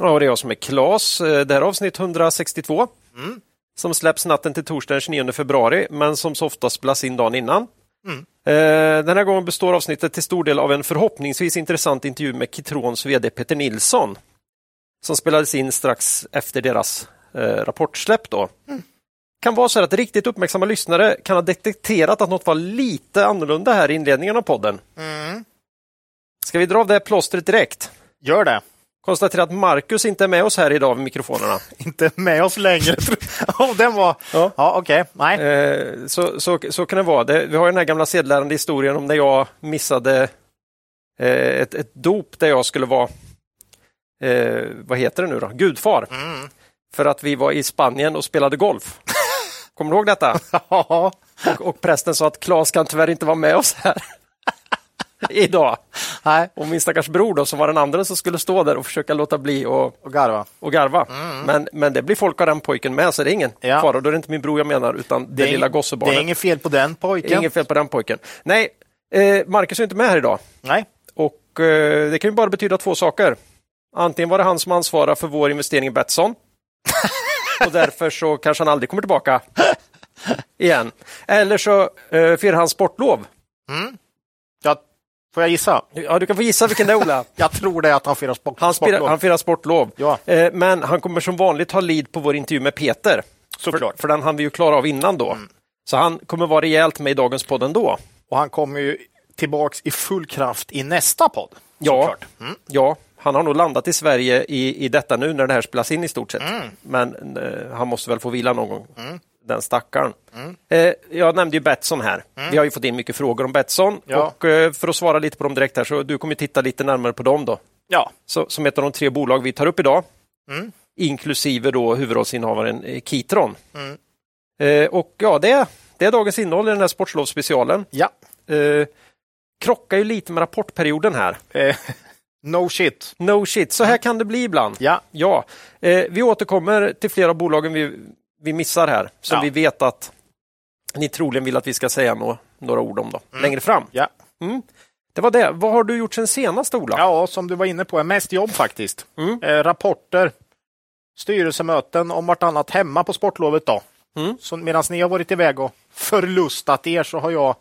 Ja, det är jag som är Klas. Eh, det här är avsnitt 162 Mm. som släpps natten till torsdag den 29 februari, men som så ofta spelas in dagen innan. Mm. Eh, Den här gången består avsnittet till stor del av en förhoppningsvis intressant intervju med Kitrons VD Peter Nilsson som spelades in strax efter deras eh, rapportsläpp. Då. Mm. kan vara så att riktigt uppmärksamma lyssnare kan ha detekterat att något var lite annorlunda här i inledningen av podden. Mm. Ska vi dra av det här plåstret direkt? Gör det. Konstatera att Marcus inte är med oss här idag vid mikrofonerna. Inte med oss längre. oh, den var... Ja. Ja, okej. Nej. Eh, så, så, så kan det vara. Det, vi har den här gamla sedlärande historien om när jag missade eh, ett, ett dop där jag skulle vara, eh, vad heter det nu då, gudfar. Mm. För att vi var i Spanien och spelade golf. Kommer du ihåg detta? Ja. Och, och prästen sa att Claes kan tyvärr inte vara med oss här idag. Nej. Och min stackars bror då, som var den andra som skulle stå där och försöka låta bli och, Och garva. och garva. Men, men det blir folk av den pojken med, så det är ingen Ja. fara. Då är det inte min bror jag menar, utan det, är lilla gossebarnet. Det är inget fel på den pojken. Inget fel på den pojken. Nej, eh, Marcus är inte med här idag. Nej. Och eh, Det kan ju bara betyda två saker. Antingen var det han som ansvarar för vår investering i Betsson. och därför så kanske han aldrig kommer tillbaka igen. Eller så eh, firar han sportlov. Ja, får jag gissa? Ja, du kan få gissa vilken det är, Ola. Jag tror det är att han firar sport, Han, sportlov. han firar sportlov. Ja. Eh, men han kommer som vanligt ta lead på vår intervju med Peter. Såklart. Mm. För, för den hann vi ju klara av innan då. Så han kommer vara rejält med i dagens podd ändå. Och han kommer ju tillbaks i full kraft i nästa podd. Ja. Mm. ja, han har nog landat i Sverige i, i detta nu när det här spelas in i stort sett. Mm. Men eh, han måste väl få vila någon gång, den stackaren. Eh, jag nämnde ju Betsson här. Vi har ju fått in mycket frågor om Betsson Mm. Ja. och eh, för att svara lite på dem direkt här så du kommer titta lite närmare på dem då. Ja. Så, som ett av de tre bolag vi tar upp idag. Mm. Inklusive då huvudrollsinnehavaren eh, Kitron. Mm. Eh, och ja, det, det är dagens innehåll i den här sportslovsspecialen. Ja. Eh, krockar ju lite med rapportperioden här. Eh, no shit. No shit, så här kan det bli ibland. Ja. Ja, eh, vi återkommer till flera av bolagen vi, vi missar här, som Ja. vi vet att ni troligen vill att vi ska säga nå, några ord om då, längre fram. Ja. Mm. Det var det. Vad har du gjort sen senast, Ola? Ja, som du var inne på, mest jobb faktiskt. Mm. Eh, rapporter, styrelsemöten om vartannat hemma på sportlovet. då. Mm. Så medan ni har varit iväg och förlustat er så har jag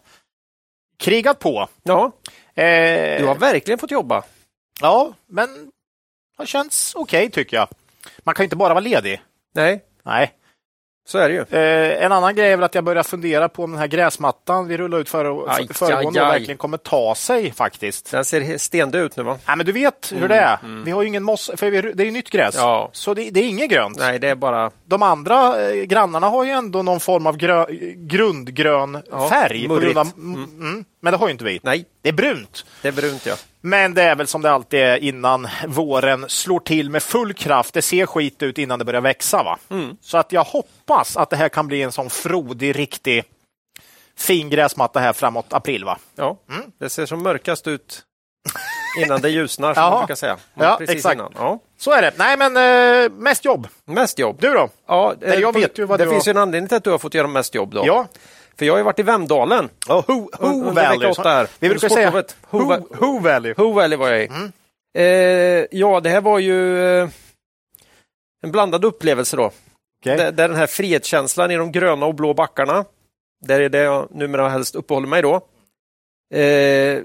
krigat på. Ja, Eh, du har verkligen fått jobba. Ja, men det har känts okej tycker jag. Man kan ju inte bara vara ledig. Nej, Nej. Så är det ju. Eh, en annan grej är väl att jag börjar fundera på om den här gräsmattan vi rullade ut för, Aj, för, föregående aj, aj. verkligen kommer ta sig faktiskt. Den ser stendöd ut nu va? Nej, men du vet hur det är. Vi har ju ingen mossa, för vi, det är ju nytt gräs. Mm. Ja. Så det, det är inget grönt. Nej, det är bara De andra eh, grannarna har ju ändå någon form av grö, grundgrön Ja, färg. På grund av, murrigt. mm. Men det har ju inte vi. Nej, Det är brunt. det är brunt ja. Men det är väl som det alltid är innan våren slår till med full kraft. Det ser skit ut innan det börjar växa. va? Mm. Så att jag hoppas att det här kan bli en sån frodig, riktig fin gräsmatta här framåt april. va? ja. Mm. Det ser som mörkast ut innan det ljusnar, som man brukar säga. Ja, precis exakt. Ja. Så är det. Nej, men eh, mest jobb. Mest jobb. Du då? Ja, Nej, jag eh, vet ju vad det du finns har- ju en anledning till att du har fått göra mest jobb. Då. Ja. För jag har ju varit i Vemdalen. Oh, who, who Valley. här. Vi brukar säga who, Who- who Valley. Ho Valley var jag i. Mm. Eh, ja, det här var ju eh, en blandad upplevelse då. Okej. Där, där den här frihetskänslan i de gröna och blå backarna, där är det jag numera helst uppehåller mig då. Eh,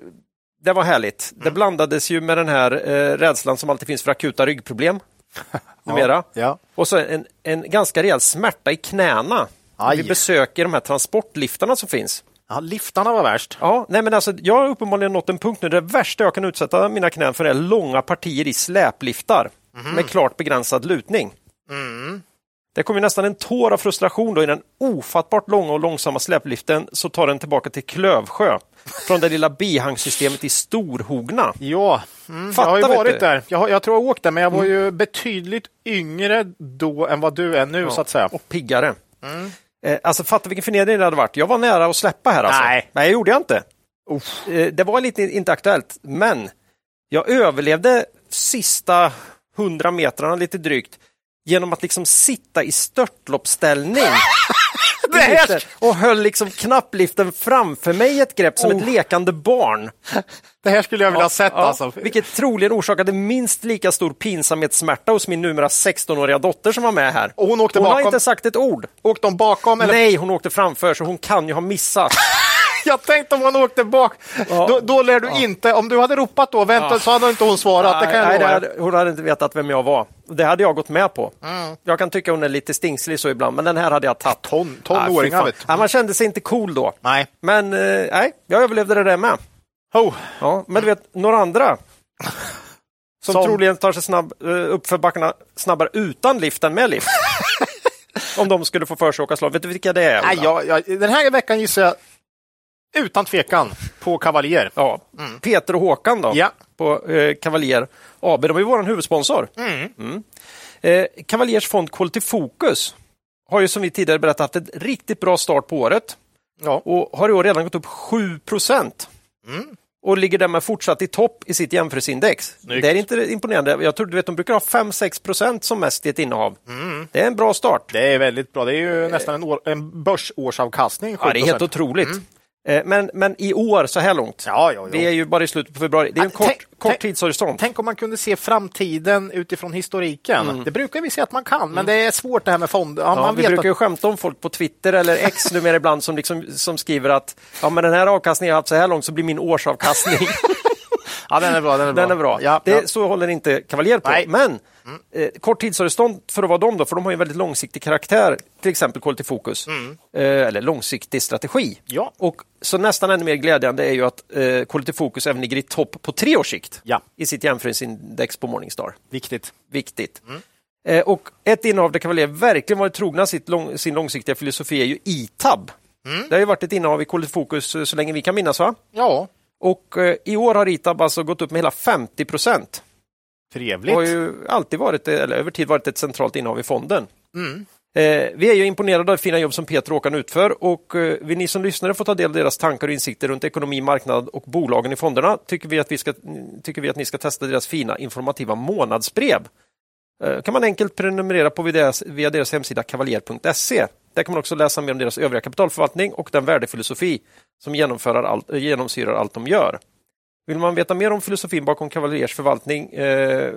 det var härligt. Det Mm. blandades ju med den här eh, rädslan som alltid finns för akuta ryggproblem numera. Ja. Och så en, en ganska rejäl smärta i knäna. Aj. Vi besöker de här transportliftarna som finns. ja, liftarna var värst. Ja, nej men alltså, jag har uppenbarligen nått en punkt nu där det värsta jag kan utsätta mina knän för är långa partier i släpliftar med klart begränsad lutning. Det kom ju nästan en tår av frustration då i den ofattbart långa och långsamma släpliften så tar den tillbaka till Klövsjö från det lilla bihangsystemet i Storhogna. Ja, mm, jag har ju varit du. där. Jag, har- jag tror jag åkt där, men jag var ju betydligt yngre då än vad du är nu, så att säga. Och piggare. Eh, alltså fatta vilken förnedring det hade varit. Jag var nära att släppa här alltså. Nej. Nej, gjorde jag inte. Eh, det var lite inte aktuellt, men jag överlevde sista hundra metrarna lite drygt genom att liksom sitta i störtloppsställning. Här- och höll liksom knappliften framför mig i ett grepp som ett Oh. lekande barn. Det här skulle jag vilja ha sett Ja, alltså. Vilket troligen orsakade minst lika stor pinsamhetssmärta hos min numera 16-åriga dotter som var med här. Och hon åkte hon har bakom? inte sagt ett ord. Åkte de bakom? Eller? Nej, hon åkte framför så hon kan ju ha missat. Jag tänkte om hon åkte bak. Ja. Då, då lär du inte, om du hade ropat då, vänta, så hade inte hon svarat. det kan Nej, lova. hade, hon hade inte vetat vem jag var. Det hade jag gått med på. Mm. Jag kan tycka hon är lite stingslig så ibland, men den här hade jag tagit. Ton- vet du. Ja, man kände sig inte cool då. Nej. Men eh, nej, jag överlevde det där med. Oh. Ja, men du vet, några andra som, Som? troligen tar sig snabb, eh, upp för backarna snabbare utan lift än med lift. Om de skulle få för sig att åka slag. Vet du vilka det är? Nej, jag, jag, den här veckan gissar jag utan tvekan på Cavalier. Ja. Peter och Håkan då, Ja. på eh, Cavalier AB. De är vår huvudsponsor. Mm. Eh, Cavaliers fond Quality Focus har ju som vi tidigare berättat haft ett riktigt bra start på året Ja. och har i år redan gått upp 7 procent. Och ligger därmed fortsatt i topp i sitt jämförelseindex. Snyggt. Det är inte imponerande. Jag tror du vet, de brukar ha 5-6 procent som mest i ett innehav. Det är en bra start. Det är väldigt bra. Det är ju nästan en, år, en börsårsavkastning. Ja, det är helt 7%. otroligt. Eh, Men, men i år, så här långt, Ja, ja, ja. vi är ju bara i slutet på februari, det är en kort, tänk- kort tidshorisont. Tänk om man kunde se framtiden utifrån historiken. Mm. Det brukar vi se att man kan, men det är svårt det här med fonder. Ja, man vi brukar att... ju skämta om folk på Twitter eller X numera ibland som, liksom, som skriver att ja, men den här avkastningen jag har haft så här långt så blir min årsavkastning. Ja, den är bra. Den är bra. den är bra. Ja, det, ja. Så håller inte Kavaljer på. Nej. Men eh, kort tidshorisont för att vara dem då, för de har en väldigt långsiktig karaktär, till exempel Quality Focus, eh, eller långsiktig strategi. Mm. Ja. Och så nästan ännu mer glädjande är ju att eh, Quality Focus även ligger i topp på tre års sikt Ja. i sitt jämförelseindex på Morningstar. Viktigt. Viktigt. Mm. Eh, och ett innehav där Cavalier verkligen varit trogna sitt lång, sin långsiktiga filosofi är ju ITAB. Mm. Det har ju varit ett innehav i Quality Focus eh, så länge vi kan minnas. va? Ja, Och eh, i år har ITAB alltså gått upp med hela 50 procent. trevligt. har ju alltid varit, eller över tid varit ett centralt innehav i fonden. Mm. Eh, vi är ju imponerade av det fina jobb som Peter och Håkan utför och eh, vill ni som lyssnare få ta del av deras tankar och insikter runt ekonomi, marknad och bolagen i fonderna tycker vi att, vi ska, tycker vi att ni ska testa deras fina informativa månadsbrev. Kan man enkelt prenumerera på via deras, via deras hemsida kavaljer.se. Där kan man också läsa mer om deras övriga kapitalförvaltning och den värdefilosofi som allt, eh, genomsyrar allt de gör. Vill man veta mer om filosofin bakom Cavaliers förvaltning eh,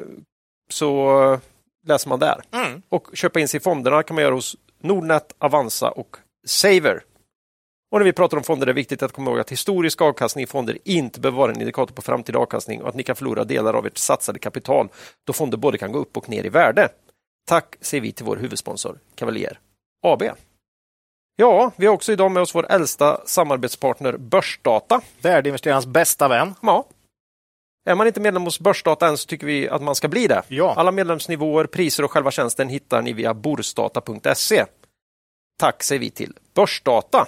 så läser man där. Mm. Och köpa in sig i fonderna kan man göra hos Nordnet, Avanza och Saver. Och när vi pratar om fonder är det viktigt att komma ihåg att historisk avkastning i fonder inte behöver vara en indikator på framtida avkastning och att ni kan förlora delar av ert satsade kapital då fonder både kan gå upp och ner i värde. Tack säger vi till vår huvudsponsor Cavalier AB. Ja, vi har också idag med oss vår äldsta samarbetspartner Börsdata. Värdeinvesterarens bästa vän. Ja. Är man inte medlem hos Börsdata än så tycker vi att man ska bli det. Ja. Alla medlemsnivåer, priser och själva tjänsten hittar ni via borsdata.se. Tack säger vi till Börsdata.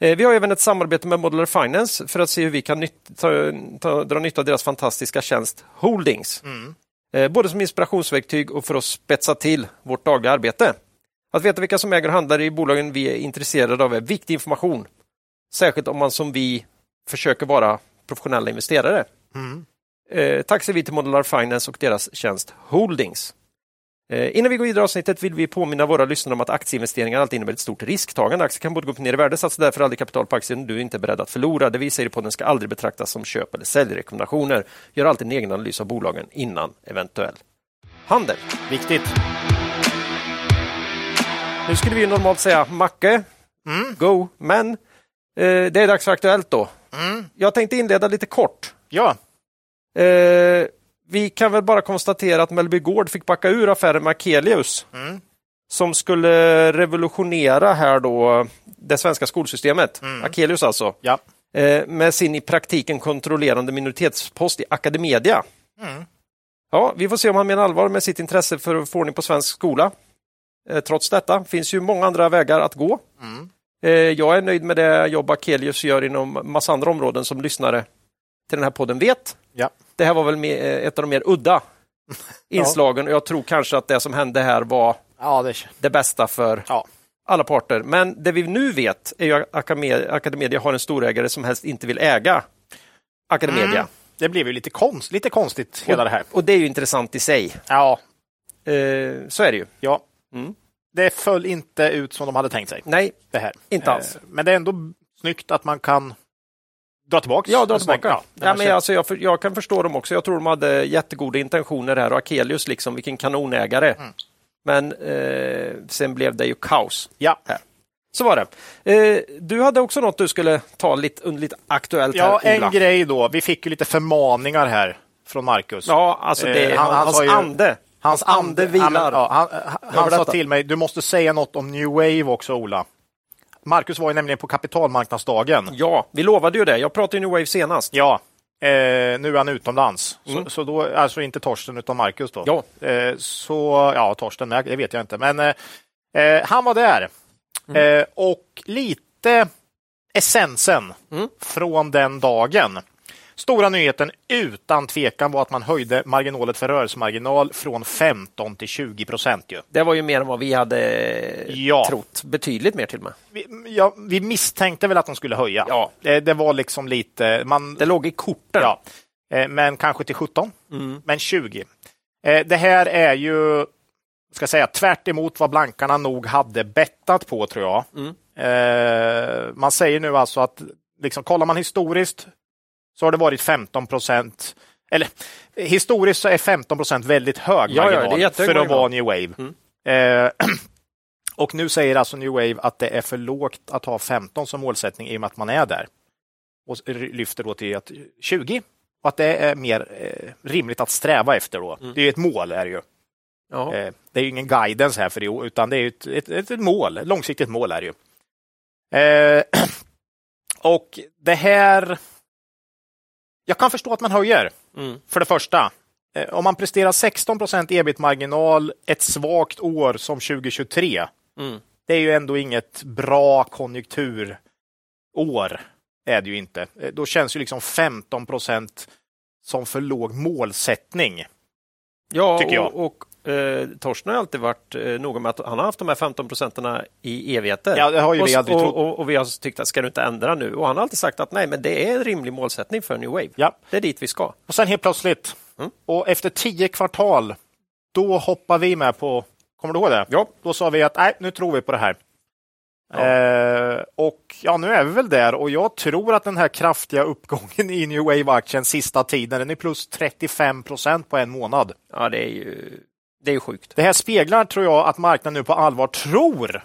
Eh, Vi har även ett samarbete med Modular Finance för att se hur vi kan nytt, ta, ta, dra nytta av deras fantastiska tjänst Holdings. Eh, Både som inspirationsverktyg och för att spetsa till vårt dagliga arbete. Att veta vilka som äger och handlar i bolagen vi är intresserade av är viktig information. Särskilt om man som vi försöker vara professionella investerare. Eh, tack säger vi till Modular Finance och deras tjänst Holdings. Eh, innan vi går vidare i avsnittet vill vi påminna våra lyssnare om att aktieinvesteringar alltid innebär ett stort risktagande. Aktier kan både gå upp och ner i värde, satsa därför aldrig kapital på aktier du inte är beredd att förlora. Det vi säger i podden ska aldrig betraktas som köp eller säljrekommendationer. Gör alltid en egen analys av bolagen innan eventuell handel. Viktigt. Nu skulle vi ju normalt säga Macke, go, men eh, det är dags för Aktuellt då. Jag tänkte inleda lite kort. Ja, Eh, vi kan väl bara konstatera att Mellby Gård fick backa ur affären med Akelius som skulle revolutionera här då det svenska skolsystemet. Akelius alltså. ja. Eh, med sin i praktiken kontrollerande minoritetspost i Academedia. Ja, vi får se om han menar allvar med sitt intresse för att få ordning på svensk skola. Eh, trots detta finns ju många andra vägar att gå. Mm. Jag är nöjd med det jobb Akelius gör inom massa andra områden som lyssnare till den här podden vet. Ja. Det här var väl eh, ett av de mer udda inslagen och jag tror kanske att det som hände här var Ja, det, det bästa för ja. alla parter. Men det vi nu vet är ju att Academedia, har en storägare som helst inte vill äga Academedia. Mm. det blev ju lite, konst, lite konstigt hela det här. Och det är ju intressant i sig. Ja, Eh, så är det ju. ja. Mm. Det föll inte ut som de hade tänkt sig. Nej, Det här. Inte alls. Eh, Men det är ändå snyggt att man kan dra tillbaka. Ja, dra tillbaka. Ja, Ja, men alltså, jag, jag kan förstå dem också. Jag tror de hade jättegoda intentioner här och Akelius, liksom, vilken kanonägare. Mm. Men eh, sen blev det ju kaos. ja. Här. Så var det. Eh, du hade också något du skulle ta lite, lite aktuellt ja, här, en grej då. Vi fick ju lite förmaningar här från Marcus. Ja, alltså det, Eh, han- han hans ju- ande. Hans ande vilar. Ja, han han, han sa till mig, du måste säga något om New Wave också, Ola. Marcus var ju nämligen på kapitalmarknadsdagen. Ja, vi lovade ju det. Jag pratade ju New Wave senast. Ja, eh, nu är han utomlands. Mm. Så, så då, alltså inte Torsten utan Marcus då. Ja. Eh, så, ja, Torsten, nej, det vet jag inte. Men eh, eh, han var där. Mm. Eh, och lite essensen Mm. från den dagen. Stora nyheten utan tvekan var att man höjde marginalet för rörelsemarginal från 15 till 20 procent. Ju. Det var ju mer än vad vi hade Ja. trott. Betydligt mer till och med. Vi, ja, vi misstänkte väl att de skulle höja. Ja. Eh, det var liksom lite... Man, Det låg i korten. Ja, eh, men kanske till 17, Mm. men 20. Eh, Det här är ju, ska säga, tvärt emot vad blankarna nog hade bettat på, tror jag. Mm. Man säger nu alltså att, liksom, kollar man historiskt så har det varit 15 procent, eller historiskt så är 15 procent väldigt hög Ja, ja, marginal jättehög för att vara new wave. Mm. Eh, och nu säger alltså new wave att det är för lågt att ha 15 som målsättning i och med att man är där. Och lyfter då till att 20 och att det är mer eh, rimligt att sträva efter då. Mm. Det är ju ett mål är det ju. Ja. Eh, det är ju ingen guidance här för det, utan det är ett, ett, ett, ett mål, ett långsiktigt mål är det ju. Eh, och det här... Jag kan förstå att man höjer, Mm. för det första. Eh, om man presterar 16 procent ebit-marginal ett svagt år som 2023, Mm. det är ju ändå inget bra konjunkturår. Är det ju inte. Eh, Då känns ju liksom 15 procent som för låg målsättning. Ja, Tycker jag. och, och eh, Torsten har alltid varit eh, noga med att han har haft de här 15 procenten i evigheter. Ja, det har ju och, vi aldrig och, trott. och, och vi har tyckt att ska du inte ändra nu? Och han har alltid sagt att nej, men det är en rimlig målsättning för New Wave. Ja. Det är dit vi ska. Och sen helt plötsligt, Mm. och efter tio kvartal, då hoppar vi med på, kommer du ihåg det? Ja. Då sa vi att nej, nu tror vi på det här. Ja. Eh, och ja, nu är vi väl där och jag tror att den här kraftiga uppgången i New Wave-aktien sista tiden, den är plus 35 procent på en månad. Ja, det är ju, det är ju sjukt. Det här speglar, tror jag, att marknaden nu på allvar tror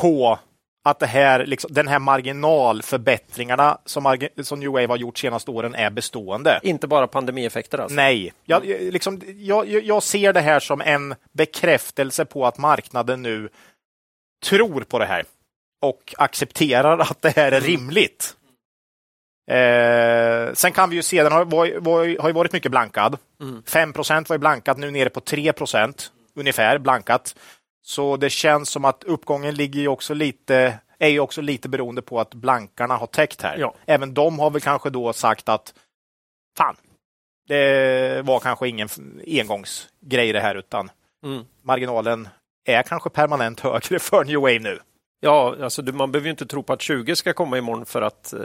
på att det här, liksom, den här marginalförbättringarna som, som New Wave har gjort senaste åren är bestående. Inte bara pandemieffekter alltså. Nej, jag, liksom, jag jag ser det här som en bekräftelse på att marknaden nu tror på det här och accepterar att det här är rimligt. Eh, sen kan vi ju se, den har, var, var, har ju varit mycket blankad. Mm. 5 var ju blankat, nu nere på 3 ungefär blankat. Så det känns som att uppgången ligger ju också lite, är ju också lite beroende på att blankarna har täckt här. Ja. Även de har väl kanske då sagt att fan, det var kanske ingen engångsgrej det här utan Mm. marginalen är kanske permanent högre för New Wave nu. Ja, alltså man behöver ju inte tro på att 20 ska komma imorgon för att, eh,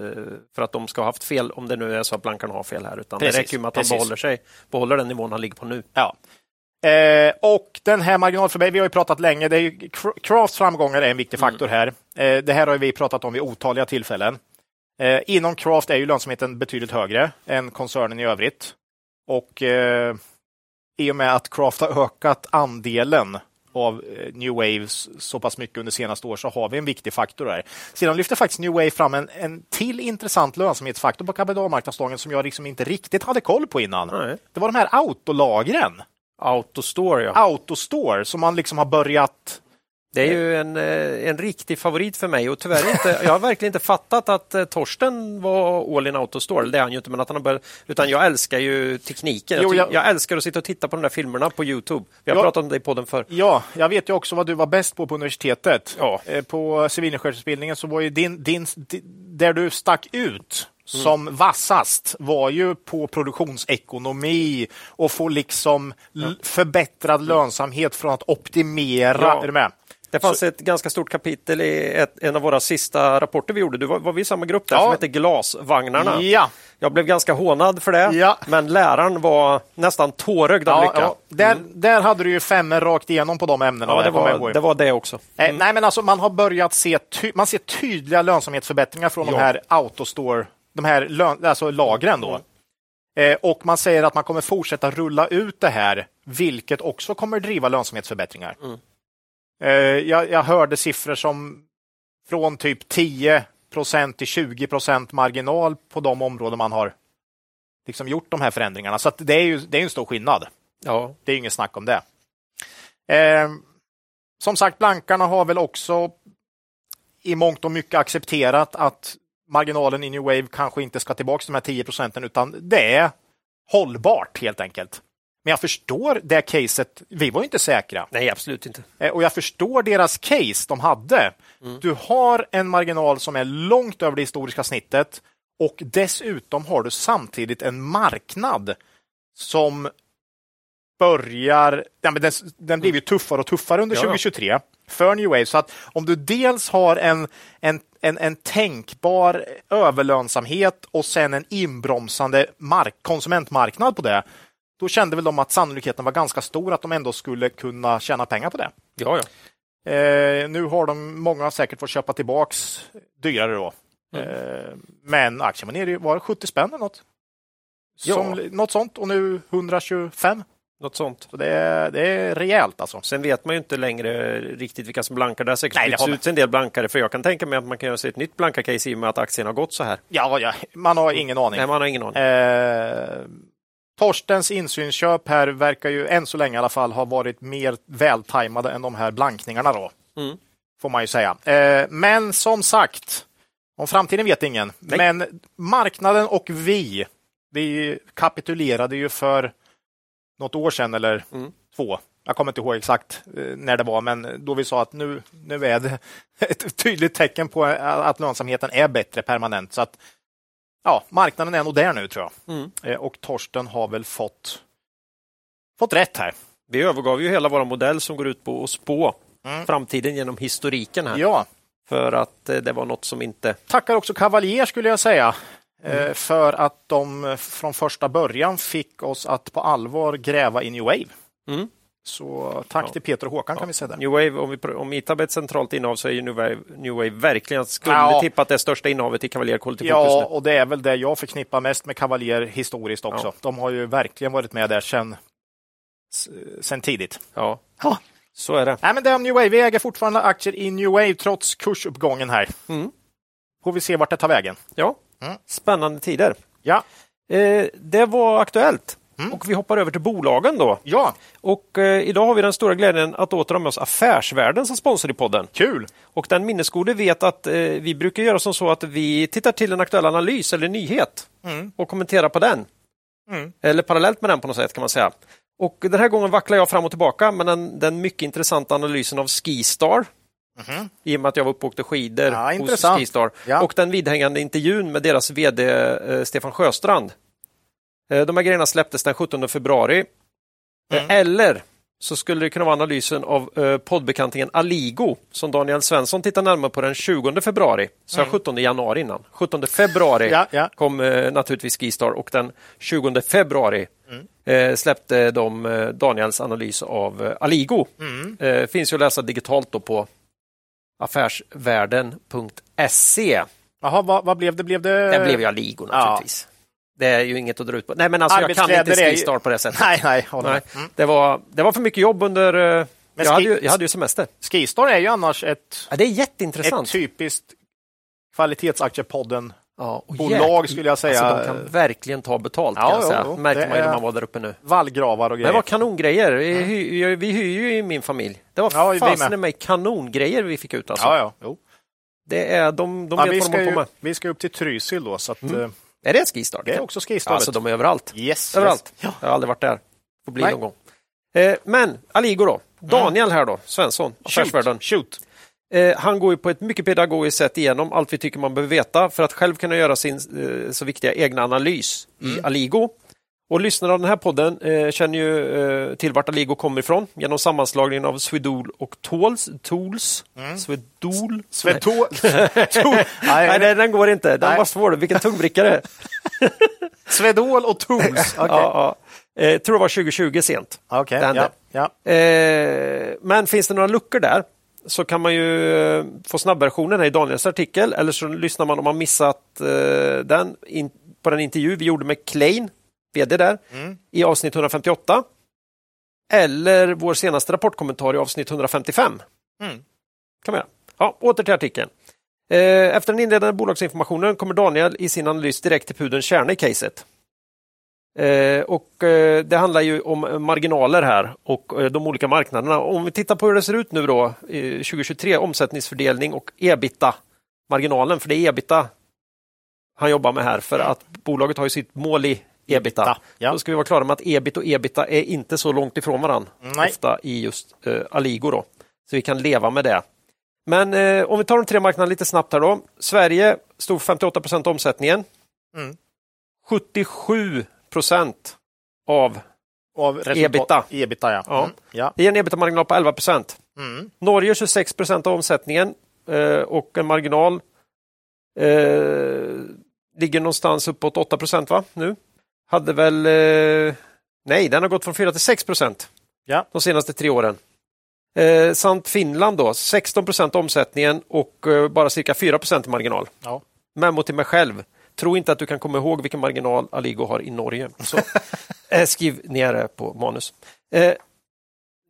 för att de ska ha haft fel, om det nu är så att blankarna har fel här. Utan Precis, det räcker ju med att han behåller, sig, behåller den nivån han ligger på nu. Ja. Eh, och den här marginalförbättringen, vi har ju pratat länge, det är ju, Cr- Crafts framgångar är en viktig faktor här. Eh, det här har vi pratat om vid otaliga tillfällen. Eh, inom Craft är ju lönsamheten betydligt högre än koncernen i övrigt. Och eh, i och med att Craft har ökat andelen av eh, New Waves så pass mycket under senaste år så har vi en viktig faktor där. Sedan lyfter faktiskt New Wave fram en, en till intressant lönsamhetsfaktor på kapitalmarknadsdagen som jag liksom inte riktigt hade koll på innan. Nej. Det var de här autolagren. Autostore, ja. Autostore som man liksom har börjat Det är ju en, eh, en riktig favorit för mig och tyvärr inte, jag har verkligen inte fattat att eh, Torsten var all in autostore. Det är han ju inte, men att han har börjat, utan jag älskar ju tekniken. Jo, jag, jag- älskar att sitta och titta på de där filmerna på Youtube. Vi har Ja. pratat om det i podden för. Ja, jag vet ju också vad du var bäst på på universitetet. Ja. Eh, På civilingenjörsutbildningen så var ju din, din, di- där du stack ut som vassast var ju på produktionsekonomi och få liksom l- förbättrad lönsamhet från att optimera. Ja. Är du med? Det fanns ett ganska stort kapitel i ett, en av våra sista rapporter vi gjorde. Du var, var vi i samma grupp där Ja. som hette Glasvagnarna. Ja. Jag blev ganska hånad för det, Ja. men läraren var nästan tårögd av Ja, lycka. ja. Där, där hade du ju femmor rakt igenom på de ämnena. Ja, det, var, det var det också. Eh, Nej, men alltså man har börjat se, ty- man ser tydliga lönsamhetsförbättringar från de här autostore, de här lön, alltså lagren då. Eh, och man säger att man kommer fortsätta rulla ut det här, vilket också kommer driva lönsamhetsförbättringar. Eh, jag, jag hörde siffror som från typ 10% till 20% marginal på de områden man har liksom gjort de här förändringarna. Så det är ju det är en stor skillnad. Ja. Det är inget snack om det. Eh, som sagt, blankarna har väl också i mångt och mycket accepterat att marginalen i New Wave kanske inte ska tillbaka till de här 10 procenten, utan det är hållbart helt enkelt. Men jag förstår det caset. Vi var ju inte säkra. Nej, absolut inte. Eh, Och jag förstår deras case de hade. Du har en marginal som är långt över det historiska snittet och dessutom har du samtidigt en marknad som börjar... Ja, men den, den blir ju tuffare och tuffare under ja. 2023 för New Wave. Så att om du dels har en, en, en, en tänkbar överlönsamhet och sen en inbromsande mark, konsumentmarknad på det, då kände väl de att sannolikheten var ganska stor att de ändå skulle kunna tjäna pengar på det. Ja, ja. Eh, nu har de, många säkert fått köpa tillbaks dyrare då. Eh, men aktien var nere var det 70 spänn eller något. Ja. Som, något sånt och nu 125. Något sånt. Så det är, det är rejält alltså. Sen vet man ju inte längre riktigt vilka som blankar. Det har säkert Nej, det bytts ut en del blankare, för jag kan tänka mig att man kan göra sig ett nytt blankarcase i och med att aktien har gått så här. Ja, ja man har ingen aning. Nej, man har ingen aning. Eh, Torstens insynsköp här verkar ju än så länge i alla fall ha varit mer vältajmade än de här blankningarna då. Mm. Får man ju säga. Eh, men som sagt, om framtiden vet ingen. Nej. Men marknaden och vi, vi kapitulerade ju för något år sedan eller Mm. två. Jag kommer inte ihåg exakt eh, när det var, men då vi sa att nu, nu är det ett tydligt tecken på att lönsamheten är bättre permanent. Så att ja, marknaden är nog där nu tror jag. Mm. Eh, Och Torsten har väl fått, fått rätt här. Vi övergav ju hela vår modell som går ut på att spå Mm. framtiden genom historiken här. Ja, För att eh, det var något som inte... tackar också Cavalier skulle jag säga. Mm. eh, För att de från första början fick oss att på allvar gräva i New Wave. Så tack Ja. till Peter och Håkan kan vi säga. Där. New Wave, om, vi, om ITAB är ett centralt innehav så är ju New Wave, New Wave verkligen, skulle Ja. tippa att det är största innehavet i Cavalier Quality Ja, och det är väl det jag förknippar mest med Cavalier historiskt också. Ja. De har ju verkligen varit med där sedan, sedan tidigt. Ja, Ja. så är det. Nej, men det är New Wave. Vi äger fortfarande aktier i New Wave trots kursuppgången här. Mm. Får vi se vart det tar vägen. Ja, Mm. spännande tider. Ja, Eh, det var aktuellt. Mm. Och vi hoppar över till bolagen då. ja, Och eh, idag har vi den stora glädjen att åter ha med oss Affärsvärlden som sponsor i podden. kul. Och den minnesgode vet att eh, vi brukar göra som så att vi tittar till en aktuell analys eller nyhet Mm. och kommenterar på den. Mm. Eller parallellt med den på något sätt kan man säga. Och den här gången vacklar jag fram och tillbaka med den, den mycket intressanta analysen av Skistar. Mhm. I och med att jag var uppe och åkte skidor Ja, hos intressant. Skistar. Ja. Och den vidhängande intervjun med deras VD eh, Stefan Sjöstrand. Eh, de här grejerna släpptes den 17 februari. Eh, Mm. Eller så skulle det kunna vara analysen av eh, poddbekantingen Aligo som Daniel Svensson tittar närmare på den 20 februari. Så jag 17 januari innan. 17 februari Mm. Ja, ja. kom eh, naturligtvis Skistar och den 20 februari Mm. eh, släppte de Daniels analys av Aligo. Mm. Finns ju att läsa digitalt då på affärsvärlden.se. Jaha, vad, vad blev det? Blev det... Den blev ju Aligo naturligtvis. Det är ju inget att dra ut på. Nej, men alltså jag kan inte Skistar på det sättet. Nej, nej. Nej. Mm. Det, var, det var för mycket jobb under... eh, Men Jag hade, ju, jag hade ju semester. Skistar är ju annars ett, Ja, det är ett jätteintressant. typiskt kvalitetsaktiepodden Ja, och bolag skulle jag säga. Alltså, de kan verkligen ta betalt. Ja, kan jag jo, säga. jo. Märkte Det man ju när är- man var där uppe nu. Vallgravar och Det grejer. var kanongrejer. Vi, hy, vi hyr ju i min familj. Det var Ja, fasen mig kanongrejer vi fick ut. Alltså. Ja, ja. Jo. Det är, de de Ja, vet vad ska de håller på med. vi ska upp till Trysil då, så att, eh, Är det en skistart? det är också skistartet. Alltså de är överallt. yes, Överallt. Yes. Jag har aldrig varit där. Får bli Nej. någon gång. Eh, men Aligo då. Daniel här då, Svensson, Affärsvärlden. Shoot. Eh, han går ju på ett mycket pedagogiskt sätt igenom allt vi tycker man behöver veta för att själv kunna göra sin eh, så viktiga egna analys i Aligo. Och lyssnarna av den här podden eh, känner ju eh, till vart Aligo kommer ifrån genom sammanslagningen av Swedol och Tools. Tools. Swedol. Svetå... Nej, nej, den går inte. Den Nej. var svår. Vilken tungbrickare. Svedol och Tools. Okej, ja, ja. Eh, tror det var 2020 sent. Det hände. ja, ja. Eh, men finns det några luckor där så kan man ju eh, få snabbversionen här i Daniels artikel eller så lyssnar man om man missat eh, den in, på den intervju vi gjorde med Klein, vd där, Mm. i avsnitt 158. Eller vår senaste rapportkommentar i avsnitt 155. Mm. Kan man göra. Ja, åter till artikeln. Eh, Efter den inledande bolagsinformationen kommer Daniel i sin analys direkt till pudelns kärna i caset. Eh, och eh, Det handlar ju om marginaler här och de olika marknaderna. Om vi tittar på hur det ser ut nu då, eh, 2023, omsättningsfördelning och ebita-marginalen, för det är ebita han jobbar med här, för att bolaget har ju sitt mål i ebita. Ja. Då ska vi vara klara med att ebit och ebita är inte så långt ifrån varandra, Nej. ofta i just eh, Aligo. Då. Så vi kan leva med det. Men eh, om vi tar de tre marknaderna lite snabbt här då. Sverige stod för 58 procent av omsättningen. Mm. 77 procent av Av Ebita. Ebita, ja. Ja. Mm. ja. det ger en ebita-marginal på 11 procent. Mm. Norge 26 procent av omsättningen eh, och en marginal eh, ligger någonstans uppåt 8 procent va? nu. Hade väl, eh, nej den har gått från 4 till 6 procent Ja. de senaste tre åren. Eh, samt Finland då, 16 procent omsättningen och eh, bara cirka 4 procent i marginal. Ja. Memo till mig själv. Tro inte att du kan komma ihåg vilken marginal Aligo har i Norge. Så, eh, skriv ner det på manus. Eh,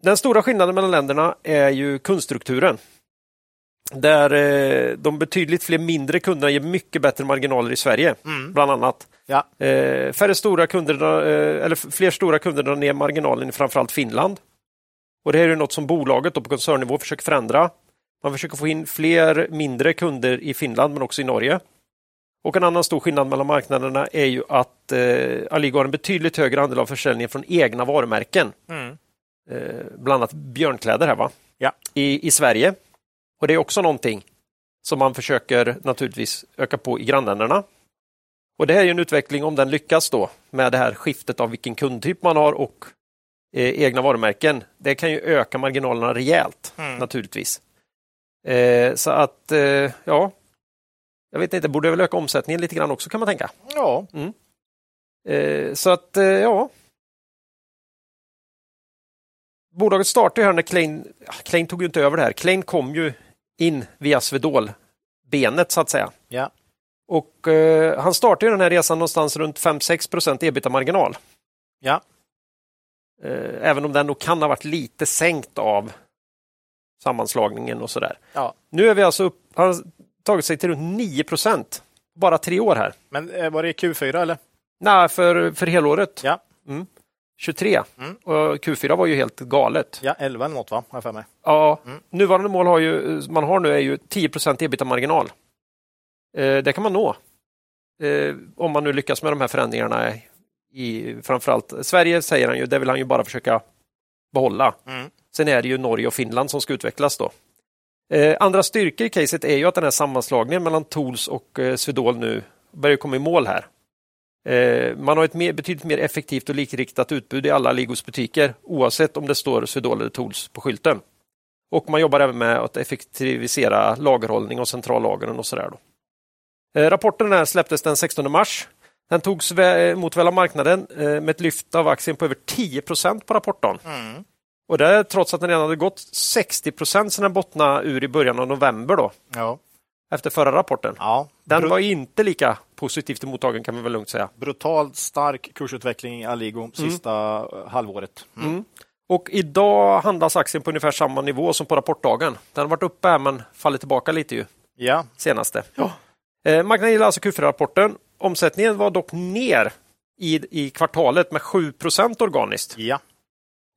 den stora skillnaden mellan länderna är ju kundstrukturen. Där eh, de betydligt fler mindre kunderna ger mycket bättre marginaler i Sverige, Mm. bland annat. Ja. Eh, färre stora kunder, eh, eller fler stora kunder drar ner marginalen i framförallt Finland. Och Det här är något som bolaget på koncernnivå försöker förändra. Man försöker få in fler mindre kunder i Finland men också i Norge. Och En annan stor skillnad mellan marknaderna är ju att eh, Aligo har en betydligt högre andel av försäljningen från egna varumärken. Mm. Eh, bland annat björnkläder här va? Ja. I, i Sverige. Och det är också någonting som man försöker naturligtvis öka på i grannländerna. Och det här är ju en utveckling om den lyckas då med det här skiftet av vilken kundtyp man har och eh, egna varumärken. Det kan ju öka marginalerna rejält Mm. naturligtvis. Eh, så att, eh, ja, jag vet inte, borde väl öka omsättningen lite grann också kan man tänka. Ja. Eh, så att, eh, ja. Bolaget startade ju här när Klein, Klein tog ju inte över det här. Klein kom ju in via Swedol-benet så att säga. Ja. Och eh, han startade den här resan någonstans runt 5-6 procent ebita-marginal. Ja. Eh, även om den nog kan ha varit lite sänkt av sammanslagningen och sådär. Ja. Nu är vi alltså upp, har tagit sig till runt 9 procent. Bara tre år här. Men eh, var det Q4 eller? Nej, för, för helåret. Ja. Mm. 23. Mm. Och Q4 var ju helt galet. Ja, 11 eller något va? Har jag för mig. Ja, Mm. Nuvarande mål har ju, man har nu är ju 10 ebita-marginal. Eh, det kan man nå. Eh, om man nu lyckas med de här förändringarna i framförallt Sverige säger han ju, det vill han ju bara försöka behålla. Mm. Sen är det ju Norge och Finland som ska utvecklas då. Eh, andra styrkor i caset är ju att den här sammanslagningen mellan Tools och eh, Swedol nu börjar komma i mål här. Eh, man har ett mer, betydligt mer effektivt och likriktat utbud i alla Ligos butiker oavsett om det står Swedol eller Tools på skylten. Och man jobbar även med att effektivisera lagerhållning och centrallagren och sådär. Eh, rapporten här släpptes den 16 mars. Den togs emot väl av marknaden eh, med ett lyft av aktien på över 10% på rapporten. Mm. Och det trots att den redan hade gått 60 procent sedan den bottnade ur i början av november då, Ja. Efter förra rapporten. ja. Den var inte lika positivt mottagen kan vi väl lugnt säga. Brutalt stark kursutveckling i Aligo sista eh, halvåret. Mm. Mm. Och idag handlas aktien på ungefär samma nivå som på rapportdagen. Den har varit uppe här men fallit tillbaka lite ju Ja. senaste. Ja. Eh, marknaden gillar alltså Q4-rapporten. Omsättningen var dock ner i, i kvartalet med 7% organiskt. Ja.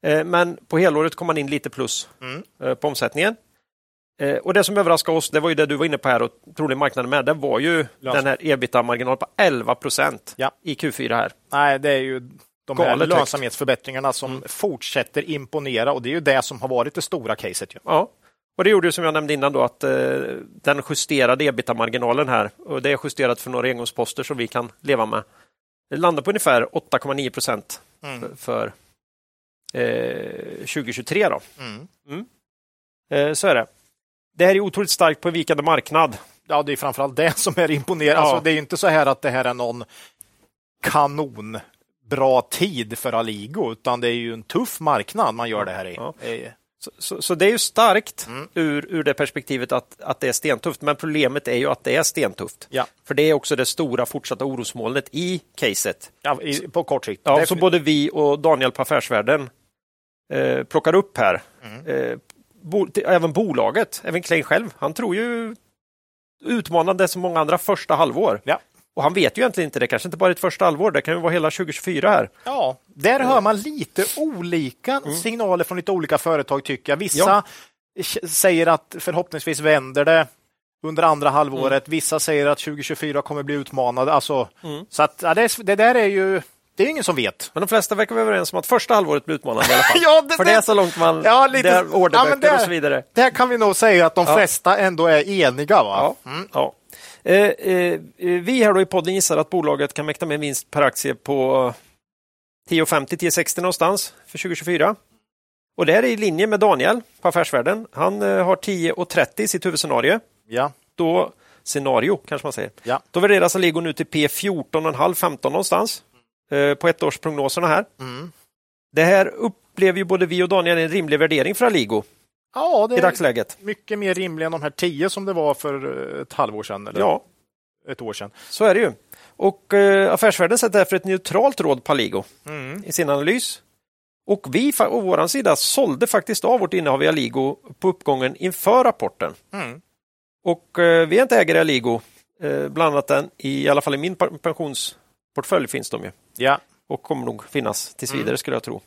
Eh, men på helåret kom man in lite plus Mm. eh, på omsättningen. Eh, Och det som överraskade oss, det var ju det du var inne på här och troligen marknaden med, det var ju den här ebita-marginalen på 11 procent Ja. i Q4 här. Nej, det är ju de här Galet lönsamhetsförbättringarna som fortsätter imponera och det är ju det som har varit det stora caset. Ju. Ja. Och det gjorde ju som jag nämnde innan då att eh, den justerade ebita-marginalen här, och det är justerat för några engångsposter som vi kan leva med, det landar på ungefär 8,9 procent Mm. för, eh, 2023. Då. Mm. Eh, så är det. Det här är otroligt starkt på en vikande marknad. Ja, det är framförallt det som är imponerande. Ja. Alltså, det är inte så här att det här är någon kanon bra tid för Aligo, utan det är ju en tuff marknad man gör det här i. Ja. Så, så, så det är ju starkt Mm. ur, ur det perspektivet att, att det är stentufft. Men problemet är ju att det är stentufft. Ja. För det är också det stora fortsatta orosmolnet i caset. Ja, i, på kort sikt. Ja, så både vi och Daniel på Affärsvärlden eh, plockar upp här. Mm. Eh, bo, även bolaget, även Klein själv, han tror ju utmanande som många andra första halvår. Ja. Och han vet ju egentligen inte, det kanske inte bara är ett första halvår, det kan ju vara hela 2024 här. Ja, där hör man lite olika signaler från lite olika företag tycker jag. Vissa Ja. säger att förhoppningsvis vänder det under andra halvåret. Vissa säger att 2024 kommer bli utmanade. Alltså, Så att, ja, det, det där är ju det är ingen som vet. Men de flesta verkar vara överens om att första halvåret blir utmanande i alla fall. Ja, det- För det är så långt man... Ja, lite- det är ja, orderböcker men där- och så vidare. Där kan vi nog säga att de Ja. flesta ändå är eniga. Va? Ja. Mm. Ja. Eh, eh, vi här då i podden gissar att bolaget kan mäkta med en vinst per aktie på 10,50-10,60 någonstans för 2024. Och det här är i linje med Daniel på Affärsvärlden. Han eh, har 10,30 i sitt huvudscenario. Ja. Då, scenario kanske man säger. Ja. Då värderas Alligo nu till P 14,5-15 någonstans eh, på ettårsprognoserna här. Mm. Det här upplever ju både vi och Daniel en rimlig värdering för Alligo ja, det i är dagsläget. mycket mer rimligt än de här tio som det var för eh, ett halvår sedan. Eller Ja, ett år sedan. så är det ju. Och eh, Affärsvärlden sätter därför ett neutralt råd på Alligo. Mm. i sin analys. Och vi å vår sida sålde faktiskt av vårt innehav i Aligo på uppgången inför rapporten. Mm. Och eh, vi är inte ägare i Aligo, eh, bland annat den, i alla fall i min pa- pensionsportfölj finns de ju. Ja. Och kommer nog finnas tills Mm. vidare skulle jag tro.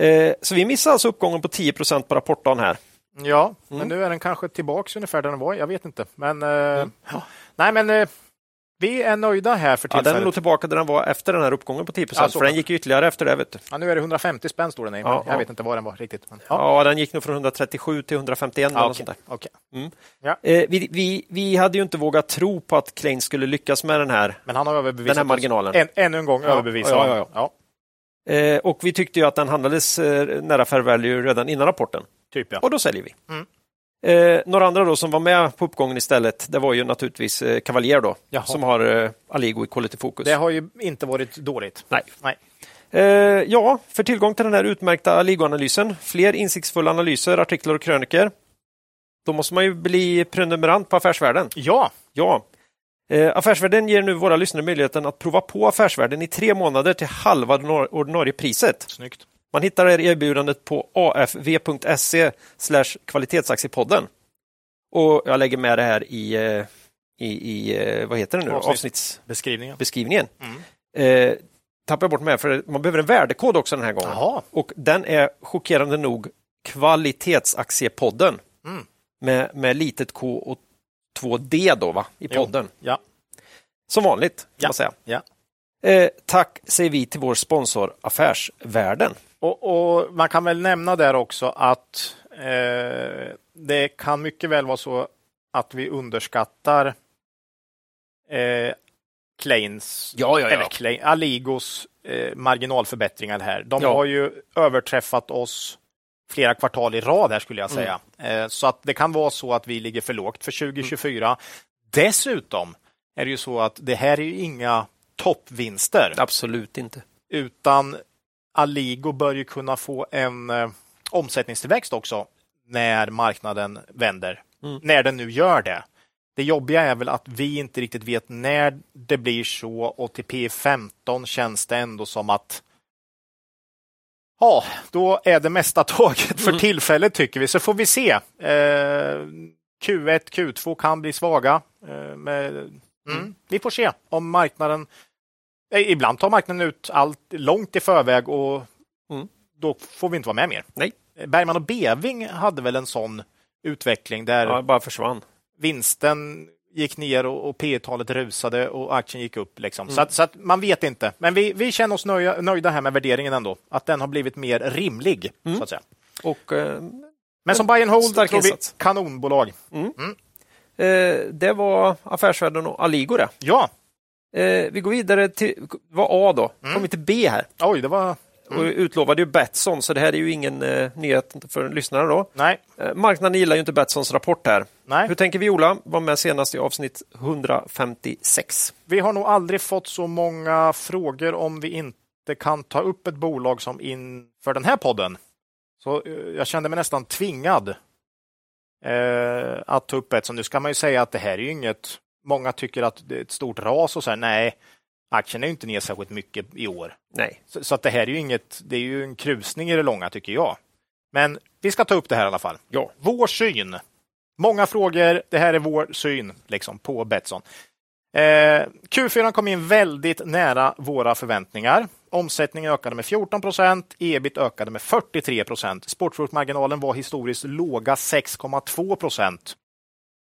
Eh, så vi missar alltså uppgången på 10% på rapportdagen här. Ja, Mm. men nu är den kanske tillbaks ungefär där den var. Jag vet inte. Men, eh, ja. Nej, men eh, vi är nöjda här för Ja, den är tillfället. nog tillbaka där den var efter den här uppgången på 10 Ja, för den gick ytterligare efter det. Vet du. Ja, nu är det 150 spänn står den i, Ja, jag ja. vet inte vad den var riktigt. Men, ja. Den gick nog från 137 till 151 eller Ja, okej, där. okej. Eh, vi, vi, vi hade ju inte vågat tro på att Klein skulle lyckas med den här Men han har överbevisat Den här marginalen. En, ännu en gång Ja, överbevisat. ja, ja, ja. ja. Eh, och vi tyckte ju att den handlades eh, nära fair value redan innan rapporten. Typ. Och då säljer vi. Mm. Eh, några andra då som var med på uppgången istället, det var ju naturligtvis eh, Cavalier då, Jaha. som har eh, Aligo i Quality Focus. Det har ju inte varit dåligt. Nej. Nej. Eh, ja, för tillgång till den här utmärkta Aligo-analysen, fler insiktsfulla analyser, artiklar och kröniker, då måste man ju bli prenumerant på Affärsvärlden. Ja, Ja. Eh, Affärsvärlden ger nu våra lyssnare möjligheten att prova på Affärsvärlden i tre månader till halva ordinarie priset. snyggt. Man hittar erbjudandet på afv.se kvalitetsaktiepodden. Och jag lägger med det här i, eh, i, i eh, vad heter det nu, Avsnitt. avsnittsbeskrivningen. Beskrivningen. Eh, tappar jag bort med för man behöver en värdekod också den här gången. Jaha. Och den är chockerande nog Kvalitetsaktiepodden. Mm. Med, med litet K och två D då va, i Jo. podden. Ja. Som vanligt kan Ja. man säga. ja. Eh, tack säger vi till vår sponsor Affärsvärlden. Och, och man kan väl nämna där också att eh, det kan mycket väl vara så att vi underskattar eh, Kleins, Ja, ja, eller Klein, Aligos eh, marginalförbättringar här. De Ja. har ju överträffat oss flera kvartal i rad här skulle jag säga. Eh, så att det kan vara så att vi ligger för lågt för 2024. Dessutom är det ju så att det här är ju inga toppvinster Absolut inte. utan Aligo bör ju kunna få en eh, omsättningstillväxt också när marknaden vänder. Mm. När den nu gör det. Det jobbiga är väl att vi inte riktigt vet när det blir så och till P15 känns det ändå som att Ja, då är det mesta taget för Mm. tillfället tycker vi, så får vi se. Eh, Q1, Q2 kan bli svaga. Eh, med, mm. Vi får se om marknaden... Ibland tar marknaden ut allt långt i förväg och mm. då får vi inte vara med mer. Nej. Bergman och Beving hade väl en sån utveckling där ja, bara försvann. vinsten gick ner och, och P talet rusade och aktien gick upp. Liksom. Mm. Så, att, så, att, man vet inte. Men vi, vi känner oss nöjda, nöjda här med värderingen ändå. Att den har blivit mer rimlig. Mm. så att säga. Och, eh, Men som buy and hold tror insats. vi kanonbolag. Mm. mm. Eh, det var Affärsvärlden och Aligo det. Ja. Eh, vi går vidare till vad A då. Mm. Kommer vi till B här. Oj, det var Mm. Och utlovade ju Betsson, så det här är ju ingen eh, nyhet för lyssnarna. Då. Nej. Eh, marknaden gillar ju inte Betssons rapport här. Nej. Hur tänker Viola? Var med senast i avsnitt 156. Vi har nog aldrig fått så många frågor om vi inte kan ta upp ett bolag som inför den här podden. Så eh, jag kände mig nästan tvingad eh, att ta upp Betsson. Nu ska man ju säga att det här är ju inget Många tycker att det är ett stort ras och så här, nej, aktien är inte ner särskilt mycket i år. Nej. Så, så, att det här är ju inget, det är ju en krusning i det långa tycker jag. Men vi ska ta upp det här i alla fall. Ja. Vår syn. Många frågor. Det här är vår syn liksom, på Betsson. Eh, Q4 kom in väldigt nära våra förväntningar. Omsättningen ökade med 14 procent, ebit ökade med 43 procent. Sportfruktmarginalen var historiskt låga 6,2 procent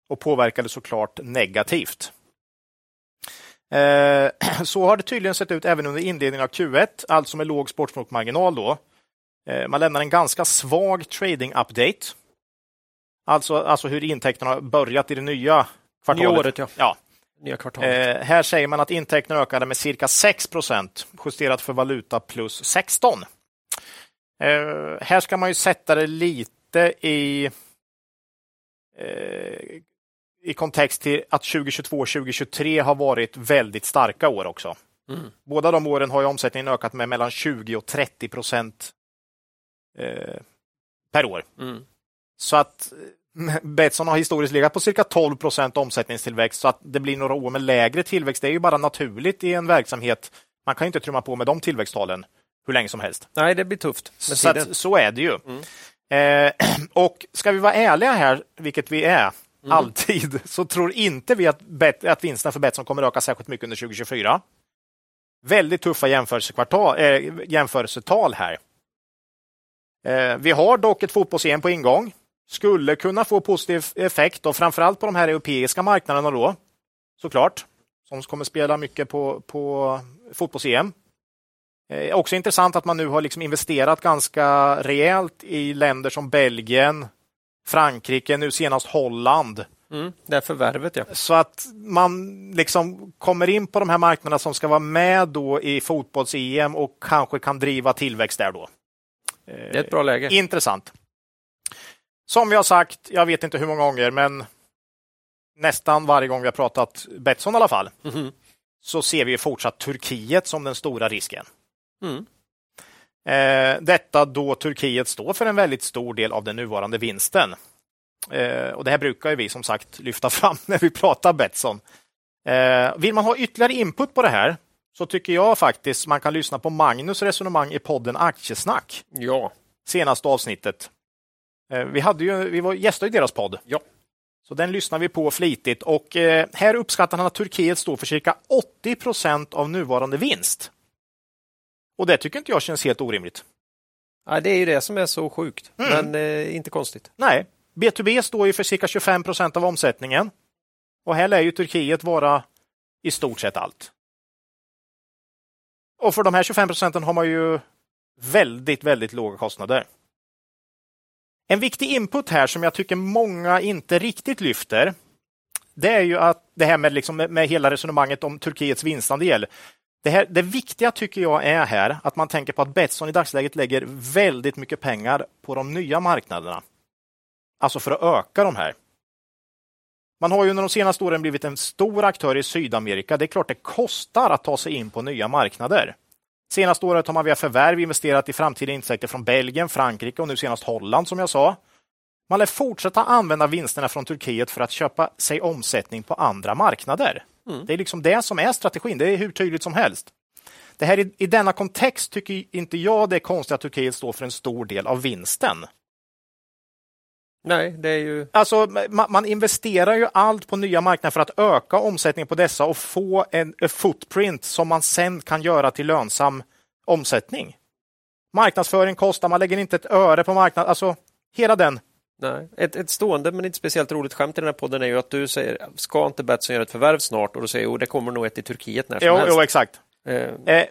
och påverkade såklart negativt. Eh, så har det tydligen sett ut även under inledningen av Q1, alltså med låg sportsmålsmarginal. Då. Eh, man lämnar en ganska svag trading-update. Alltså, alltså hur intäkterna har börjat i det nya kvartalet. Året, ja. ja. Nya kvartalet. Eh, här säger man att intäkterna ökade med cirka 6 procent, justerat för valuta plus 16. Eh, här ska man ju sätta det lite i i kontext till att 2022 och 2023 har varit väldigt starka år också. Mm. Båda de åren har omsättningen ökat med mellan 20 och 30 procent eh, per år. Mm. Så att eh, Betsson har historiskt legat på cirka 12 procent omsättningstillväxt, så att det blir några år med lägre tillväxt. Det är ju bara naturligt i en verksamhet. Man kan inte trumma på med de tillväxttalen hur länge som helst. Nej, det blir tufft. Så, att, så är det ju. Mm. Eh, och ska vi vara ärliga här, vilket vi är, mm. alltid, så tror inte vi att, bet, att vinsterna för Betsson kommer öka särskilt mycket under 2024. Väldigt tuffa jämförelsekvartal, äh, jämförelsetal här. Eh, vi har dock ett fotbolls på ingång. Skulle kunna få positiv effekt och framförallt på de här europeiska marknaderna då, såklart, som kommer spela mycket på, på fotbolls-EM. Eh, också intressant att man nu har liksom investerat ganska rejält i länder som Belgien, Frankrike, nu senast Holland. Mm, det är förvärvet, ja. Så att man liksom kommer in på de här marknaderna som ska vara med då i fotbolls-EM och kanske kan driva tillväxt där då. Det är ett bra läge. Eh, intressant. Som har sagt, jag vet inte hur många gånger, men nästan varje gång vi har pratat Betsson i alla fall, mm. så ser vi fortsatt Turkiet som den stora risken. Mm. Eh, detta då Turkiet står för en väldigt stor del av den nuvarande vinsten. Eh, och Det här brukar vi som sagt lyfta fram när vi pratar Betsson. Eh, vill man ha ytterligare input på det här så tycker jag faktiskt man kan lyssna på Magnus resonemang i podden Aktiesnack. Ja. Senaste avsnittet. Vi, hade ju, vi var gäster i deras podd. Ja. Så den lyssnar vi på flitigt och här uppskattar han att Turkiet står för cirka 80 procent av nuvarande vinst. Och det tycker inte jag känns helt orimligt. Ja, det är ju det som är så sjukt, mm. men eh, inte konstigt. Nej, B2B står ju för cirka 25 procent av omsättningen. Och här lär ju Turkiet vara i stort sett allt. Och för de här 25 procenten har man ju väldigt, väldigt låga kostnader. En viktig input här som jag tycker många inte riktigt lyfter, det är ju att det här med, liksom, med hela resonemanget om Turkiets vinstandel. Det, här, det viktiga tycker jag är här att man tänker på att Betsson i dagsläget lägger väldigt mycket pengar på de nya marknaderna. Alltså för att öka de här. Man har ju under de senaste åren blivit en stor aktör i Sydamerika. Det är klart det kostar att ta sig in på nya marknader. Senaste året har man via förvärv investerat i framtida intäkter från Belgien, Frankrike och nu senast Holland som jag sa. Man lär fortsätta använda vinsterna från Turkiet för att köpa sig omsättning på andra marknader. Mm. Det är liksom det som är strategin. Det är hur tydligt som helst. Det här, I denna kontext tycker inte jag det är konstigt att Turkiet står för en stor del av vinsten. Nej, det är ju... Alltså, man, man, investerar ju allt på nya marknader för att öka omsättningen på dessa och få en, en footprint som man sen kan göra till lönsam omsättning. Marknadsföring kostar, man lägger inte ett öre på marknaden. Alltså, hela den Nej. Ett, ett stående men inte speciellt roligt skämt i den här podden är ju att du säger ska inte Betsson göra ett förvärv snart? Och du säger jo, det kommer nog ett i Turkiet när som jo, helst. Jo, exakt. Eh, eh,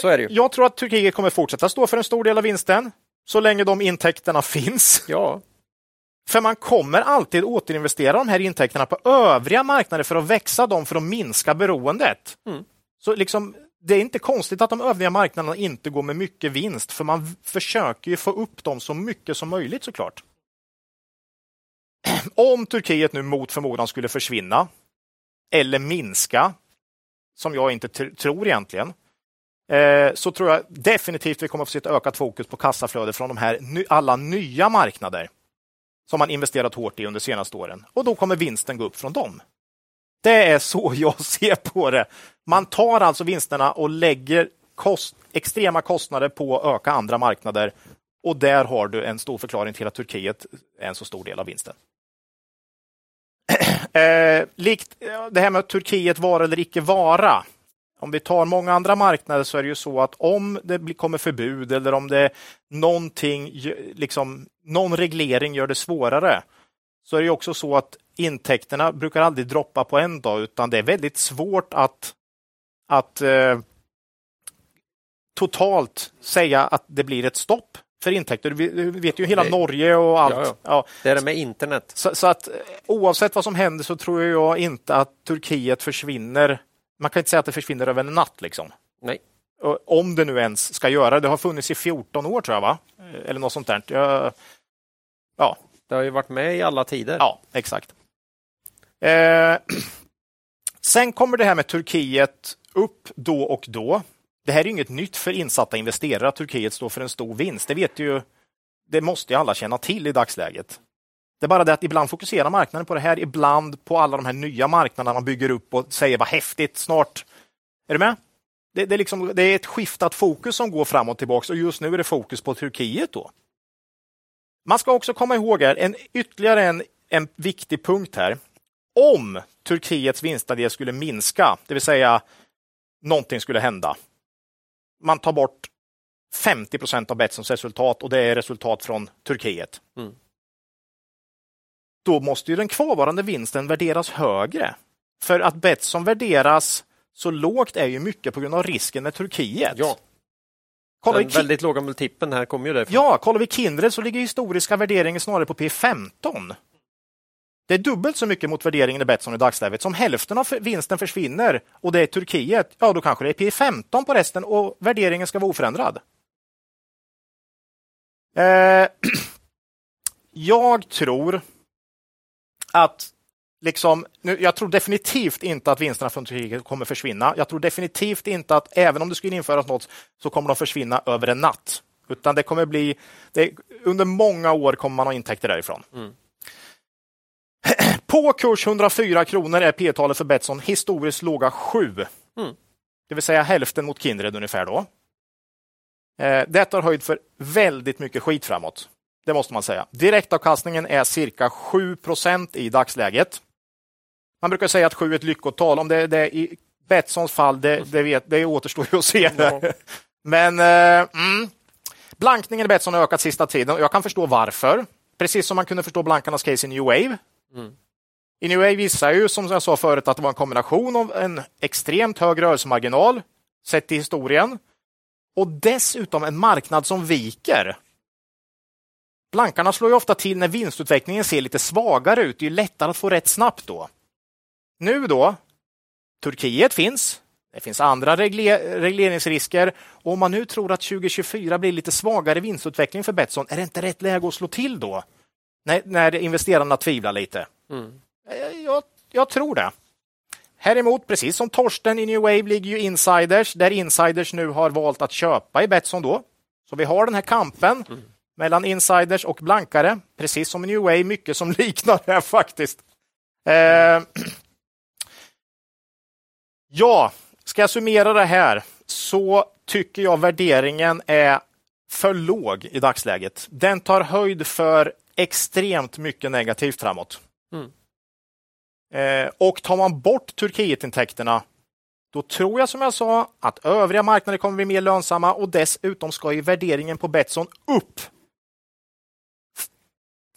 så är det ju. Jag tror att Turkiet kommer fortsätta stå för en stor del av vinsten så länge de intäkterna finns. Ja. För man kommer alltid återinvestera de här intäkterna på övriga marknader för att växa dem för att minska beroendet. Mm. Så liksom, det är inte konstigt att de övriga marknaderna inte går med mycket vinst, för man försöker ju få upp dem så mycket som möjligt såklart. Om Turkiet nu mot förmodan skulle försvinna eller minska, som jag inte tror egentligen, eh, så tror jag definitivt vi kommer att få se ett ökat fokus på kassaflöde från de här alla nya marknader som man investerat hårt i under senaste åren. Och då kommer vinsten gå upp från dem. Det är så jag ser på det. Man tar alltså vinsterna och lägger kost, extrema kostnader på att öka andra marknader och där har du en stor förklaring till att Turkiet är en så stor del av vinsten. Eh, likt eh, det här med Turkiet vara eller icke vara. Om vi tar många andra marknader så är det ju så att om det kommer förbud eller om det någonting, liksom, någon reglering gör det svårare, så är det också så att intäkterna brukar aldrig droppa på en dag, utan det är väldigt svårt att, att eh, totalt säga att det blir ett stopp för intäkter. Vi, vet ju hela det, Norge och allt. Ja, ja. ja. Det är det med internet. Så, så, att oavsett vad som händer så tror jag inte att Turkiet försvinner. Man kan inte säga att det försvinner över en natt. Liksom. Nej. Om det nu ens ska göra det. Det har funnits i 14 år tror jag, va? Eller något sånt där. Jag, ja. Det har ju varit med i alla tider. Ja, exakt. Eh, sen kommer det här med Turkiet upp då och då det här är inget nytt för insatta investerare att Turkiet står för en stor vinst. Det vet ju, det måste ju alla känna till i dagsläget. Det är bara det att ibland fokuserar marknaden på det här, ibland på alla de här nya marknaderna man bygger upp och säger vad häftigt, snart. Är du med? Det, det, är, liksom, det är ett skiftat fokus som går fram och tillbaka och just nu är det fokus på Turkiet. då. Man ska också komma ihåg här, en, ytterligare en, en viktig punkt här. Om Turkiets vinstandel skulle minska, det vill säga någonting skulle hända, man tar bort 50 procent av Betssons resultat och det är resultat från Turkiet. Mm. Då måste ju den kvarvarande vinsten värderas högre. För att Betsson värderas så lågt är ju mycket på grund av risken med Turkiet. Ja. Kollar den väldigt låga multipeln här kommer ju därifrån. Ja, kollar vi Kindred så ligger historiska värderingen snarare på P15. Det är dubbelt så mycket mot värderingen i Betsson i dagsläget. Som hälften av vinsten försvinner och det är Turkiet, ja då kanske det är P 15 på resten och värderingen ska vara oförändrad. Eh, jag tror att liksom, nu, jag tror definitivt inte att vinsterna från Turkiet kommer försvinna. Jag tror definitivt inte att även om det skulle införas något så kommer de försvinna över en natt. Utan det kommer bli, det, under många år kommer man ha intäkter därifrån. Mm. På kurs 104 kronor är P-talet för Betsson historiskt låga 7. Mm. Det vill säga hälften mot Kindred ungefär då. Eh, detta har höjd för väldigt mycket skit framåt. Det måste man säga. Direktavkastningen är cirka 7% i dagsläget. Man brukar säga att 7 är ett lyckotal. Om det, det är i Betssons fall, det, det, vet, det återstår ju att se. Ja. Men eh, mm, blankningen i Betsson har ökat sista tiden och jag kan förstå varför. Precis som man kunde förstå blankarnas case i New Wave. Mm. Inouye visar ju, som jag sa förut, att det var en kombination av en extremt hög rörelsemarginal sett till historien och dessutom en marknad som viker. Blankarna slår ju ofta till när vinstutvecklingen ser lite svagare ut. Det är lättare att få rätt snabbt då. Nu då, Turkiet finns. Det finns andra regler regleringsrisker. Och om man nu tror att 2024 blir lite svagare vinstutveckling för Betsson, är det inte rätt läge att slå till då? När, när investerarna tvivlar lite. Mm. Eh, jag, jag tror det. Häremot, precis som Torsten i New Wave, ligger ju insiders, där insiders nu har valt att köpa i Betsson då. Så vi har den här kampen mm. mellan insiders och blankare, precis som i New Wave, mycket som liknar det här faktiskt. Eh, ja, ska jag summera det här så tycker jag värderingen är för låg i dagsläget. Den tar höjd för extremt mycket negativt framåt. Eh, och tar man bort Turkietintäkterna, då tror jag som jag sa att övriga marknader kommer bli mer lönsamma och dessutom ska ju värderingen på Betsson upp.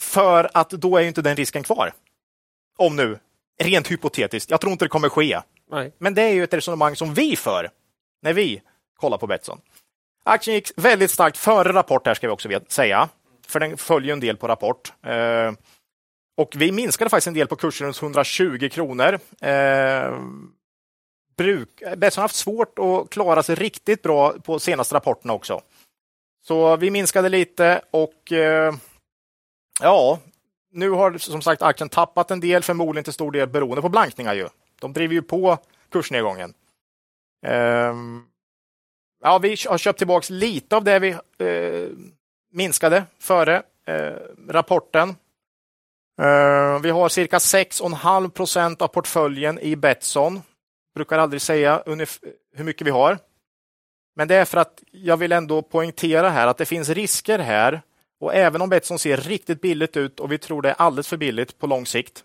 För att då är ju inte den risken kvar. Om nu, rent hypotetiskt, jag tror inte det kommer ske. Nej. Men det är ju ett resonemang som vi för när vi kollar på Betsson. Aktien gick väldigt starkt före rapport här ska vi också säga, för den följer en del på rapport. Och vi minskade faktiskt en del på kursen runt 120 kronor. Eh, bruk, eh, Betsson har haft svårt att klara sig riktigt bra på senaste rapporterna också. Så vi minskade lite och eh, ja, nu har som sagt aktien tappat en del, förmodligen till stor del beroende på blankningar. Ju. De driver ju på kursnedgången. Eh, ja, vi har köpt tillbaka lite av det vi eh, minskade före eh, rapporten. Uh, vi har cirka 6,5 procent av portföljen i Betsson. Brukar aldrig säga hur mycket vi har. Men det är för att jag vill ändå poängtera här att det finns risker här. Och även om Betsson ser riktigt billigt ut och vi tror det är alldeles för billigt på lång sikt,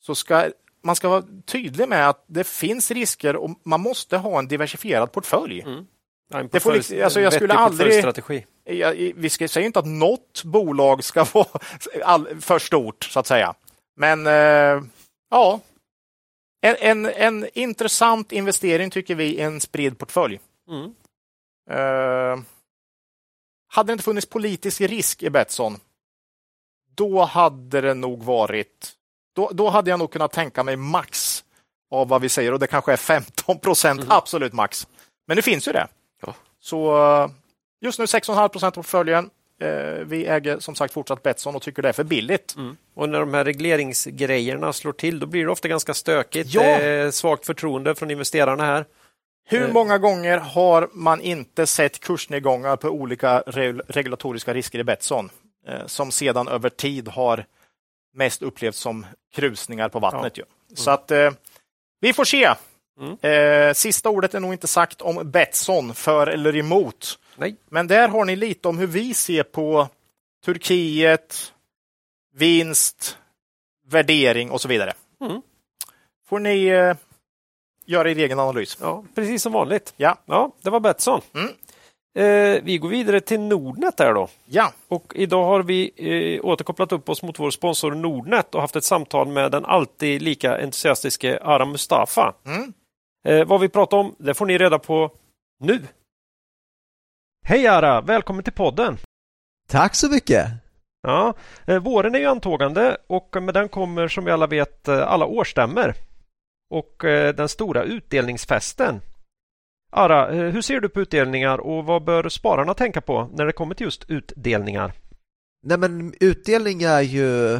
så ska man ska vara tydlig med att det finns risker och man måste ha en diversifierad portfölj. Mm. det får liksom, alltså jag skulle aldrig, jag, vi ska säga inte att något bolag ska vara all, för stort, så att säga. Men eh, ja, en, en, en, intressant investering tycker vi i en spridd portfölj. Mm. Eh, hade det inte funnits politisk risk i Betsson, då hade det nog varit då, då hade jag nog kunnat tänka mig max av vad vi säger och det kanske är 15 procent, mm. absolut max. Men det finns ju det. Ja. Så just nu 6,5 procent av portföljen. Eh, vi äger som sagt fortsatt Betsson och tycker det är för billigt. Mm. Och när de här regleringsgrejerna slår till, då blir det ofta ganska stökigt. Ja. Svagt förtroende från investerarna här. Hur eh. många gånger har man inte sett kursnedgångar på olika regulatoriska risker i Betsson som sedan över tid har mest upplevts som krusningar på vattnet. Ja. Mm. Så att eh, vi får se. Mm. Eh, sista ordet är nog inte sagt om Betsson, för eller emot. Nej. Men där har ni lite om hur vi ser på Turkiet, vinst, värdering och så vidare. Mm. Får ni eh, göra er egen analys. Ja, precis som vanligt. Ja, ja det var Betsson. Mm. Eh, vi går vidare till Nordnet där då. Ja. Och idag har vi eh, återkopplat upp oss mot vår sponsor Nordnet och haft ett samtal med den alltid lika entusiastiske Aram Mustafa. Mm. Eh, vad vi pratar om, det får ni reda på nu. Hej Ara, välkommen till podden. Tack så mycket. Ja, eh, våren är ju antågande och med den kommer som vi alla vet eh, alla årsstämmer och eh, den stora utdelningsfesten Ara, hur ser du på utdelningar och vad bör spararna tänka på när det kommer till just utdelningar? Nej men utdelning är ju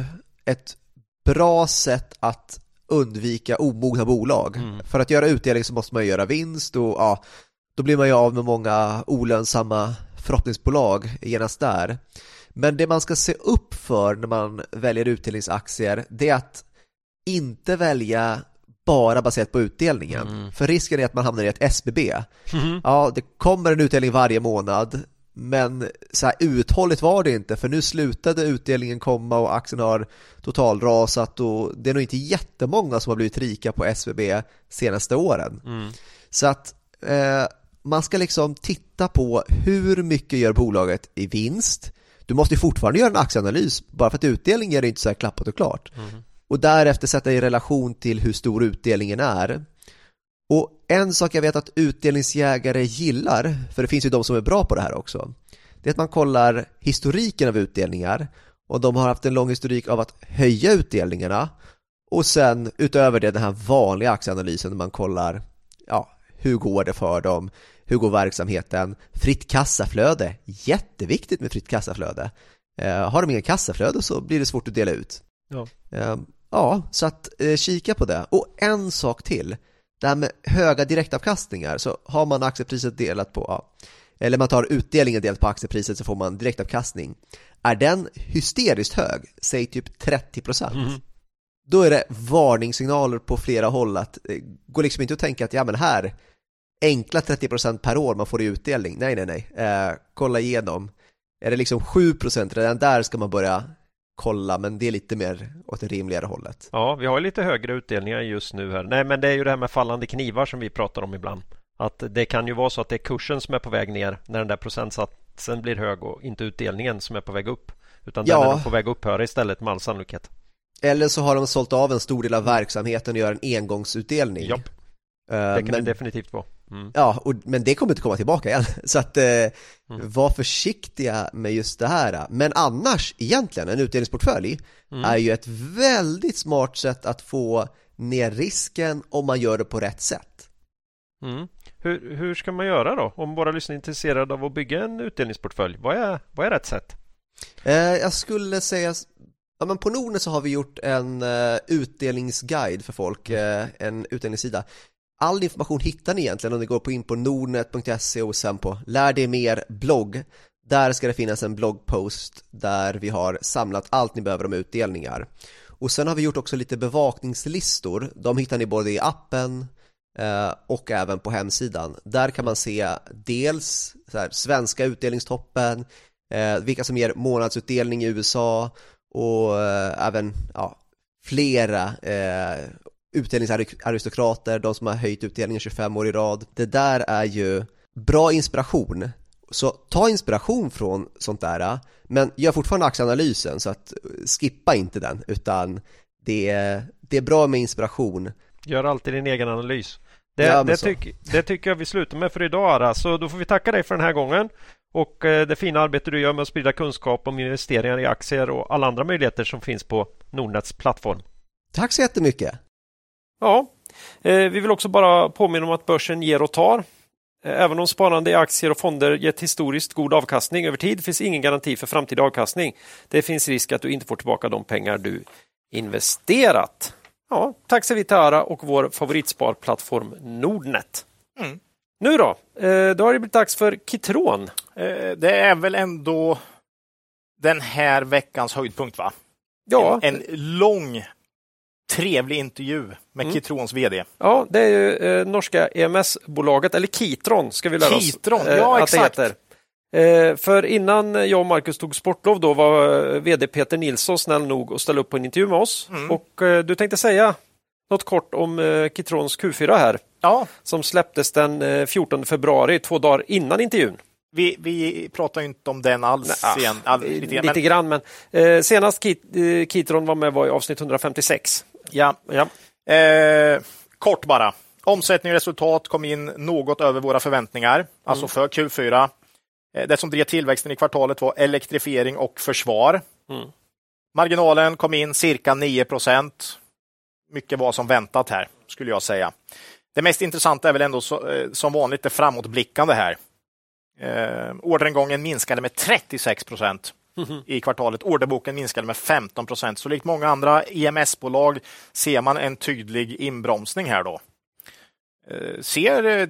ett bra sätt att undvika omogna bolag. Mm. För att göra utdelning så måste man göra vinst och ja, då blir man ju av med många olönsamma förhoppningsbolag genast där. Men det man ska se upp för när man väljer utdelningsaktier det är att inte välja bara baserat på utdelningen. Mm. För risken är att man hamnar i ett SBB. Mm. Ja, det kommer en utdelning varje månad, men så här uthålligt var det inte för nu slutade utdelningen komma och aktien har totalrasat och det är nog inte jättemånga som har blivit rika på SBB senaste åren. Mm. Så att eh, man ska liksom titta på hur mycket gör bolaget i vinst. Du måste fortfarande göra en aktieanalys, bara för att utdelning är det inte så här klappat och klart. Mm och därefter sätta i relation till hur stor utdelningen är. Och en sak jag vet att utdelningsjägare gillar, för det finns ju de som är bra på det här också, det är att man kollar historiken av utdelningar och de har haft en lång historik av att höja utdelningarna och sen utöver det den här vanliga aktieanalysen där man kollar hur går det för dem, hur går verksamheten, fritt kassaflöde, jätteviktigt med fritt kassaflöde. Eh, har de ingen kassaflöde så blir det svårt att dela ut. Ja. Eh, Ja, så att eh, kika på det. Och en sak till. Det här med höga direktavkastningar, så har man aktiepriset delat på, ja, eller man tar utdelningen delat på aktiepriset så får man direktavkastning. Är den hysteriskt hög, säg typ 30 procent, mm. då är det varningssignaler på flera håll att det går liksom inte att tänka att ja men här, enkla 30 procent per år man får i utdelning. Nej, nej, nej. Eh, kolla igenom. Är det liksom 7 procent, redan där ska man börja kolla, men det är lite mer åt det rimligare hållet. Ja, vi har lite högre utdelningar just nu här. Nej, men det är ju det här med fallande knivar som vi pratar om ibland. Att det kan ju vara så att det är kursen som är på väg ner när den där procentsatsen blir hög och inte utdelningen som är på väg upp. Utan Ja. den är på väg att upphöra istället med all sannolikhet. Eller så har de sålt av en stor del av verksamheten och gör en engångsutdelning. Japp, Eh, det kan det men, definitivt vara. Mm. ja, och, men det kommer inte komma tillbaka igen. Så att eh, var försiktiga med just det här. Men annars, egentligen, en utdelningsportfölj Mm. är ju ett väldigt smart sätt att få ner risken om man gör det på rätt sätt. Mm. Hur, hur ska man göra då? Om våra lyssnare är intresserade av att bygga en utdelningsportfölj. Vad är, vad är rätt sätt? Eh, jag skulle säga, ja men på Nordnet så har vi gjort en eh, utdelningsguide för folk, eh, en utdelningssida. All information hittar ni egentligen om ni går på in på nordnet.se och sen på Lär dig mer blogg. Där ska det finnas en bloggpost där vi har samlat allt ni behöver om utdelningar. Och sen har vi gjort också lite bevakningslistor. De hittar ni både i appen eh, och även på hemsidan. Där kan man se dels så här, svenska utdelningstoppen, eh, vilka som ger månadsutdelning i USA och eh, även ja, flera eh, utdelningsaristokrater, de som har höjt utdelningen 25 år i rad. Det där är ju bra inspiration. Så ta inspiration från sånt där, men gör fortfarande aktieanalysen så att skippa inte den, utan det är, det är bra med inspiration. Gör alltid din egen analys. Det, Ja, det, tyck, det tycker jag vi slutar med för idag Ara. Så då får vi tacka dig för den här gången. Och eh, det fina arbete du gör med att sprida kunskap om investeringar i aktier och alla andra möjligheter som finns på Nordnets plattform. Tack så jättemycket! Ja, eh, vi vill också bara påminna om att börsen ger och tar. Eh, Även om sparande i aktier och fonder gett historiskt god avkastning över tid finns ingen garanti för framtida avkastning. Det finns risk att du inte får tillbaka de pengar du investerat. Ja, tack säger vi till Ara och vår favoritsparplattform Nordnet. Mm. Nu då? Eh, Då har det blivit dags för Kitron. Det är väl ändå den här veckans höjdpunkt, va? Ja, En, en lång, trevlig intervju med Mm. Kitrons VD. ja det är ju eh, norska EMS-bolaget, eller Kitron ska vi lära oss Kitron, eh, ja, exakt. Eh, för innan jag och Marcus tog sportlov då var eh, VD Peter Nilsson snäll nog att ställa upp på en intervju med oss. Mm. Och eh, du tänkte säga något kort om eh, Kitrons Q4 här Ja, som släpptes den eh, 14 februari, två dagar innan intervjun. vi, vi pratar inte om den alls Nej, ah, All, lite, lite, grann, men, grann, men eh, senast Kit, eh, Kitron var med var i avsnitt 156. Ja. Ja. Eh, kort bara. Omsättning och resultat kom in något över våra förväntningar, alltså för Q4. Eh, Det som drev tillväxten i kvartalet var elektrifiering och försvar. Mm. Marginalen kom in cirka 9 procent. Mycket var som väntat här, skulle jag säga. Det mest intressanta är väl ändå så, eh, som vanligt det framåtblickande här. Eh, orderingången minskade med 36 procent i kvartalet. Orderboken minskade med 15 procent. Så likt många andra EMS-bolag ser man en tydlig inbromsning här då. Eh, ser eh,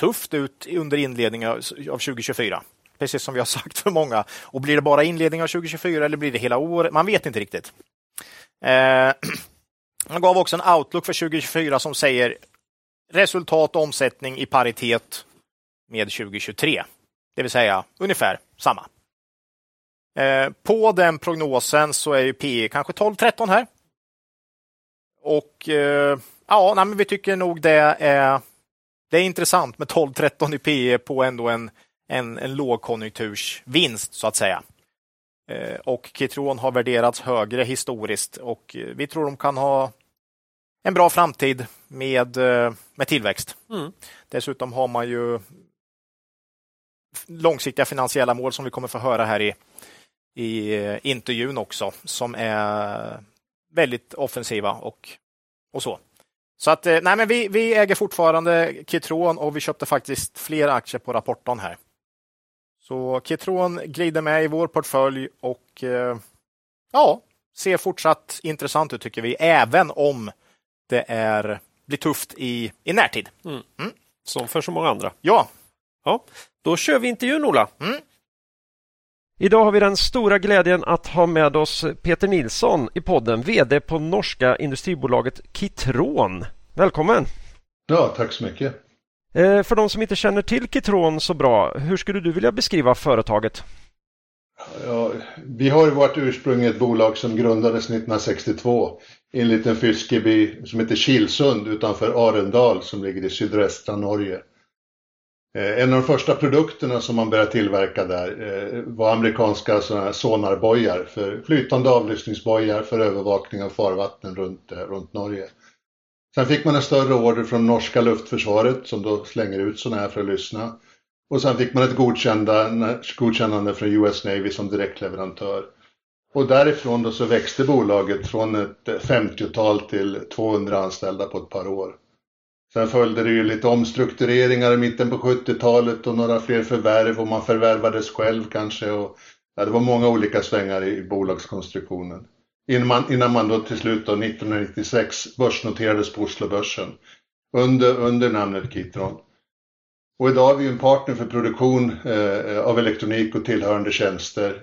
tufft ut under inledningen av 2024. Precis som vi har sagt för många. Och blir det bara inledningen av 2024 eller blir det hela året? Man vet inte riktigt. Eh, man gav också en outlook för 2024 som säger resultat och omsättning i paritet med 2023. Det vill säga ungefär samma. Eh, på den prognosen så är ju P kanske 12-13 här. Och eh, ja, nej, men vi tycker nog det är, det är intressant med 12-13 i PE på ändå en, en, en lågkonjunktursvinst så att säga. Eh, och Kitron har värderats högre historiskt och vi tror de kan ha en bra framtid med, med tillväxt. Mm. Dessutom har man ju långsiktiga finansiella mål som vi kommer få höra här i, i eh, intervjun också, som är väldigt offensiva och, och så. Så att, eh, nej men vi, vi äger fortfarande Kitron och vi köpte faktiskt fler aktier på rapporten här. Så Kitron glider med i vår portfölj och eh, ja, ser fortsatt intressant ut tycker vi, även om det är, blir tufft i, i närtid. Som för så många andra. Ja, Ja, då kör vi intervjun Ola. Mm. Idag har vi den stora glädjen att ha med oss Peter Nilsson i podden, VD på norska industribolaget Kitron. Välkommen! Ja, tack så mycket. Eh, För de som inte känner till Kitron så bra, hur skulle du vilja beskriva företaget? Ja, vi har ju vårt ursprung i ett bolag som grundades 1962 i en liten fiskeby som heter Kilsund utanför Arendal som ligger i sydvästra Norge. Eh, en av de första produkterna som man började tillverka där eh, var amerikanska sådana sonarbojar för flytande avlyssningsbojar för övervakning av farvattnen runt, eh, runt Norge. Sen fick man en större order från norska luftförsvaret som då slänger ut sådana här för att lyssna. Och sen fick man ett godkännande från US Navy som direktleverantör. Och därifrån då så växte bolaget från ett 50-tal till 200 anställda på ett par år. Sen följde det ju lite omstruktureringar i mitten på 70-talet och några fler förvärv och man förvärvades själv kanske. Och, ja, det var många olika svängar i bolagskonstruktionen. Innan man, innan man då till slut då 1996 börsnoterades på Oslobörsen under, under namnet Kitron. Och idag är vi en partner för produktion eh, av elektronik och tillhörande tjänster,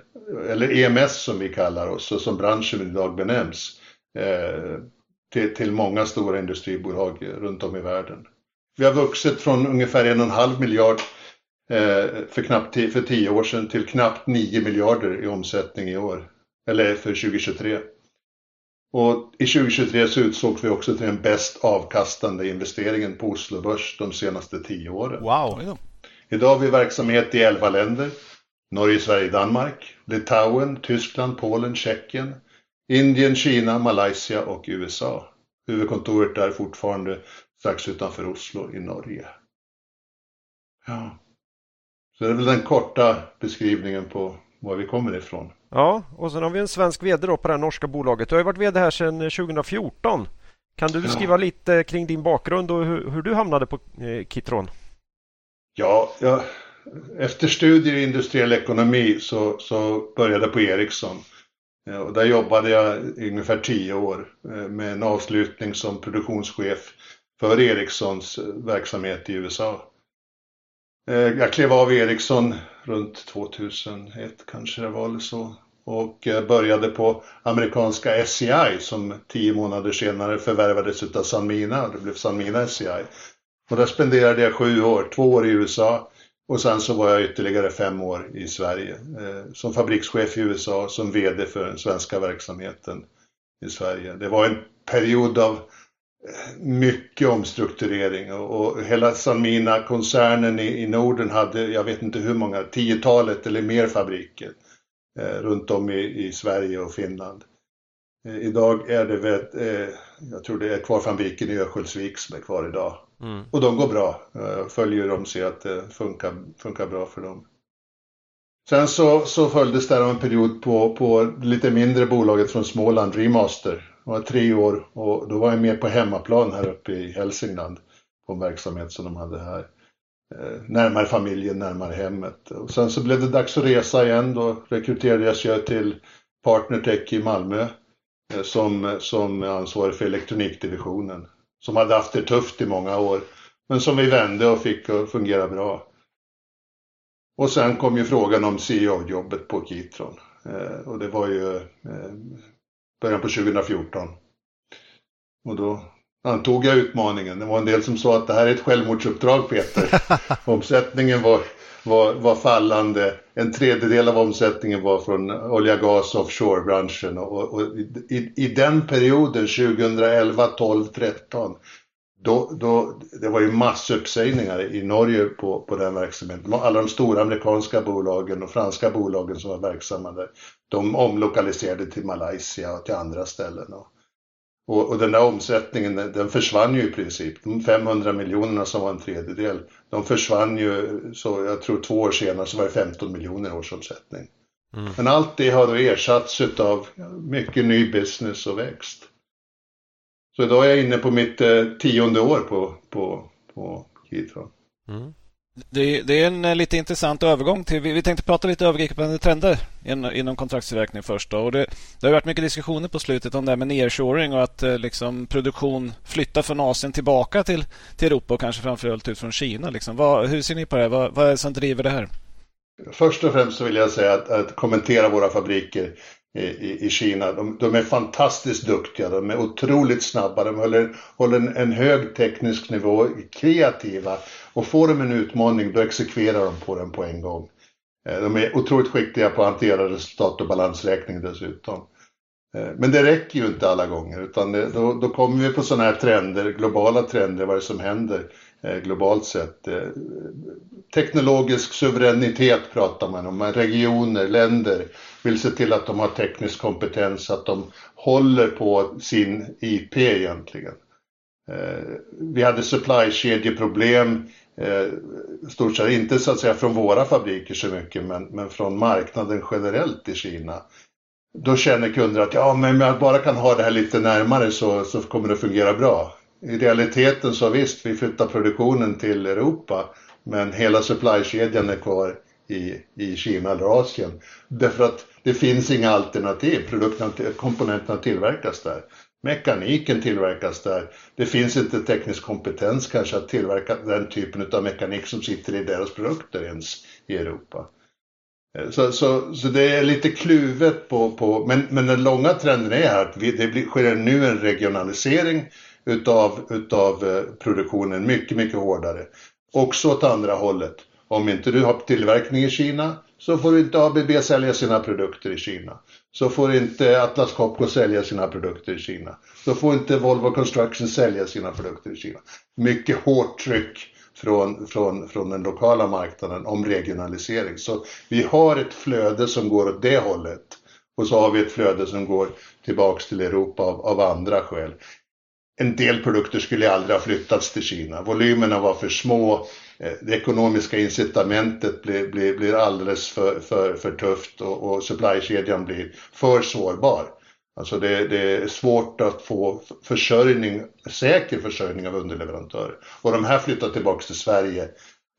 eller EMS som vi kallar oss och som branschen idag benämns, eh, till, till många stora industribolag runt om i världen. Vi har vuxit från ungefär en och en halv miljard eh, för knappt för tio år sedan till knappt nio miljarder i omsättning i år, eller för 2023. Och i 2023 så utsågs vi också till den bäst avkastande investeringen på Oslo Börs de senaste tio åren. Wow! Idag har vi verksamhet i elva länder. Norge, Sverige, Danmark, Litauen, Tyskland, Polen, Tjeckien, Indien, Kina, Malaysia och USA. Huvudkontoret är fortfarande strax utanför Oslo i Norge. Ja. Så det är väl den korta beskrivningen på var vi kommer ifrån. Ja, och sen har vi en svensk VD då på det här norska bolaget. Du har ju varit VD här sedan 2014. Kan du beskriva ja. lite kring din bakgrund och hur, hur du hamnade på eh, Kitron? Ja, jag, efter studier i industriell ekonomi så, så började jag på Ericsson. Eh, och där jobbade jag i ungefär tio år eh, med en avslutning som produktionschef för Ericssons eh, verksamhet i USA. Jag klev av Ericsson runt 2001 kanske det var eller så. Och började på amerikanska SCI som tio månader senare förvärvades av Sanmina. Det blev Sanmina SCI. Och där spenderade jag sju år, två år i USA och sen så var jag ytterligare fem år i Sverige. Eh, som fabrikschef i USA, som VD för den svenska verksamheten i Sverige. Det var en period av eh, mycket omstrukturering och, och hela Sanmina-koncernen i, i, Norden hade, jag vet inte hur många, tiotalet eller mer fabriker eh, runt om i, i, Sverige och Finland. Eh, idag är det väl, eh, jag tror det är kvarfabriken i Örnsköldsvik som är kvar idag. Mm. Och de går bra, eh, följer dem och ser att det funkar, funkar bra för dem. Sen så, så följdes det en period på, på lite mindre bolaget från Småland, Remaster, jag var tre år och då var jag med på hemmaplan här uppe i Hälsingland på en verksamhet som de hade här. Eh, närmare familjen, närmare hemmet. Och sen så blev det dags att resa igen. Då rekryterades jag till Partnertech i Malmö eh, som, som ansvarig för elektronikdivisionen. Som hade haft det tufft i många år. Men som vi vände och fick att fungera bra. Och sen kom ju frågan om CEO-jobbet på Kitron. Eh, och det var ju början på 2014. Och då antog jag utmaningen. Det var en del som sa att det här är ett självmordsuppdrag Peter. Omsättningen var, var, var fallande. En tredjedel av omsättningen var från olja, gas, offshore-branschen. Och, och i, i, den perioden, 2011, 12, 13, då, då, det var ju massuppsägningar i Norge på, på den verksamheten. Alla de stora amerikanska bolagen och franska bolagen som var verksamma där, de omlokaliserade till Malaysia och till andra ställen. Och, och, och den där omsättningen, den försvann ju i princip. De 500 miljonerna som var en tredjedel, de försvann ju, så jag tror två år senare så var det 15 miljoner årsomsättning. Mm. Men allt det har då ersatts av mycket ny business och växt. Så idag är jag inne på mitt eh, tionde år på, på, på Kitron. Mm. Det, det, är en eh, lite intressant övergång till, vi, vi tänkte prata lite övergripande trender inom kontraktstillverkning först. Då. Och det, det, har varit mycket diskussioner på slutet om det här med nearshoring och att eh, liksom, produktion flyttar från Asien tillbaka till, till Europa och kanske framförallt ut från Kina. Liksom. Vad, hur ser ni på det? Vad, vad är det som driver det här? Först och främst så vill jag säga att, att kommentera våra fabriker i, i Kina. De, de, är fantastiskt duktiga, de är otroligt snabba, de håller, håller en, en hög teknisk nivå, kreativa och får de en utmaning då exekverar de på den på en gång. Eh, de är otroligt skickliga på att hantera resultat och balansräkning dessutom. Eh, men det räcker ju inte alla gånger utan det, då, då, kommer vi på sådana här trender, globala trender, vad det som händer eh, globalt sett. Teknologisk suveränitet pratar man om, regioner, länder vill se till att de har teknisk kompetens, att de håller på sin IP egentligen. Vi hade supply-kedjeproblem, Eh, stort sett inte så att säga från våra fabriker så mycket, men, men från marknaden generellt i Kina. Då känner kunder att ja, men om jag bara kan ha det här lite närmare så, så kommer det fungera bra. I realiteten så visst, vi flyttar produktionen till Europa, men hela supplykedjan är kvar i, i Kina eller Asien. Därför att det finns inga alternativ, produkterna, komponenterna tillverkas där. Mekaniken tillverkas där. Det finns inte teknisk kompetens kanske att tillverka den typen av mekanik som sitter i deras produkter ens i Europa. Eh, så, så, så det är lite kluvet på, på men, men den långa trenden är att vi, det blir, sker nu en regionalisering utav, utav eh, produktionen mycket, mycket hårdare. Också åt andra hållet. Om inte du har tillverkning i Kina så får inte ABB sälja sina produkter i Kina. Så får inte Atlas Copco sälja sina produkter i Kina. Så får inte Volvo Construction sälja sina produkter i Kina. Mycket hårt tryck från, från, från den lokala marknaden om regionalisering. Så vi har ett flöde som går åt det hållet. Och så har vi ett flöde som går tillbaks till Europa av, av andra skäl. En del produkter skulle aldrig ha flyttats till Kina. Volymerna var för små. Eh, det ekonomiska incitamentet blir, blir, blir alldeles för, för, för tufft och, och supplykedjan blir för sårbar. Alltså det, det, är svårt att få försörjning, säker försörjning av underleverantörer. Och de här flyttar tillbaks till Sverige.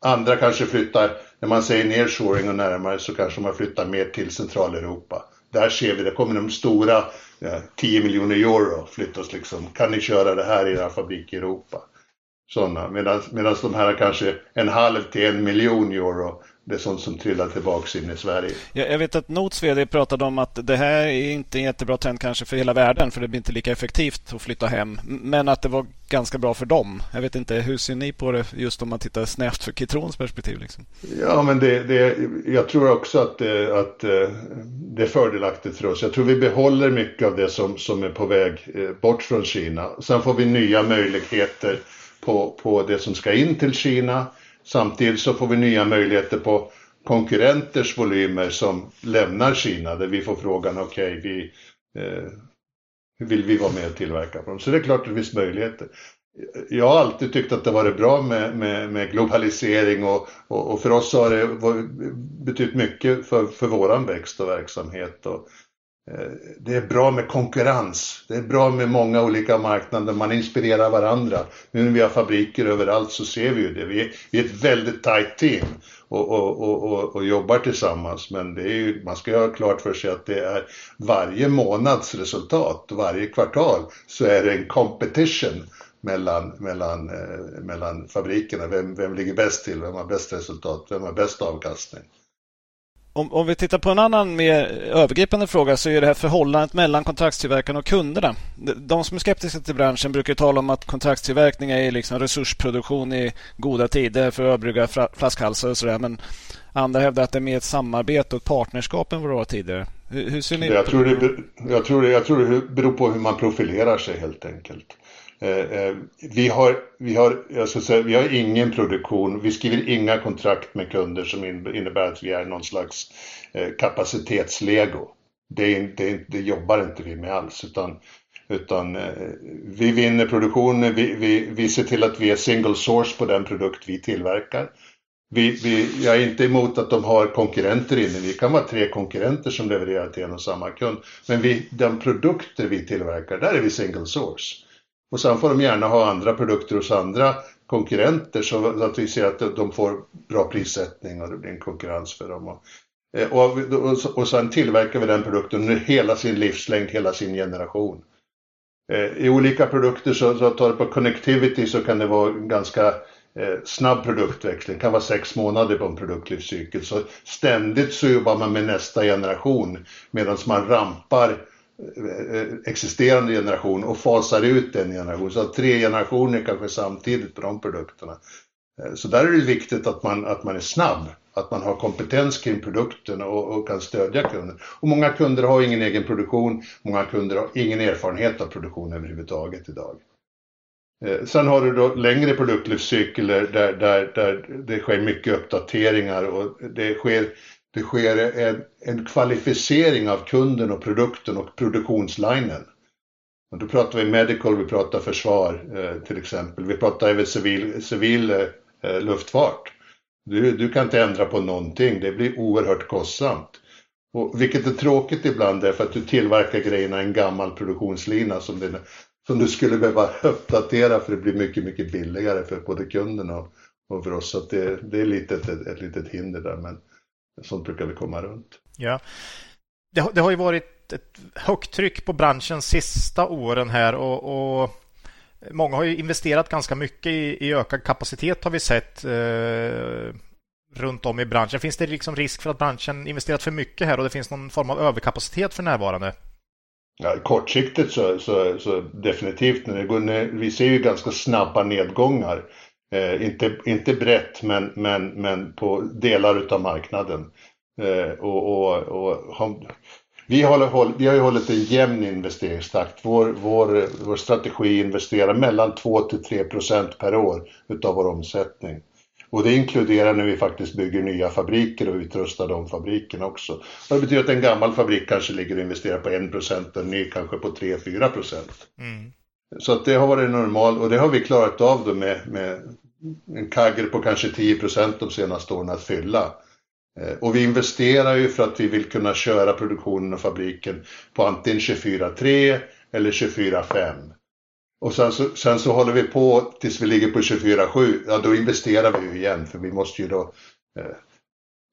Andra kanske flyttar, när man säger nearshoring och närmare så kanske man flyttar mer till Centraleuropa. Där ser vi, det kommer de stora, eh, ja, 10 miljoner euro flyttas liksom. Kan ni köra det här i era fabrik i Europa? Sådana, medan de här kanske en halv till en miljon euro det är sånt som trillar tillbaks in i Sverige. Jag, jag vet att Notes VD pratade om att det här är inte en jättebra trend kanske för hela världen för det blir inte lika effektivt att flytta hem. Men att det var ganska bra för dem. Jag vet inte, hur ser ni på det just om man tittar snävt för Kitrons perspektiv? Liksom? Ja, men det, det, jag tror också att, det, att eh, det är fördelaktigt för oss. Jag tror vi behåller mycket av det som, som är på väg eh, bort från Kina. Sen får vi nya möjligheter på, på det som ska in till Kina. Samtidigt så får vi nya möjligheter på konkurrenters volymer som lämnar Kina där vi får frågan okej, okay, vi, eh, vill vi vara med och tillverka på dem? Så det är klart att det finns möjligheter. Jag har alltid tyckt att det varit bra med, med, med globalisering och, och, och, för oss har det betytt mycket för, för våran växt och verksamhet. Och, Eh, Eh, det är bra med konkurrens. Det är bra med många olika marknader. Man inspirerar varandra. Nu när vi har fabriker överallt så ser vi ju det. Vi är, vi är ett väldigt tight team och, och, och, och, jobbar tillsammans. Men det är ju, man ska ju ha klart för sig att det är varje månads resultat, varje kvartal, så är det en competition mellan, mellan, eh, mellan fabrikerna. Vem, vem ligger bäst till? Vem har bäst resultat? Vem har bäst avkastning? Om, om, vi tittar på en annan mer övergripande fråga så är det här förhållandet mellan kontraktstillverkarna och kunderna. De som är skeptiska till branschen brukar tala om att kontraktstillverkning är liksom resursproduktion i goda tider för att överbrygga flaskhalsar och sådär. Men andra hävdar att det är mer ett samarbete och ett partnerskap än vad det var tidigare. Hur, hur ser ni jag tror, det, jag, tror det, jag tror det beror på hur man profilerar sig helt enkelt. Eh, eh, vi har, vi, har, jag ska säga, vi har ingen produktion, vi skriver inga kontrakt med kunder som innebär att vi är någon slags eh, kapacitetslego. Det, det, det jobbar inte vi med alls utan, utan vi vinner produktionen, vi, vi, vi ser till att vi är single source på den produkt vi tillverkar. Vi, vi, jag är inte emot att de har konkurrenter inne. Vi kan vara tre konkurrenter som levererar till en och samma kund. Men vi, de produkter vi tillverkar, där är vi single source. Och sen får de gärna ha andra produkter hos andra konkurrenter så att vi ser att de får bra prissättning och det blir en konkurrens för dem. Och, eh, och, och sen tillverkar vi den produkten under hela sin livslängd, hela sin generation. Eh, I olika produkter så, så tar det på connectivity så kan det vara en ganska eh, snabb produktväxling, det kan vara sex månader på en produktlivscykel. Så ständigt så jobbar man med nästa generation medan man rampar Eh, Eh, existerande generation och fasar ut en generation. Så tre generationer kanske samtidigt på de produkterna. Eh, så där är det viktigt att man, att man är snabb, att man har kompetens kring produkten och, och kan stödja kunden. Och många kunder har ingen egen produktion, många kunder har ingen erfarenhet av produktion överhuvudtaget idag. Eh, sen har du då längre produktlivscykler där, där, där det sker mycket uppdateringar och det sker, det sker en, en kvalificering av kunden och produkten och produktionslinen. Och då pratar vi medical, vi pratar försvar eh, till exempel. Vi pratar även civil, civil eh, luftfart. Du, du kan inte ändra på någonting, det blir oerhört kostsamt. Och vilket är tråkigt ibland därför att du tillverkar grejerna i en gammal produktionslina som, din, som du skulle behöva uppdatera för det blir mycket, mycket billigare för både kunden och, och för oss. Så det, det är lite ett, ett, ett litet hinder där men sånt brukar vi komma runt. Ja. Det, det har ju varit ett högt tryck på branschen sista åren här och, och många har ju investerat ganska mycket i, i ökad kapacitet har vi sett eh, runt om i branschen. Finns det liksom risk för att branschen investerat för mycket här och det finns någon form av överkapacitet för närvarande? Ja, kortsiktigt så, så, så definitivt. När det går ner, vi ser ju ganska snabba nedgångar. Eh, inte, inte brett men, men, men på delar av marknaden. Eh, och, och, och, vi, håller, vi har ju hållit en jämn investeringstakt. Vår, vår, vår strategi investerar mellan 2 till 3 procent per år utav vår omsättning. Och det inkluderar när vi faktiskt bygger nya fabriker och utrustar de fabrikerna också. Det betyder att en gammal fabrik kanske ligger och investerar på 1 procent och en ny kanske på 3-4 procent. Mm. Så att det har varit normalt och det har vi klarat av då med, med en kagger på kanske 10 de senaste åren att fylla. Eh, och vi investerar ju för att vi vill kunna köra produktionen och fabriken på antingen 24-3 eller 24-5. Och sen så, sen så håller vi på tills vi ligger på 24-7. Ja, då investerar vi ju igen för vi måste ju då eh,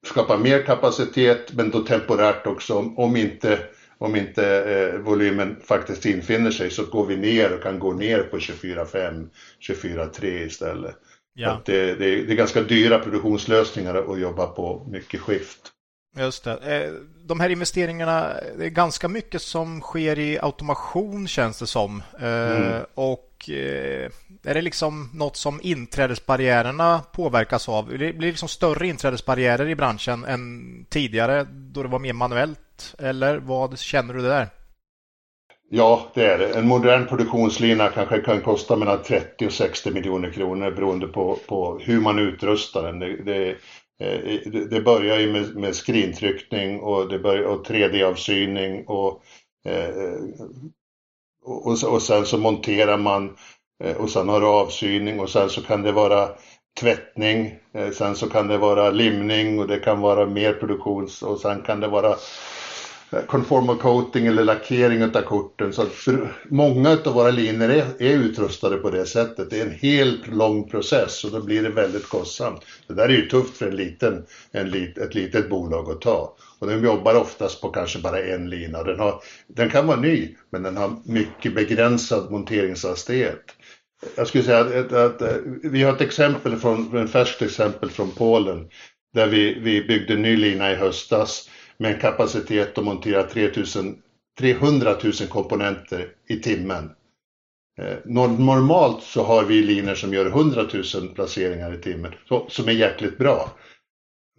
skapa mer kapacitet men då temporärt också om, om inte, om inte eh, volymen faktiskt infinner sig så går vi ner och kan gå ner på 24-5, 24-3 istället. Ja. Det, det, det, är ganska dyra produktionslösningar att jobba på mycket skift. Just det. Eh, de här investeringarna, det är ganska mycket som sker i automation känns det som. Eh, mm. Och eh, är det liksom något som inträdesbarriärerna påverkas av? Det blir liksom större inträdesbarriärer i branschen än tidigare då det var mer manuellt? Eller vad känner du där? Ja, det är det. En modern produktionslina kanske kan kosta mellan 30 och 60 miljoner kronor beroende på, på hur man utrustar den. Det, det, eh, det börjar ju med, med skrintryckning och, det börjar, och 3D-avsyning eh, och, och, och sen så monterar man eh, och sen har du avsyning och sen så kan det vara tvättning, sen så kan det vara limning och det kan vara mer produktions och sen kan det vara Eh, conformal coating eller lackering av korten. Så att många av våra linjer är, är, utrustade på det sättet. Det är en helt lång process och då blir det väldigt kostsamt. Det där är ju tufft för en liten, en lit, ett litet bolag att ta. Och den jobbar oftast på kanske bara en lina. Den, har, den kan vara ny, men den har mycket begränsad monteringshastighet. Jag skulle säga att, att, att, eh, vi har ett exempel från, ett färskt exempel från Polen där vi, vi byggde en ny lina i höstas med en kapacitet att montera 3000, 300 000 komponenter i timmen. Eh, normalt så har vi linjer som gör 100 000 placeringar i timmen, som är jäkligt bra.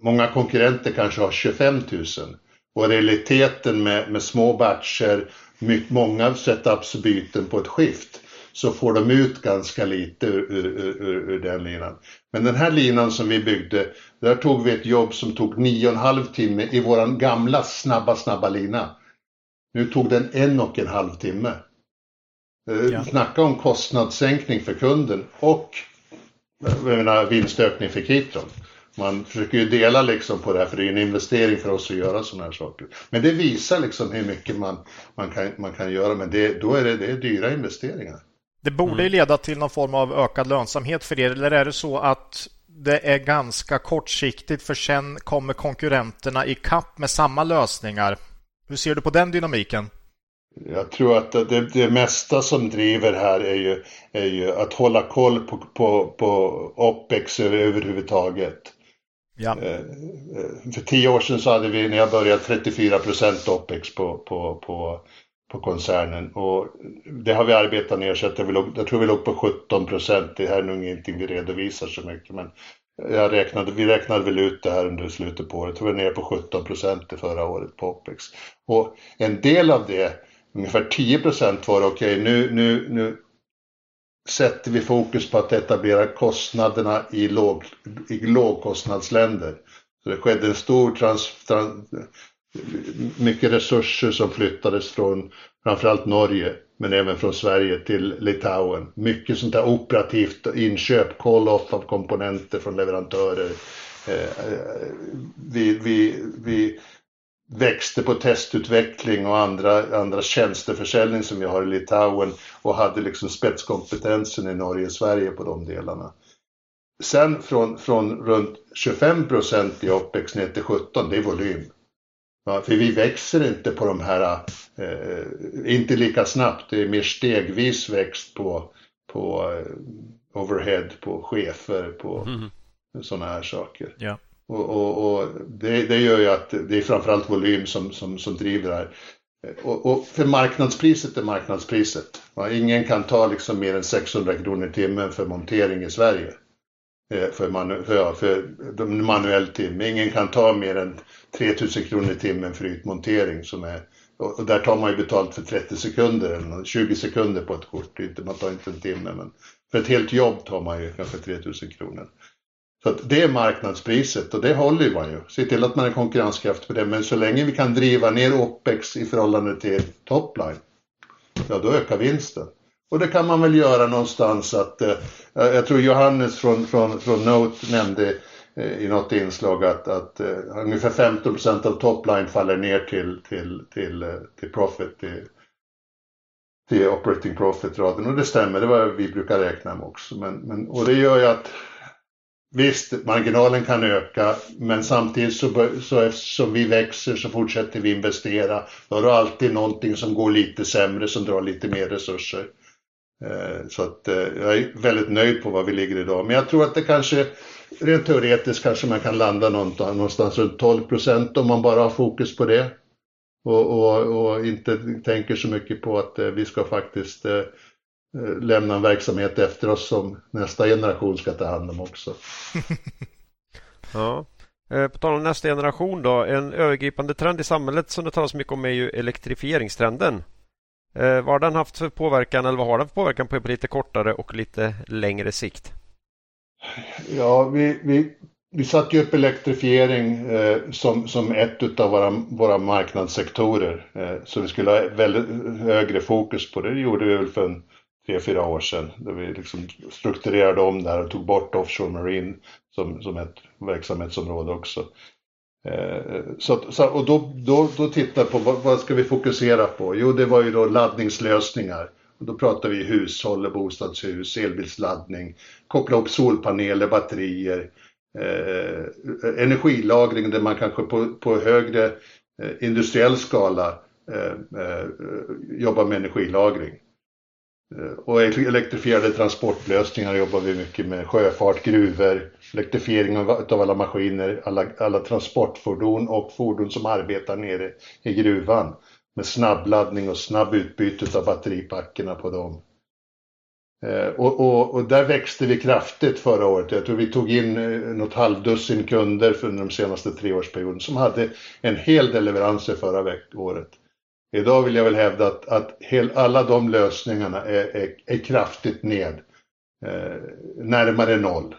Många konkurrenter kanske har 25 000. Och realiteten med, med små batcher, många setups-byten på ett skift, så får de ut ganska lite ur, ur, ur, ur, den linan. Men den här linan som vi byggde, där tog vi ett jobb som tog nio och en halv timme i våran gamla snabba, snabba lina. Nu tog den en och en halv timme. Eh, ja. Snacka om kostnadssänkning för kunden och jag menar, vinstökning för Kitron. Man försöker ju dela liksom på det här för det är en investering för oss att göra sådana här saker. Men det visar liksom hur mycket man, man, kan, man kan göra men det, då är det, det är dyra investeringar. Det borde mm. leda till någon form av ökad lönsamhet för er eller är det så att det är ganska kortsiktigt för sen kommer konkurrenterna i kapp med samma lösningar. Hur ser du på den dynamiken? Jag tror att det, det mesta som driver här är ju, är ju att hålla koll på, på, på OPEX överhuvudtaget. Ja. Eh, eh, för tio år sedan så hade vi, när jag började, 34 procent OPEX på, på, på, på koncernen och det har vi arbetat ner så att vi låg, jag tror vi låg på 17 procent. Det här är nog ingenting vi redovisar så mycket men jag räknade, vi räknade väl ut det här under slutet på året. Vi var nere på 17 procent förra året på OPEX. Och en del av det, ungefär 10 procent var okej okay, nu, nu, nu sätter vi fokus på att etablera kostnaderna i, låg, i lågkostnadsländer. Så det skedde en stor trans, trans, mycket resurser som flyttades från framförallt Norge men även från Sverige till Litauen. Mycket sånt där operativt inköp, call-off av komponenter från leverantörer. Eh, eh, vi, vi, vi växte på testutveckling och andra, andra tjänsteförsäljning som vi har i Litauen och hade liksom spetskompetensen i Norge och Sverige på de delarna. Sen från, från runt 25 procent i OPEX ner till 17, det är volym. Ja, för vi växer inte på de här, eh, inte lika snabbt, det är mer stegvis växt på, på eh, overhead, på chefer, på mm. sådana här saker. Ja. Och, och, och det, det, gör ju att det är framförallt volym som, som, som driver det här. Och, och, för marknadspriset är marknadspriset. Ja, ingen kan ta liksom mer än 600 kronor i timmen för montering i Sverige. Eh, för, manu för, för manuell timme. Ingen kan ta mer än 3000 kronor i timmen för ytmontering som är och där tar man ju betalt för 30 sekunder eller 20 sekunder på ett kort. Man tar inte en timme men för ett helt jobb tar man ju kanske 3000 kronor. Så att det är marknadspriset och det håller man ju. Se till att man är konkurrenskraftig på det. Men så länge vi kan driva ner OPEX i förhållande till topline, ja då ökar vinsten. Och det kan man väl göra någonstans att, eh, jag tror Johannes från, från, från Note nämnde Eh, i något inslag att, att uh, ungefär 15% av topline faller ner till, till, till, uh, till profit, till, till operating profit-raden. Och det stämmer, det var vi brukar räkna med också. Men, men, och det gör ju att Visst, marginalen kan öka, men samtidigt så, så eftersom vi växer så fortsätter vi investera. Då har du alltid någonting som går lite sämre, som drar lite mer resurser. Så att jag är väldigt nöjd på var vi ligger idag. Men jag tror att det kanske, rent teoretiskt kanske man kan landa någonstans runt 12 procent om man bara har fokus på det. Och, och, och, inte tänker så mycket på att eh, vi ska faktiskt eh, eh, lämna en verksamhet efter oss som nästa generation ska ta hand om också. ja. På tal om nästa generation då, en övergripande trend i samhället som det talas mycket om är ju elektrifieringstrenden. Vad har den haft för påverkan eller vad har den för påverkan på, lite kortare och lite längre sikt? Ja, vi, vi, vi satte ju upp elektrifiering eh, som, som ett av våra, våra marknadssektorer. Eh, så vi skulle ha väldigt högre fokus på det. Det gjorde vi väl för en tre, fyra år sedan. Där vi liksom strukturerade om det här och tog bort offshore marine som, som ett verksamhetsområde också. Eh, så, så, och då, då, då tittar på vad, vad, ska vi fokusera på? Jo, det var ju då laddningslösningar. Och då pratar vi hushåll, bostadshus, elbilsladdning, koppla upp solpaneler, batterier, eh, energilagring där man kanske på, på högre eh, industriell skala eh, eh jobbar med energilagring. Eh, och elektrifierade transportlösningar jobbar vi mycket med. Sjöfart, gruvor, elektrifiering av alla maskiner, alla, alla transportfordon och fordon som arbetar nere i gruvan. Med snabbladdning och snabb utbyte av batteripackerna på dem. Eh, och, och, och, där växte vi kraftigt förra året. Jag tror vi tog in eh, något halvdussin kunder för de senaste treårsperioden som hade en hel del leveranser förra året. Idag vill jag väl hävda att, att hel, alla de lösningarna är, är, är kraftigt ned, eh, närmare noll.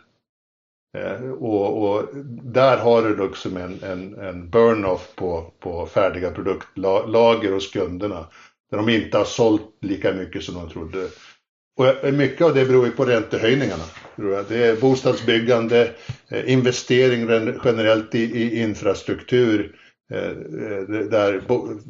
Eh, och, och, där har du liksom en, en, en burn-off på, på färdiga produktlager hos kunderna. Där de inte har sålt lika mycket som de trodde. Och eh, mycket av det beror ju på räntehöjningarna. Det är bostadsbyggande, eh, investering generellt i, i infrastruktur där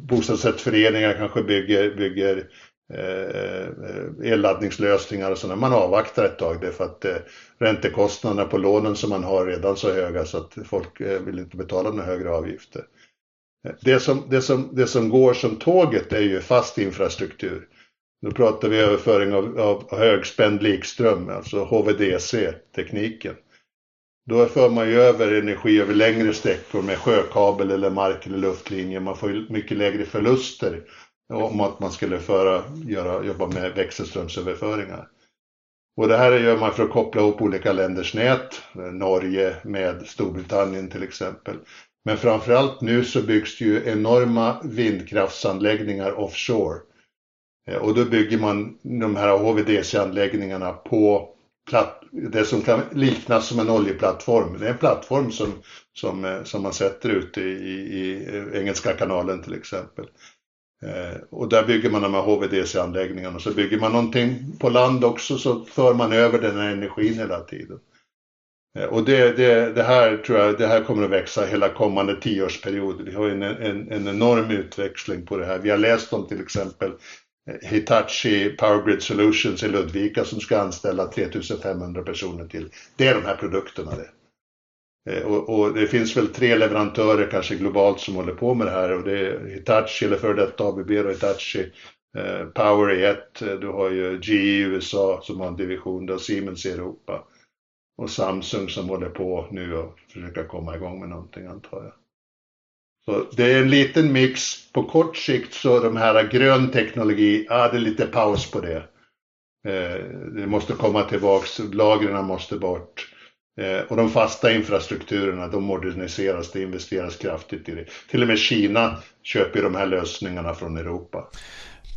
bostadsrättsföreningar kanske bygger, bygger Eh, eh, elladdningslösningar och sådär. Man avvaktar ett tag därför att eh, räntekostnaderna på lånen som man har redan så höga så att folk eh, vill inte betala några högre avgifter. Det som, det, som, det som går som tåget är ju fast infrastruktur. Nu pratar vi överföring av, av högspänd likström, alltså HVDC-tekniken. Då för man ju över energi över längre sträckor med sjökabel eller mark eller luftlinje. Man får ju mycket lägre förluster om att man skulle föra, göra, jobba med växelströmsöverföringar. Och det här gör man för att koppla ihop olika länders nät, Norge med Storbritannien till exempel. Men framförallt nu så byggs det ju enorma vindkraftsanläggningar offshore. Eh, och då bygger man de här HVDC-anläggningarna på det som kan liknas som en oljeplattform. Det är en plattform som, som, eh, som man sätter ute i, i eh, Engelska kanalen till exempel. Eh, och där bygger man de här HVDC-anläggningarna. Så bygger man någonting på land också så för man över den här energin hela tiden. Eh, och det, det, det, här tror jag det här kommer att växa hela kommande tioårsperiod. Vi har en, en, en enorm utväxling på det här. Vi har läst om till exempel eh, Hitachi Power Grid Solutions i Ludvika som ska anställa 3500 personer till. Det är de här produkterna det. Eh, och, och, det finns väl tre leverantörer kanske globalt som håller på med det här och det är Hitachi eller före detta ABB och Hitachi. Eh, Power är ett, eh, du har ju GE i USA som har en division, du har Siemens i Europa. Och Samsung som håller på nu och försöker komma igång med någonting antar jag. Så det är en liten mix. På kort sikt så de här grön teknologi, ja det är lite paus på det. Eh, det måste komma tillbaks, lagren måste bort. Eh, och de fasta infrastrukturerna, de moderniseras, det investeras kraftigt i det. Till och med Kina köper de här lösningarna från Europa.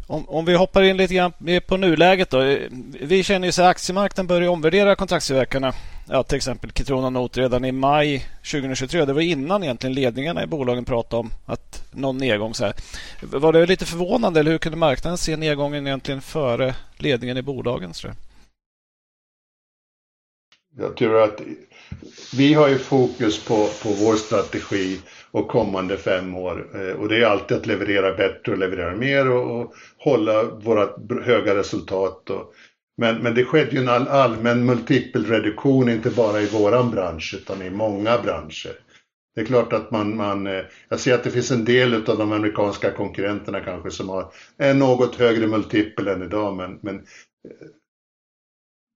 Om, om, vi hoppar in lite grann på nuläget då. Vi känner ju så att aktiemarknaden börjar omvärdera kontraktstillverkarna. Ja, till exempel Kitrona Note redan i maj 2023. Det var innan egentligen ledningarna i bolagen pratade om att någon nedgång. Så här. Var det lite förvånande eller hur kunde marknaden se nedgången egentligen före ledningen i bolagen? Tror jag jag tror att vi har ju fokus på, på vår strategi och kommande fem år. Eh, och det är alltid att leverera bättre och leverera mer och, och hålla våra höga resultat. Och, men, men det skedde ju en all, allmän multipelreduktion, inte bara i våran bransch utan i många branscher. Det är klart att man, man, eh, jag ser att det finns en del av de amerikanska konkurrenterna kanske som har en något högre multipel än idag, men, men eh,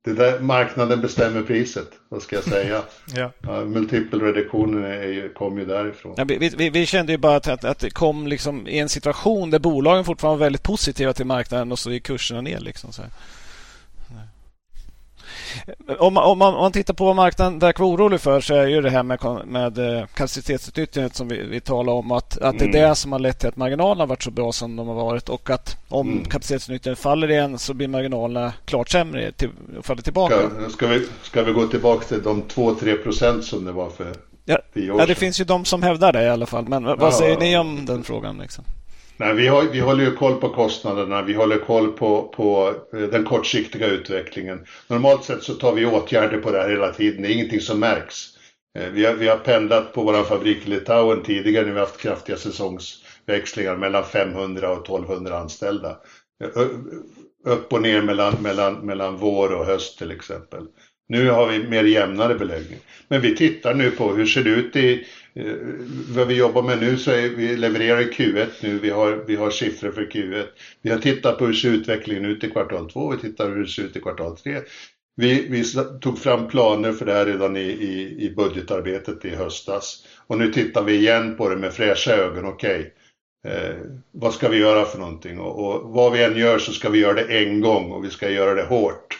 det där, marknaden bestämmer priset, vad ska jag säga? ja. Ja, multipelreduktionen kom ju därifrån. Ja, vi, vi, vi, kände ju bara att, att, att, det kom liksom i en situation där bolagen fortfarande var väldigt positiva till marknaden och så gick kurserna ner. Liksom, så. Om, om, man, om man tittar på vad marknaden verkar orolig för så är ju det här med, med eh, kapacitetsutnyttjandet som vi, vi talar om att, att det är mm. det som har lett till att marginalerna har varit så bra som de har varit och att om mm. kapacitetsutnyttjandet faller igen så blir marginalerna klart sämre till, och faller tillbaka. Ska, ska, vi, ska vi gå tillbaka till de 2-3 procent som det var för ja? Ja, det finns ju de som hävdar det i alla fall. Men vad ja, säger ni om den frågan? Liksom? Nej, vi, har, vi håller ju koll på kostnaderna, vi håller koll på, på eh, den kortsiktiga utvecklingen. Normalt sett så tar vi åtgärder på det här hela tiden, det är ingenting som märks. Eh, vi har, vi har pendlat på vår fabrik i Litauen tidigare när vi haft kraftiga säsongsväxlingar mellan 500 och 1200 anställda. Eh, upp och ner mellan, mellan, mellan vår och höst till exempel. Nu har vi mer jämnare beläggning. Men vi tittar nu på hur ser det ut i Eh, vad vi jobbar med nu så är vi levererar Q1 nu, vi har, vi har siffror för Q1. Vi har tittat på hur ser utvecklingen ut i kvartal 2, vi tittar hur det ser ut i kvartal 3. Vi, vi tog fram planer för det här redan i, i, i budgetarbetet i höstas. Och nu tittar vi igen på det med fräscha ögon, okej. Okay. Eh, vad ska vi göra för någonting? Och, och vad vi än gör så ska vi göra det en gång och vi ska göra det hårt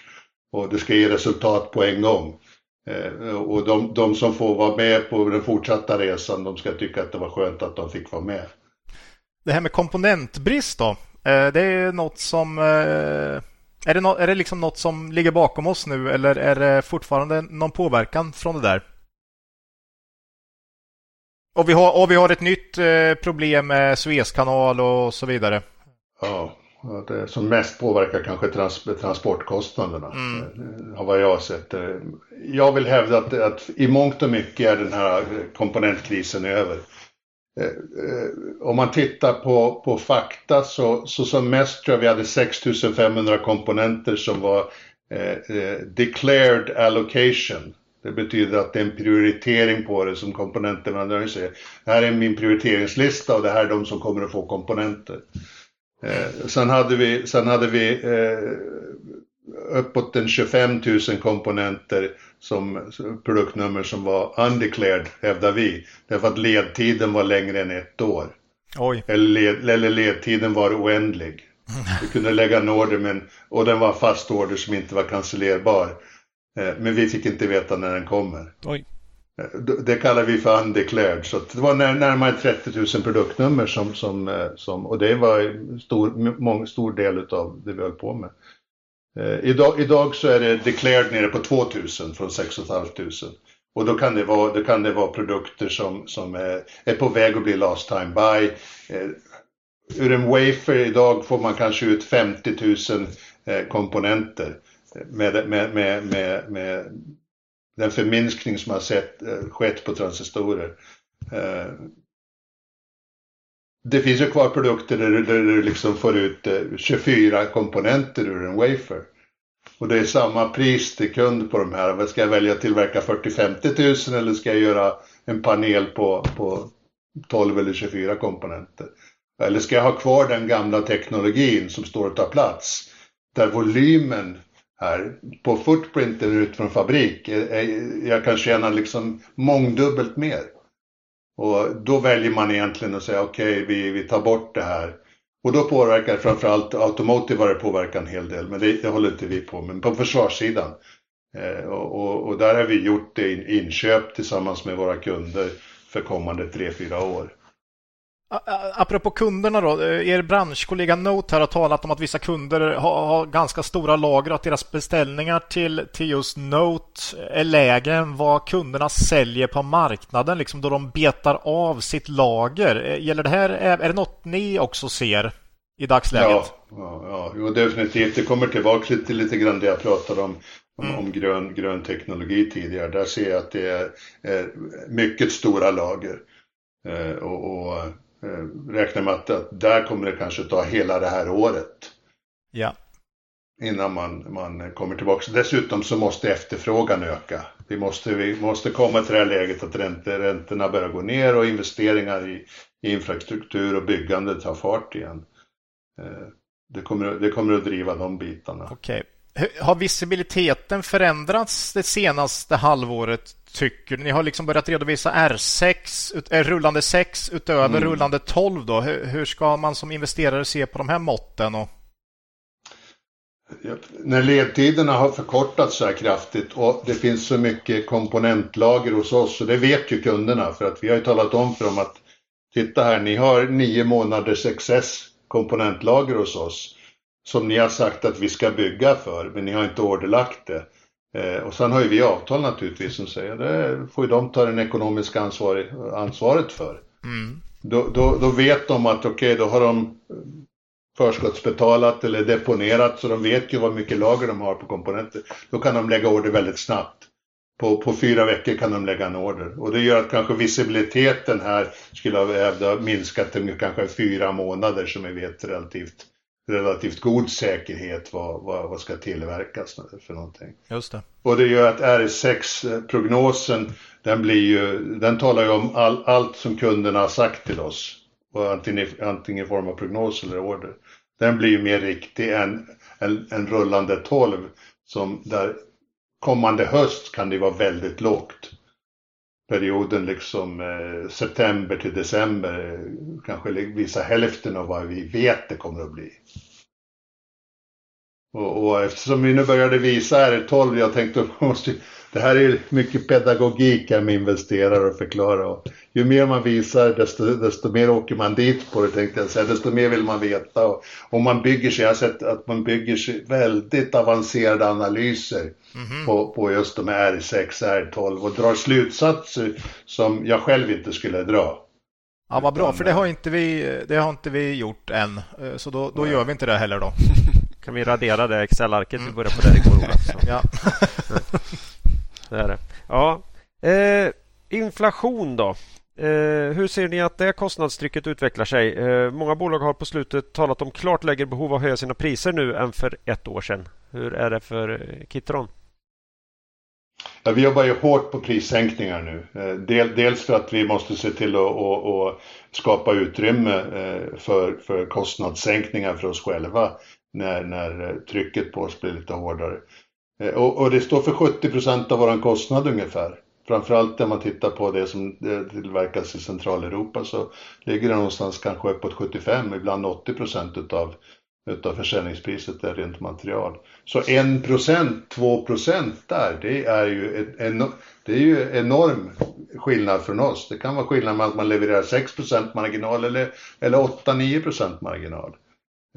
och det ska ge resultat på en gång. Eh, och de, de, som får vara med på den fortsatta resan, de ska tycka att det var skönt att de fick vara med. Det här med komponentbrist då, eh, det är något som eh, är det, no är det liksom något som ligger bakom oss nu eller är det fortfarande någon påverkan från det där? Och vi har, och vi har ett nytt problem med Suezkanal och så vidare. Ja, det som mest påverkar kanske trans transportkostnaderna, mm. Eh, av vad jag har sett. Eh, jag vill hävda att, att i mångt och mycket är den här komponentkrisen över. Eh, om man tittar på, på fakta så, så som mest tror jag vi hade 6500 komponenter som var eh, declared allocation. Det betyder att det är en prioritering på det som komponenterna nöjer sig. Det här är min prioriteringslista och det här är de som kommer att få komponenter. Eh, sen hade vi, sen hade vi eh, uppåt en 25 000 komponenter som produktnummer som var undeclared, hävdar vi. Därför att ledtiden var längre än ett år. Oj. Eller, led, eller ledtiden var oändlig. Vi kunde lägga en order men, och den var fast order som inte var cancellerbar. Eh, men vi fick inte veta när den kommer. Oj. Eh, det kallar vi för undeclared. Så det var närmare 30 000 produktnummer som, som, eh, som och det var en stor, mång, stor del av det vi höll på med. Eh, idag, idag så är det declared nere på 2000 från 6 500. Och då kan det vara, då kan det vara produkter som, som är, är på väg att bli last time buy. Eh, ur en wafer idag får man kanske ut 50 000 eh, komponenter med, med, med, med, med den förminskning som har sett, eh, skett på transistorer. Eh, det finns ju kvar produkter där du, där du liksom får ut eh, 24 komponenter ur en wafer. Och det är samma pris till kund på de här. Ska jag välja att tillverka 40-50 000 eller ska jag göra en panel på, på 12 eller 24 komponenter? Eller ska jag ha kvar den gamla teknologin som står och tar plats? Där volymen här på footprinten ut från fabrik, eh, eh, jag kan tjäna liksom mångdubbelt mer. Och då väljer man egentligen att säga okej, okay, vi, vi tar bort det här och då påverkar framförallt Automotive har det påverkat en hel del, men det, det håller inte vi på med. På försvarssidan. Eh, och, och, och, där har vi gjort in, inköp tillsammans med våra kunder för kommande 3-4 år. Apropå kunderna då, eh, er branschkollega Note här har talat om att vissa kunder har, har ganska stora lager och att deras beställningar till, till just Note är lägre än vad kunderna säljer på marknaden, liksom då de betar av sitt lager. Eh, gäller det här, är det något ni också ser i dagsläget? Ja, ja, ja jo, definitivt. Det kommer tillbaka till lite grann det jag pratade om, om, mm. om grön, grön teknologi tidigare. Där ser jag att det är, är mycket stora lager. Eh, och, och räknar med att, att där kommer det kanske ta hela det här året. Ja. Innan man, man kommer tillbaka. Dessutom så måste efterfrågan öka. Vi måste, vi måste komma till det här läget att räntor, räntorna börjar gå ner och investeringar i, i infrastruktur och byggande tar fart igen. Eh, det kommer, det kommer att driva de bitarna. Okej. Har visibiliteten förändrats det senaste halvåret tycker ni? har liksom börjat redovisa R6, eh, rullande 6 utöver mm. rullande 12. Då. Hur, hur, ska man som investerare se på de här måtten? Och... Ja, när ledtiderna har förkortats så här kraftigt och det finns så mycket komponentlager hos oss, och det vet ju kunderna för att vi har ju talat om för dem att titta här, ni har nio månaders excess komponentlager hos oss som ni har sagt att vi ska bygga för, men ni har inte orderlagt det. Eh, och sen har ju vi avtal naturligtvis som säger det får ju de ta det ekonomiska ansvar, ansvaret för. Mm. Då, då, då, vet de att okej, okay, då har de förskottsbetalat eller deponerat så de vet ju vad mycket lager de har på komponenter. Då kan de lägga order väldigt snabbt. På, på fyra veckor kan de lägga en order och det gör att kanske visibiliteten här skulle ha minskat till kanske fyra månader som vi vet relativt relativt god säkerhet vad, vad, vad ska tillverkas för någonting. Just det. Och det gör att R6-prognosen, den blir ju, den talar ju om all, allt som kunderna har sagt till oss. Och antingen, antingen i form av prognos eller order. Den blir ju mer riktig än en, en rullande 12 som där kommande höst kan det vara väldigt lågt perioden liksom eh, september till december kanske visa hälften av vad vi vet det kommer att bli. Och, och eftersom vi nu började visa R12, jag tänkte måste, det här är mycket pedagogik här med investerare och förklara. Och ju mer man visar desto, desto mer åker man dit på det tänkte jag säga, desto mer vill man veta. Och, och man bygger sig, jag har sett att man bygger sig väldigt avancerade analyser mm -hmm. på, på just de här R6, R12 och drar slutsatser som jag själv inte skulle dra. Ja, vad bra, för det har inte vi, det har inte vi gjort än. Eh, så då, då gör vi inte det heller då. Kan vi radera det Excel-arket mm. vi börjar på där igår, Ja. det är det. Ja. Eh, inflation då. Eh, hur ser ni att det kostnadstrycket utvecklar sig? Eh, många bolag har på slutet talat om klart lägre behov av att höja sina priser nu än för ett år sedan. Hur är det för eh, Kitron? Ja, vi jobbar ju hårt på prissänkningar nu. Eh, del, dels för att vi måste se till att, att, att skapa utrymme eh, för, för kostnadssänkningar för oss själva när, när eh, trycket på oss blir lite hårdare. Eh, och, och det står för 70 procent av vår kostnad ungefär framförallt när man tittar på det som tillverkas i Centraleuropa så ligger det någonstans kanske uppåt 75, ibland 80 procent utav, utav försäljningspriset är rent material. Så 1 procent, 2 procent där, det är ju en, det är ju enorm skillnad från oss. Det kan vara skillnad mellan att man levererar 6 procent marginal eller, eller 8-9 procent marginal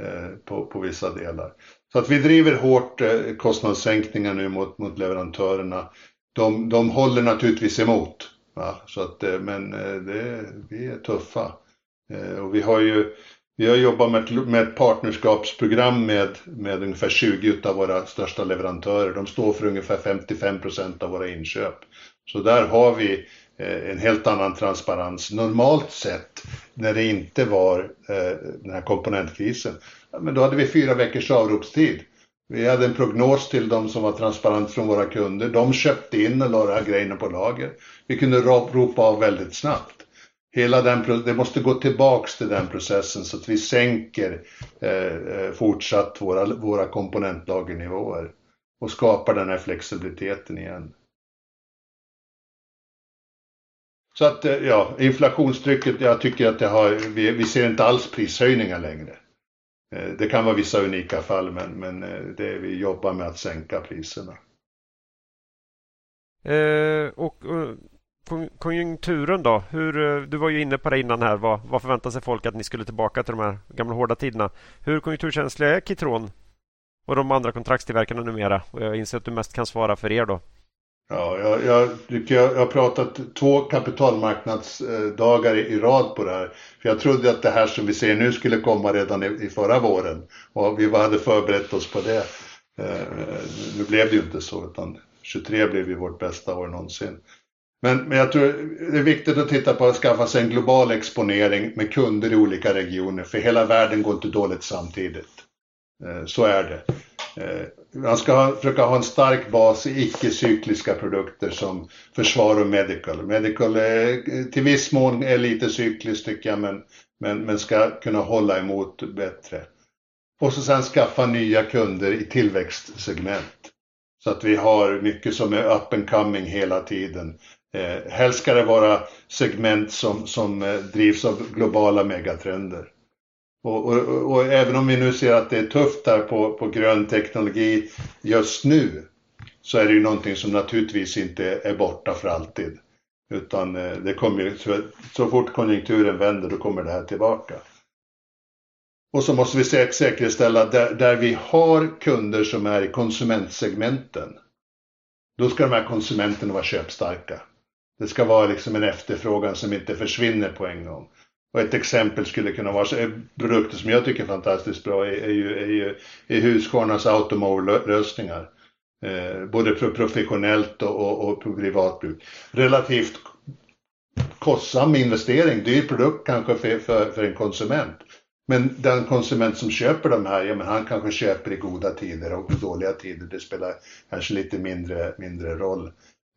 Eh, på, på vissa delar. Så att vi driver hårt eh, kostnadssänkningar nu mot, mot leverantörerna. De, de håller naturligtvis emot. Va? Så att, eh, men det, vi är tuffa. Och vi har ju vi har jobbat med ett, med ett partnerskapsprogram med, med ungefär 20 av våra största leverantörer. De står för ungefär 55 procent av våra inköp. Så där har vi Eh, en helt annan transparens. Normalt sett när det inte var eh, den här komponentkrisen men då hade vi fyra veckors avropstid. Vi hade en prognos till de som var transparent från våra kunder. De köpte in och la grejerna på lager. Vi kunde ropa av väldigt snabbt. Hela den, det måste gå tillbaks till den processen så att vi sänker eh, eh, fortsatt våra, våra komponentlagernivåer och skapar den här flexibiliteten igen. Så att eh, ja, inflationstrycket, jag tycker att det har, vi, vi ser inte alls prishöjningar längre. Eh, det kan vara vissa unika fall men, men eh, det, vi jobbar med att sänka priserna. Eh, och, och konjunkturen då? Hur, du var ju inne på det innan här. Vad, vad förväntar sig folk att ni skulle tillbaka till de här gamla hårda tiderna? Hur konjunkturkänsliga är Kitron och de andra kontraktstillverkarna numera? Och jag inser att du mest kan svara för er då. Ja, jag, jag, jag, jag har pratat två kapitalmarknadsdagar i, i rad på det här. För jag trodde att det här som vi ser nu skulle komma redan i, i förra våren. Och vi hade förberett oss på det. Eh, nu blev det ju inte så, utan 23 blev ju vårt bästa år någonsin. Men, men jag tror det är viktigt att titta på att skaffa sig en global exponering med kunder i olika regioner. För hela världen går inte dåligt samtidigt. Eh, så är det. Eh, Man ska ha, försöka ha en stark bas i icke-cykliska produkter som försvar och medical. Medical är, till viss mån är lite cykliskt tycker jag men, men, men ska kunna hålla emot bättre. Och så sen skaffa nya kunder i tillväxtsegment. Så att vi har mycket som är up and coming hela tiden. Eh, helst ska det vara segment som, som eh, drivs av globala megatrender. Och, och, och, även om vi nu ser att det är tufft här på, på grön teknologi just nu så är det ju någonting som naturligtvis inte är borta för alltid. Utan eh, det kommer så, så fort konjunkturen vänder då kommer det här tillbaka. Och så måste vi säkerställa där, där vi har kunder som är i konsumentsegmenten. Då ska de här konsumenterna vara köpstarka. Det ska vara liksom en efterfrågan som inte försvinner på en gång. Och ett exempel skulle kunna vara så, produkter som jag tycker är fantastiskt bra är, är ju, är ju är Husqvarnas Automove-lösningar. Eh, både för professionellt och, och, och på privatbruk. Relativt kostsam investering, dyr produkt kanske för, för, för, en konsument. Men den konsument som köper de här, ja men han kanske köper i goda tider och i dåliga tider. Det spelar kanske lite mindre, mindre roll.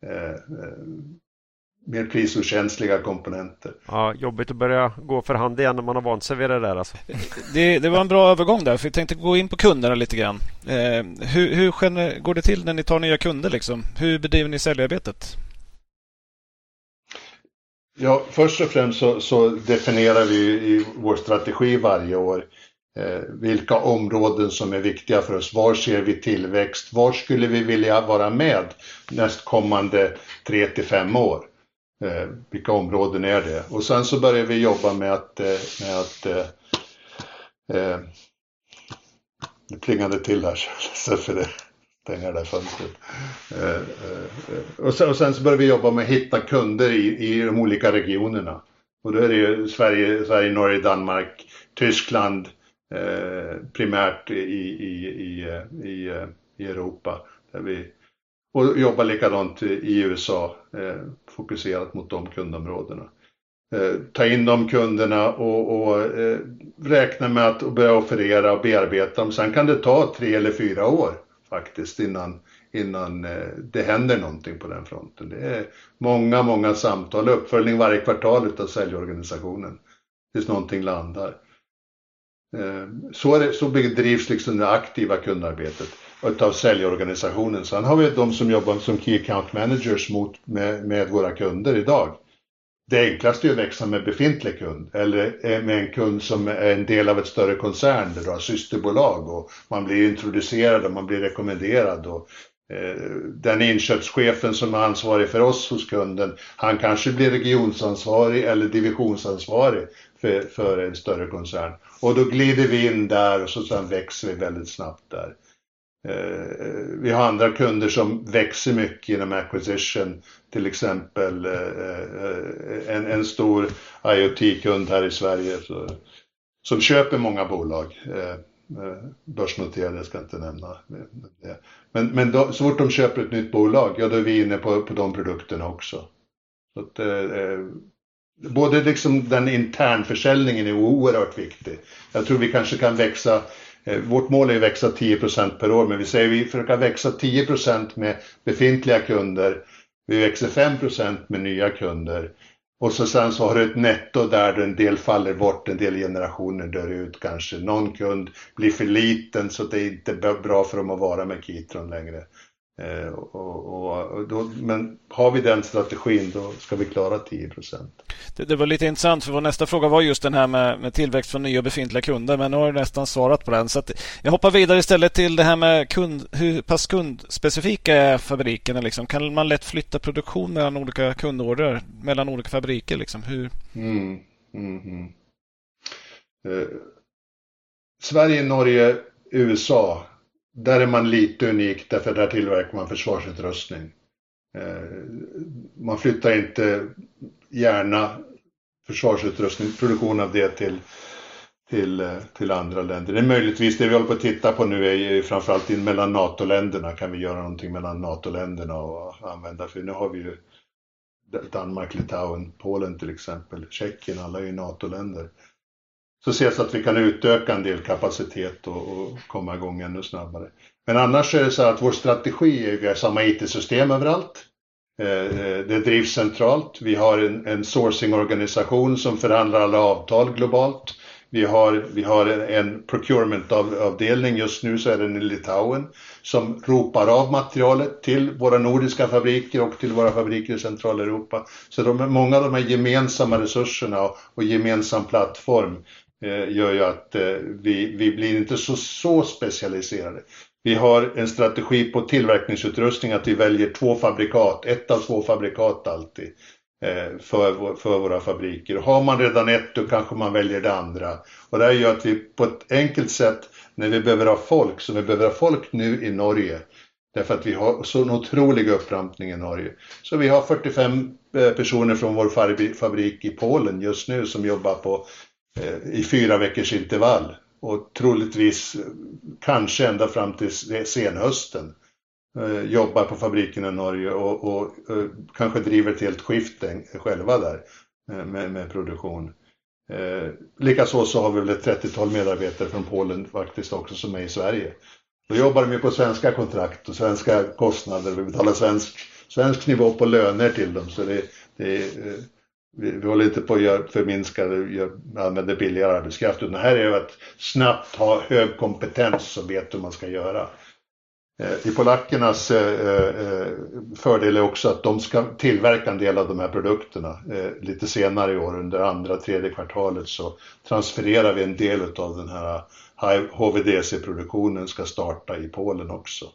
Eh, eh mer prisokänsliga komponenter. Ja, jobbigt att börja gå för hand igen när man har vant sig vid det där. Alltså. Det, det var en bra övergång där, för vi tänkte gå in på kunderna lite grann. Eh, hur, hur går det till när ni tar nya kunder? Liksom? Hur bedriver ni säljarbetet? Ja, först och främst så, så definierar vi i vår strategi varje år eh, vilka områden som är viktiga för oss. Var ser vi tillväxt? Var skulle vi vilja vara med nästkommande tre till fem år? Eh, vilka områden är det? Och sen så börjar vi jobba med att, eh, med att eh, eh, det plingade till här så för det stänga det där fönstret. Eh, eh, och, sen, och sen så börjar vi jobba med att hitta kunder i, i de olika regionerna. Och då är det ju Sverige, Sverige Norge, Danmark, Tyskland eh, primärt i, i, i, i, eh, i Europa. Där vi och jobbar likadant i USA, eh, fokuserat mot de kundområdena. Eh, ta in de kunderna och, och eh, räkna med att börja offerera och bearbeta dem. Sen kan det ta tre eller fyra år faktiskt innan, innan eh, det händer någonting på den fronten. Det är många, många samtal, uppföljning varje kvartal utav säljorganisationen tills någonting landar. Eh, så, är det, så bedrivs liksom det aktiva kundarbetet utav säljorganisationen. Sen har vi de som jobbar som Key Account Managers mot, med, med våra kunder idag. Det enklaste är att växa med befintlig kund eller eh, med en kund som är en del av ett större koncern där du har systerbolag och man blir introducerad och man blir rekommenderad. Och, eh, den inköpschefen som är ansvarig för oss hos kunden, han kanske blir regionsansvarig eller divisionsansvarig för, för en större koncern. Och då glider vi in där och så sen växer vi väldigt snabbt där. Eh, eh, vi har andra kunder som växer mycket inom acquisition, till exempel eh, en, en stor IoT-kund här i Sverige så, som köper många bolag. Börsnoterade ska jag inte nämna. Men, men då, så fort de köper ett nytt bolag, ja då är vi inne på, på de produkterna också. Så att, eh, både liksom den internförsäljningen är oerhört viktig. Jag tror vi kanske kan växa Eh, vårt mål är att växa 10% per år, men vi säger att vi försöker växa 10% med befintliga kunder. Vi växer 5% med nya kunder. Och så sen så har du ett netto där en del faller bort, en del generationer dör ut kanske. Någon kund blir för liten så det är inte bra för dem att vara med Kitron längre. Eh, och, och, då, men har vi den strategin då ska vi klara 10 det, det, var lite intressant för vår nästa fråga var just den här med, med tillväxt från nya och befintliga kunder. Men nu har du nästan svarat på den. Så jag hoppar vidare istället till det här med kund, hur pass kundspecifika är fabrikerna. Liksom? Kan man lätt flytta produktion mellan olika kundorder, mellan olika fabriker? Liksom? Hur? Mm, mm, mm. Eh, Sverige, Norge, USA där är man lite unik därför där tillverkar man försvarsutrustning. Eh, man flyttar inte gärna försvarsutrustning, produktion av det till, till, eh, till andra länder. Det är möjligtvis det vi håller på att titta på nu är framförallt in mellan NATO-länderna. Kan vi göra någonting mellan NATO-länderna och använda, för nu har vi ju Danmark, Litauen, Polen till exempel, Tjeckien, alla är ju NATO-länder så ses att vi kan utöka en del kapacitet och, och, komma igång ännu snabbare. Men annars är det så att vår strategi är att vi har samma IT-system överallt. Eh, eh, det drivs centralt. Vi har en, en sourcing-organisation som förhandlar alla avtal globalt. Vi har, vi har en procurement-avdelning, just nu så är den i Litauen, som ropar av materialet till våra nordiska fabriker och till våra fabriker i Centraleuropa. Så de, många av de här gemensamma resurserna och, och gemensam plattform Eh, gör ju att eh, vi, vi blir inte så, så specialiserade. Vi har en strategi på tillverkningsutrustning att vi väljer två fabrikat, ett av två fabrikat alltid eh, för, för våra fabriker. Har man redan ett då kanske man väljer det andra. Och det här gör att vi på ett enkelt sätt när vi behöver ha folk, som vi behöver ha folk nu i Norge, därför att vi har så en otrolig upprampning i Norge. Så vi har 45 personer från vår fabrik i Polen just nu som jobbar på Eh, i fyra veckors intervall och troligtvis eh, kanske ända fram till senhösten eh, jobbar på fabriken i Norge och, och, och, eh, kanske driver ett helt skift själva där eh, med, med produktion. Eh, Likaså så har vi väl ett 30-tal medarbetare från Polen faktiskt också som är i Sverige. Då jobbar de ju på svenska kontrakt och svenska kostnader. Vi betalar svensk, svensk nivå på löner till dem. Så det, det, vi, vi håller inte på att förminska, använda billigare arbetskraft. Utan här är det att snabbt ha hög kompetens som vet hur man ska göra. Eh, I polackernas eh, eh, fördel är också att de ska tillverka en del av de här produkterna. Lite senare i år, under andra, tredje kvartalet, så transfererar vi en del av den här HVDC-produktionen ska starta i Polen också.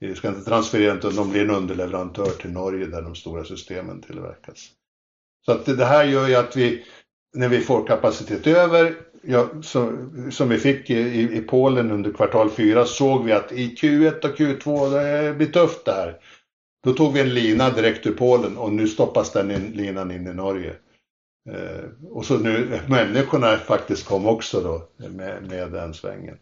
Vi ska inte transferera utan de blir en underleverantör till Norge där de stora systemen tillverkas. Så att det här gör ju att vi, när vi får kapacitet över, ja, som, som vi fick i, i, Polen under kvartal 4, såg vi att i Q1 och Q2, det blir tufft det här. Då tog vi en lina direkt ur Polen och nu stoppas den in, linan in i Norge. Eh, och så nu, människorna faktiskt kom också då med, med den svängen.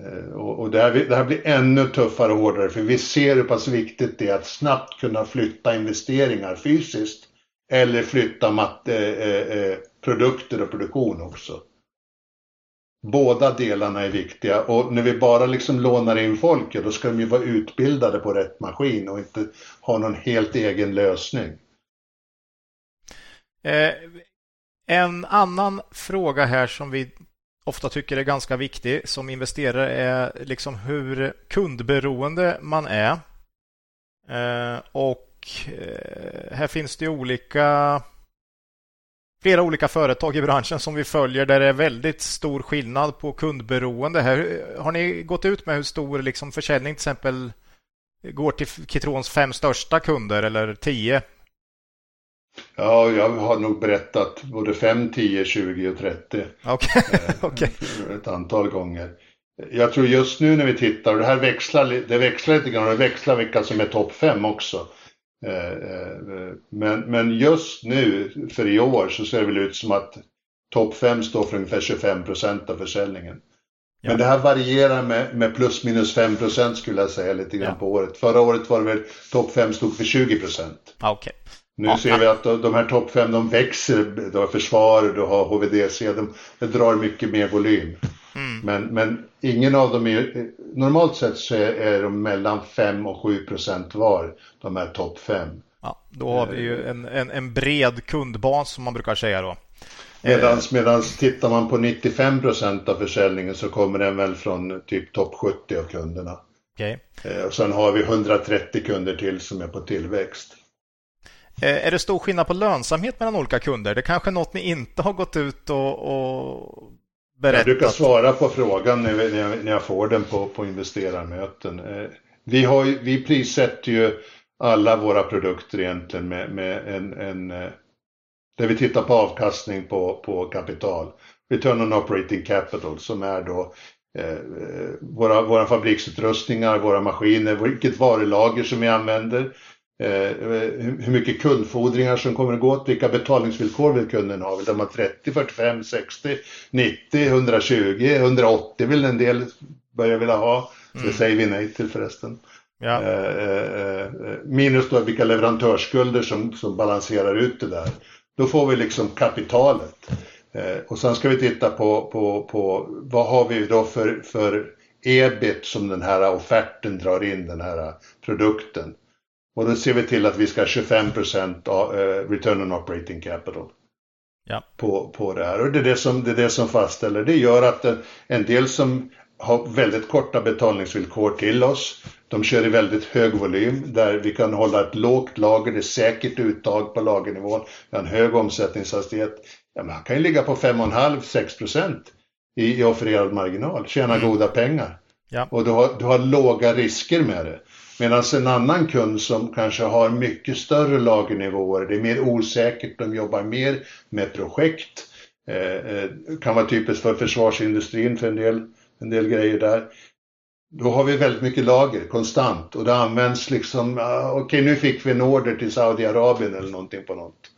Eh, och, och det, här, det här blir ännu tuffare och hårdare för vi ser hur pass viktigt det är att snabbt kunna flytta investeringar fysiskt eller flytta mat, eh, eh, eh, produkter och produktion också. Båda delarna är viktiga och när vi bara liksom lånar in folk, då ska de ju vara utbildade på rätt maskin och inte ha någon helt egen lösning. Eh, en annan fråga här som vi ofta tycker är ganska viktig som investerare är liksom hur kundberoende man är. Eh, och här finns det olika flera olika företag i branschen som vi följer där det är väldigt stor skillnad på kundberoende. Här, har ni gått ut med hur stor liksom försäljning till exempel går till Kitrons fem största kunder eller tio? Ja, jag har nog berättat både 5, 10, 20 och 30. Okej. Okay. Ett antal gånger. Jag tror just nu när vi tittar, och det här växlar, det växlar lite grann, det växlar vilka som är topp 5 också. Eh, eh, men, men just nu, för i år, så ser det väl ut som att topp 5 står för ungefär 25 procent av försäljningen. Ja. Men det här varierar med, med plus minus 5 procent skulle jag säga lite grann ja. på året. Förra året var det väl topp 5 stod för 20 procent. Okay. Nu ja, ser vi att de här topp 5 de växer. Du har försvar, du har HVDC, de, de drar mycket mer volym. Mm. Men, men ingen av dem är, normalt sett så är, de mellan 5 och 7 procent var, de här topp 5. Ja, då har vi ju en, en, en bred kundbas som man brukar säga då. Medans, medans tittar man på 95 procent av försäljningen så kommer den väl från typ topp 70 av kunderna. Okay. Eh, och sen har vi 130 kunder till som är på tillväxt. Eh, är det stor skillnad på lönsamhet mellan olika kunder? Det är kanske är något ni inte har gått ut och, och berättat? Jag brukar svara på frågan när jag, när jag får den på, på investerarmöten. Eh, vi, har, vi prissätter ju alla våra produkter egentligen med, med en, en eh, där vi tittar på avkastning på, på kapital. Return on operating capital som är då eh, våra, våra fabriksutrustningar, våra maskiner, vilket varulager som vi använder, hur mycket kundfordringar som kommer att gå åt, vilka betalningsvillkor vill kunden ha? Vill de ha 30, 45, 60, 90, 120, 180 vill en del börja vilja ha. Mm. Det säger vi nej till förresten. Ja. Eh, eh, minus då vilka leverantörsskulder som, som balanserar ut det där. Då får vi liksom kapitalet. och sen ska vi titta på, på, på vad har vi då för, för ebit som den här offerten drar in, den här produkten. Och då ser vi till att vi ska ha 25 procent eh, return on operating capital. Ja. På, på det här. Och det är det, som, det är det som fastställer. Det gör att en del som har väldigt korta betalningsvillkor till oss. De kör i väldigt hög volym där vi kan hålla ett lågt lager, det är säkert uttag på lagernivån. Vi har en hög omsättningshastighet. Ja, man kan ju ligga på 5,5-6 procent i, i offererad marginal, tjäna mm. goda pengar. Ja. Och du har, du har låga risker med det. Medan en annan kund som kanske har mycket större lagernivåer, det är mer osäkert, de jobbar mer med projekt. Eh, eh, kan vara typiskt för försvarsindustrin för en del, en del grejer där. Då har vi väldigt mycket lager konstant och det används liksom, okej okay, nu fick vi en order till Saudiarabien eller någonting på något.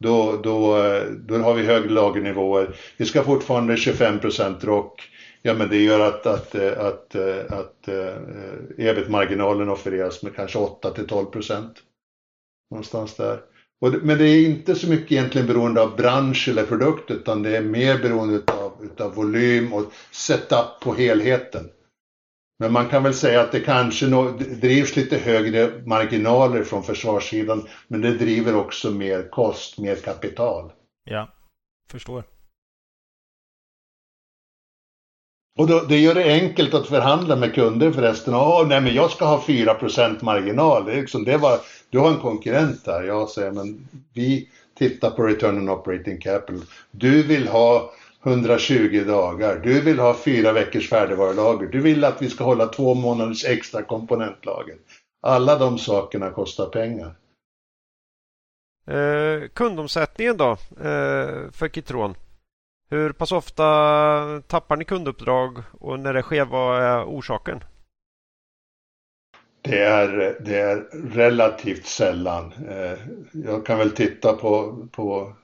Då, då, eh, då har vi högre lagernivåer. Vi ska fortfarande 25 rock. Ja, men det gör att, att, eh, att, eh, att, att ebit-marginalen offereras med kanske 8 till 12 procent. Någonstans där. men det är inte så mycket egentligen beroende av bransch eller produkt utan det är mer beroende av, utav volym och setup på helheten. Men man kan väl säga att det kanske drivs lite högre marginaler från försvarssidan men det driver också mer kost, mer kapital. Ja, förstår. Och då, det gör det enkelt att förhandla med kunder förresten. Åh, nej men jag ska ha 4% marginal. Det är liksom, det var, du har en konkurrent där. Jag säger, men vi tittar på return on operating capital. Du vill ha 120 dagar. Du vill ha fyra veckors färdigvarulager. Du vill att vi ska hålla två månaders extra komponentlager. Alla de sakerna kostar pengar. Eh, kundomsättningen då eh, för Kitron? Hur pass ofta tappar ni kunduppdrag och när det sker, vad är orsaken? Det är, det är relativt sällan. Eh, jag kan väl titta på, på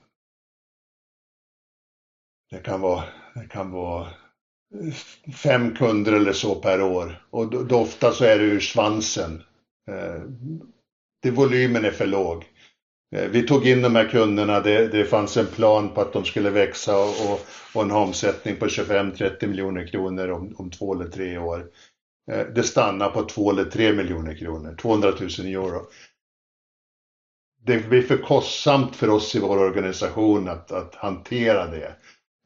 det kan vara, det kan vara fem kunder eller så per år och då, då ofta så är det ur svansen. Eh, det, volymen är för låg. Eh, vi tog in de här kunderna, det, det fanns en plan på att de skulle växa och, och en omsättning på 25-30 miljoner kronor om, om två eller tre år. Eh, det stannar på två eller tre miljoner kronor, 200 000 euro. Det blir för kostsamt för oss i vår organisation att, att hantera det.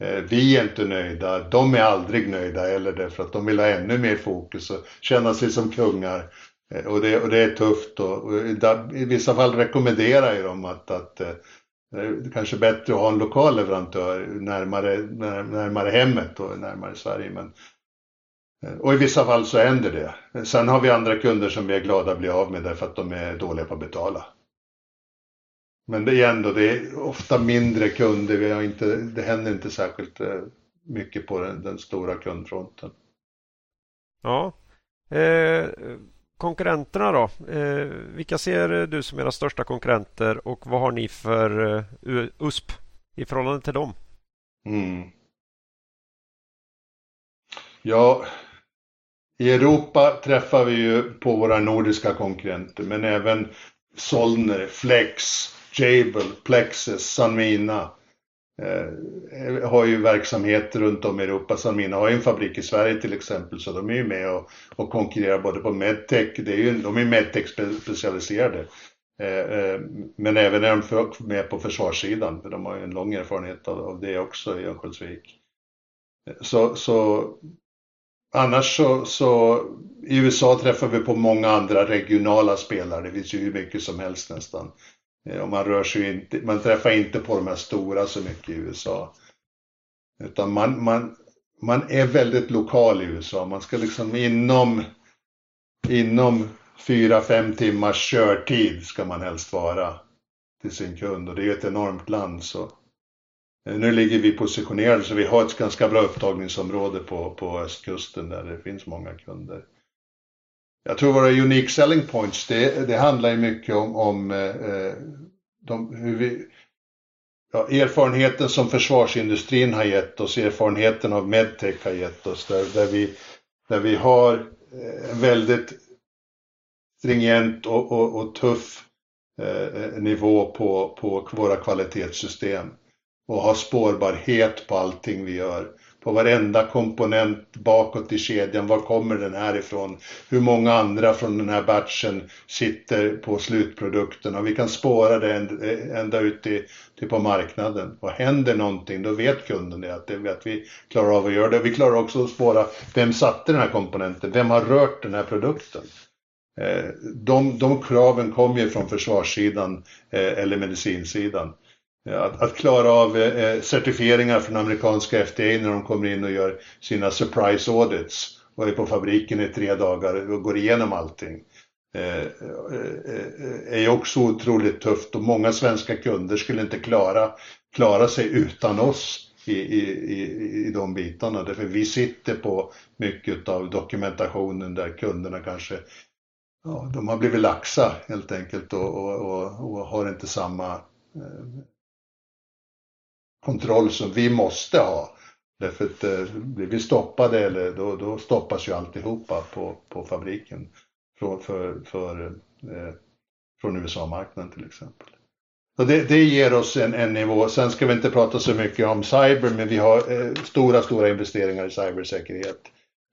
Eh, vi är inte nöjda, de är aldrig nöjda heller därför att de vill ha ännu mer fokus och känna sig som kungar. Eh, och det, och det är tufft och, och i vissa fall rekommenderar jag dem att, att eh, eh, det är kanske bättre att ha en lokal leverantör närmare, närmare hemmet och närmare Sverige. Men, och i vissa fall så händer det. Sen har vi andra kunder som vi är glada att bli av med därför att de är dåliga på att betala. Men det är ändå, det är ofta mindre kunder, vi har inte, det händer inte särskilt mycket på den, den stora kundfronten. Ja. Eh, konkurrenterna då? Eh, vilka ser du som era största konkurrenter och vad har ni för eh, USP i förhållande till dem? Mm. Ja, i Europa träffar vi ju på våra nordiska konkurrenter men även Solner, Flex, Jable, Plexus, Sanmina eh, har ju verksamhet runt om i Europa. Sanmina har ju en fabrik i Sverige till exempel så de är ju med och, och konkurrerar både på medtech, det är ju, de är medtech specialiserade. Eh, eh, men även är de för, med på försvarssidan, för de har ju en lång erfarenhet av, av det också i Örnsköldsvik. Eh, så, så annars så, så i USA träffar vi på många andra regionala spelare, det finns ju hur mycket som helst nästan. Eh, och man rör sig inte, man träffar inte på de här stora så mycket i USA. Utan man, man, man är väldigt lokal i USA. Man ska liksom inom, inom fyra, fem timmars körtid ska man helst vara till sin kund och det är ju ett enormt land så. Eh, nu ligger vi positionerade så vi har ett ganska bra upptagningsområde på, på östkusten där det finns många kunder. Jag tror våra unique selling points, det, det handlar ju mycket om, om eh, eh, de, hur vi, ja, erfarenheten som försvarsindustrin har gett oss, erfarenheten av medtech har gett oss, där, där, vi, där vi har en väldigt stringent och, och, och tuff eh, nivå på, på våra kvalitetssystem och har spårbarhet på allting vi gör på varenda komponent bakåt i kedjan. Var kommer den här ifrån? Hur många andra från den här batchen sitter på slutprodukten? Och vi kan spåra det ända ut till, till på marknaden. Och händer någonting, då vet kunden det, att, det, att vi klarar av att göra det. Vi klarar också att spåra, vem satte den här komponenten? Vem har rört den här produkten? Eh, de, de kraven kommer ju från försvarssidan eh, eller medicinsidan. Eh, att, att, klara av eh, eh certifieringar från amerikanska FDA när de kommer in och gör sina surprise audits och är på fabriken i tre dagar och går igenom allting. Eh, eh, eh, är ju också otroligt tufft och många svenska kunder skulle inte klara, klara sig utan oss i, i, i, i de bitarna. Därför vi sitter på mycket av dokumentationen där kunderna kanske ja, de har blivit laxa helt enkelt och, och, och, och har inte samma kontroll som vi måste ha. Därför att eh, blir vi stoppade eller då, då stoppas ju alltihopa på, på fabriken från, för, för eh, från USA-marknaden till exempel. Så det, det ger oss en, en, nivå. Sen ska vi inte prata så mycket om cyber, men vi har eh, stora, stora investeringar i cybersäkerhet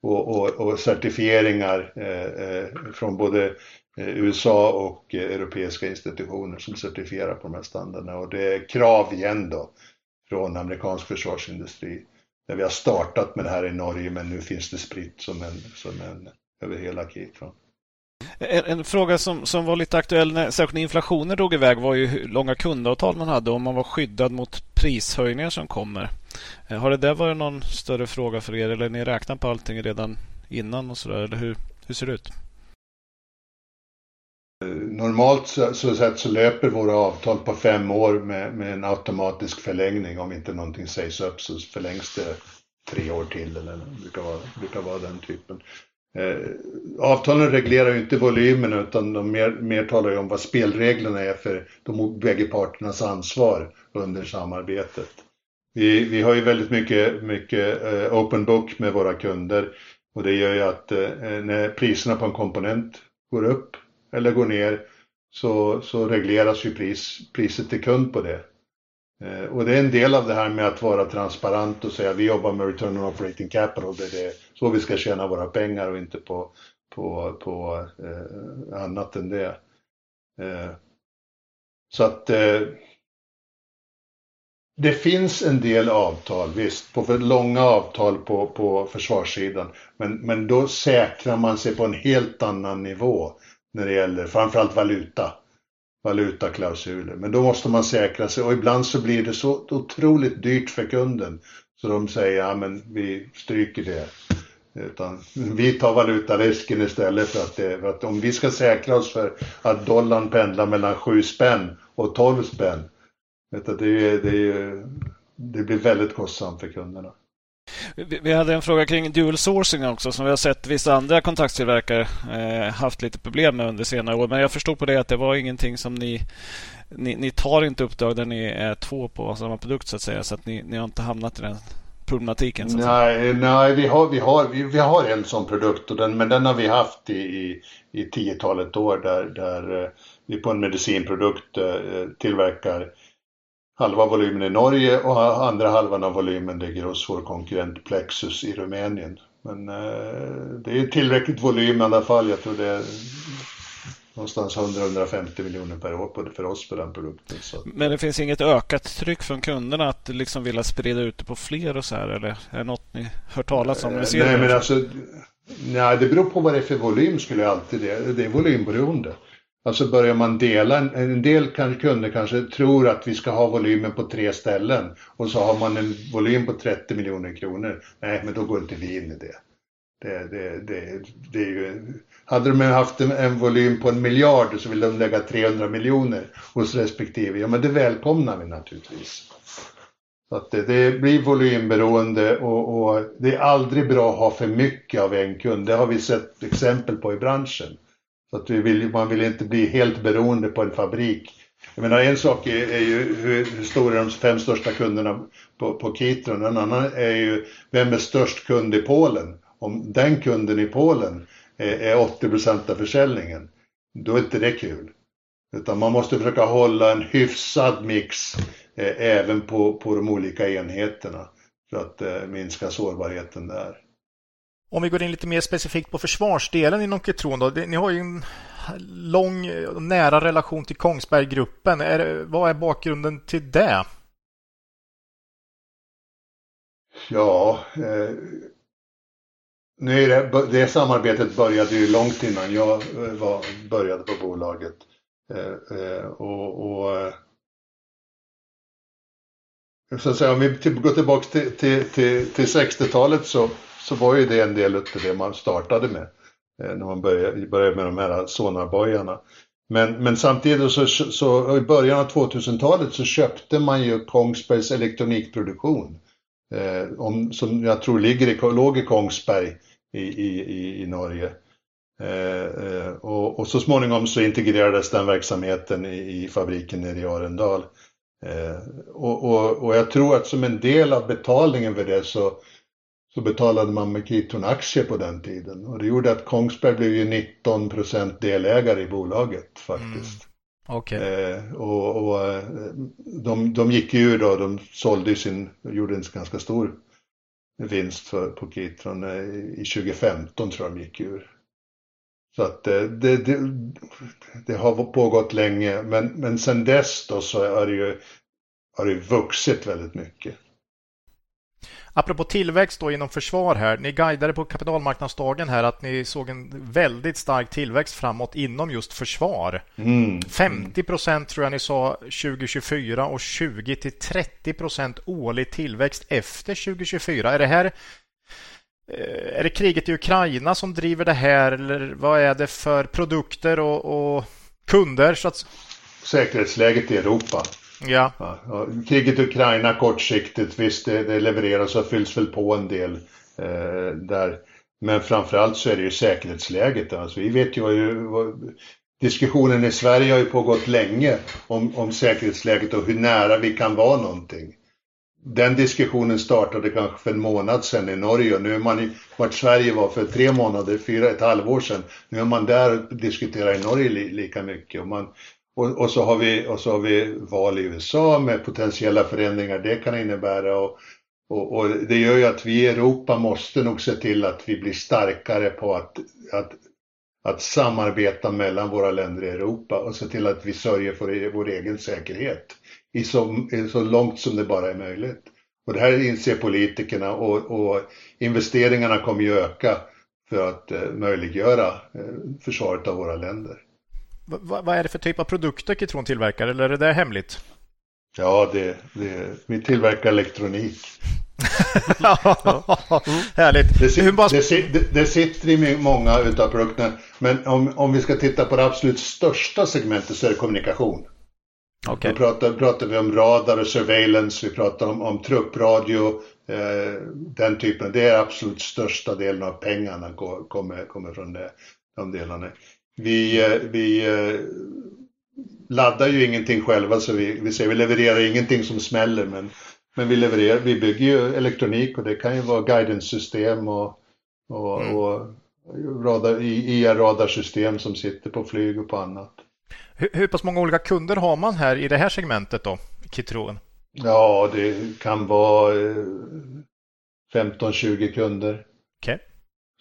och, och, och certifieringar eh, eh från både eh, USA och eh, europeiska institutioner som certifierar på de här standarderna och det är krav igen då från amerikansk försvarsindustri. Där vi har startat med det här i Norge men nu finns det spritt som en, som en över hela Kitron. En, en, fråga som, som var lite aktuell, när, särskilt när inflationen drog iväg, var ju hur långa kundavtal man hade och om man var skyddad mot prishöjningar som kommer. Eh, har det där varit någon större fråga för er eller ni räknar på allting redan innan och sådär, eller hur, hur ser det ut? Normalt så, så, sett så löper våra avtal på fem år med, med, en automatisk förlängning. Om inte någonting sägs upp så förlängs det tre år till eller det brukar vara, brukar vara den typen. Eh, avtalen reglerar ju inte volymen utan de mer, mer talar ju om vad spelreglerna är för de bägge parternas ansvar under samarbetet. Vi, vi har ju väldigt mycket, mycket eh, open book med våra kunder och det gör ju att eh, när priserna på en komponent går upp eller går ner så, så regleras ju pris, priset till kund på det. Eh, och det är en del av det här med att vara transparent och säga vi jobbar med return on operating capital, det är det, så vi ska tjäna våra pengar och inte på, på, på eh, annat än det. Eh, så att eh, det finns en del avtal, visst, på för långa avtal på, på försvarssidan. Men, men då säkrar man sig på en helt annan nivå när det gäller framförallt valuta. Valutaklausuler. Men då måste man säkra sig och ibland så blir det så otroligt dyrt för kunden. Så de säger, ja men vi stryker det. Utan vi tar valutarisken istället för att, det, för att om vi ska säkra oss för att dollarn pendlar mellan 7 spänn och 12 spänn. Det, det, det, det blir väldigt kostsamt för kunderna. Vi hade en fråga kring dual sourcing också som vi har sett vissa andra kontaktstillverkare eh, haft lite problem med under senare år. Men jag förstod på det att det var ingenting som ni ni, ni tar inte uppdrag där ni är två på samma produkt så att säga. Så att ni, ni har inte hamnat i den problematiken? nej, nej vi, har, vi, har, vi, vi, har en sån produkt, och den, men den har vi haft i, i, i tiotalet år där, där eh, vi på en medicinprodukt eh, tillverkar halva volymen i Norge och andra halvan av volymen ligger hos vår konkurrent Plexus i Rumänien. Men eh, det är tillräckligt volym i alla fall. Jag tror det är någonstans 100-150 miljoner per år för oss på den produkten. Så. Men det finns inget ökat tryck från kunderna att liksom vilja sprida ut det på fler och så här eller är det något ni hört talas om? Nej, men alltså, nej, det beror på vad det är för volym skulle jag alltid det. Det är volymberoende. Alltså börjar man dela, en del kunder kanske tror att vi ska ha volymen på tre ställen och så har man en volym på 30 miljoner kronor. Nej, men då går inte vi in i det. Det, det, det, det är ju, hade de haft en, en, volym på en miljard så vill de lägga 300 miljoner hos respektive. Ja, men det välkomnar vi naturligtvis. Så att det, det blir volymberoende och, och, det är aldrig bra att ha för mycket av en kund. Det har vi sett exempel på i branschen. Så att vi vill, man vill inte bli helt beroende på en fabrik. Jag menar en sak är, är ju hur, hur stora är de fem största kunderna på, på Kitron. En annan är ju vem är störst kund i Polen? Om den kunden i Polen är, är 80 procent av försäljningen, då är inte det kul. Utan man måste försöka hålla en hyfsad mix eh, även på, på de olika enheterna för att eh, minska sårbarheten där. Om vi går in lite mer specifikt på försvarsdelen inom Ketron då. Ni har ju en lång och nära relation till Kongsberggruppen. Är, vad är bakgrunden till det? Ja, eh, nu är det, det samarbetet började ju långt innan jag eh, var, började på bolaget. Eh, eh och, och eh, så att säga, om vi går tillbaka till, till, till, till 60-talet så, så var ju det en del av det man startade med. Eh, när man började, började med de här sonarbojarna. Men, men samtidigt så, så i början av 2000-talet så köpte man ju Kongsbergs elektronikproduktion. Eh, om, som jag tror ligger i, låg i Kongsberg i, i, i Norge. Eh, eh, och, och, så småningom så integrerades den verksamheten i, i fabriken nere i Arendal. Eh, och, och, och, jag tror att som en del av betalningen för det så, så betalade man med Kitron-aktier på den tiden. Och det gjorde att Kongsberg blev ju 19% delägare i bolaget faktiskt. Mm. Okay. Eh, och, och eh, de, de gick ju då, de sålde sin, gjorde en ganska stor vinst för, på Kitron i 2015 tror jag de gick ur. Så att det, det, det, det, har pågått länge men, men sen dess då så har det ju har det vuxit väldigt mycket. Apropå tillväxt då inom försvar här. Ni guidade på kapitalmarknadsdagen här att ni såg en väldigt stark tillväxt framåt inom just försvar. Mm. 50 procent tror jag ni sa 2024 och 20 till 30 procent årlig tillväxt efter 2024. Är det här eh, är det kriget i Ukraina som driver det här eller vad är det för produkter och, och kunder? Så att... Säkerhetsläget i Europa. Ja. ja. Kriget i Ukraina kortsiktigt, visst det, det levereras och fylls väl på en del eh, där. Men framförallt så är det ju säkerhetsläget. Alltså, vi vet ju vad, diskussionen i Sverige har ju pågått länge om, om säkerhetsläget och hur nära vi kan vara någonting. Den diskussionen startade kanske för en månad sedan i Norge och nu är man i vart Sverige var för tre månader, fyra, ett halvår sedan. Nu är man där och diskuterar i Norge li, lika mycket. Och man, och, och, så har vi, och så har vi val i USA med potentiella förändringar det kan innebära. Och, och, och, det gör ju att vi i Europa måste nog se till att vi blir starkare på att, att, att samarbeta mellan våra länder i Europa och se till att vi sörjer för e-, vår egen säkerhet i så, i så långt som det bara är möjligt. Och det här inser politikerna och, och investeringarna kommer ju öka för att eh, möjliggöra eh, försvaret av våra länder. Vad är det för typ av produkter Kitron tillverkar eller är det hemligt? Ja, det, det, vi tillverkar elektronik. Härligt. Det, bara... det, det, sitter i många utav produkterna. Men om, om vi ska titta på det absolut största segmentet så är det kommunikation. Okay. Då pratar, pratar vi om radar och surveillance, vi pratar om, om truppradio, eh, den typen. Det är absolut största delen av pengarna går, kommer, kommer från det, de delarna. Vi, eh, vi eh, laddar ju ingenting själva så vi, vi säger vi levererar ingenting som smäller men, men vi levererar, vi bygger ju elektronik och det kan ju vara guidance-system och, och, mm. och radar, IR-radarsystem som sitter på flyg och på annat. Hur, hur pass många olika kunder har man här i det här segmentet då, Kitron? Ja, det kan vara 15-20 eh, kunder. Okay.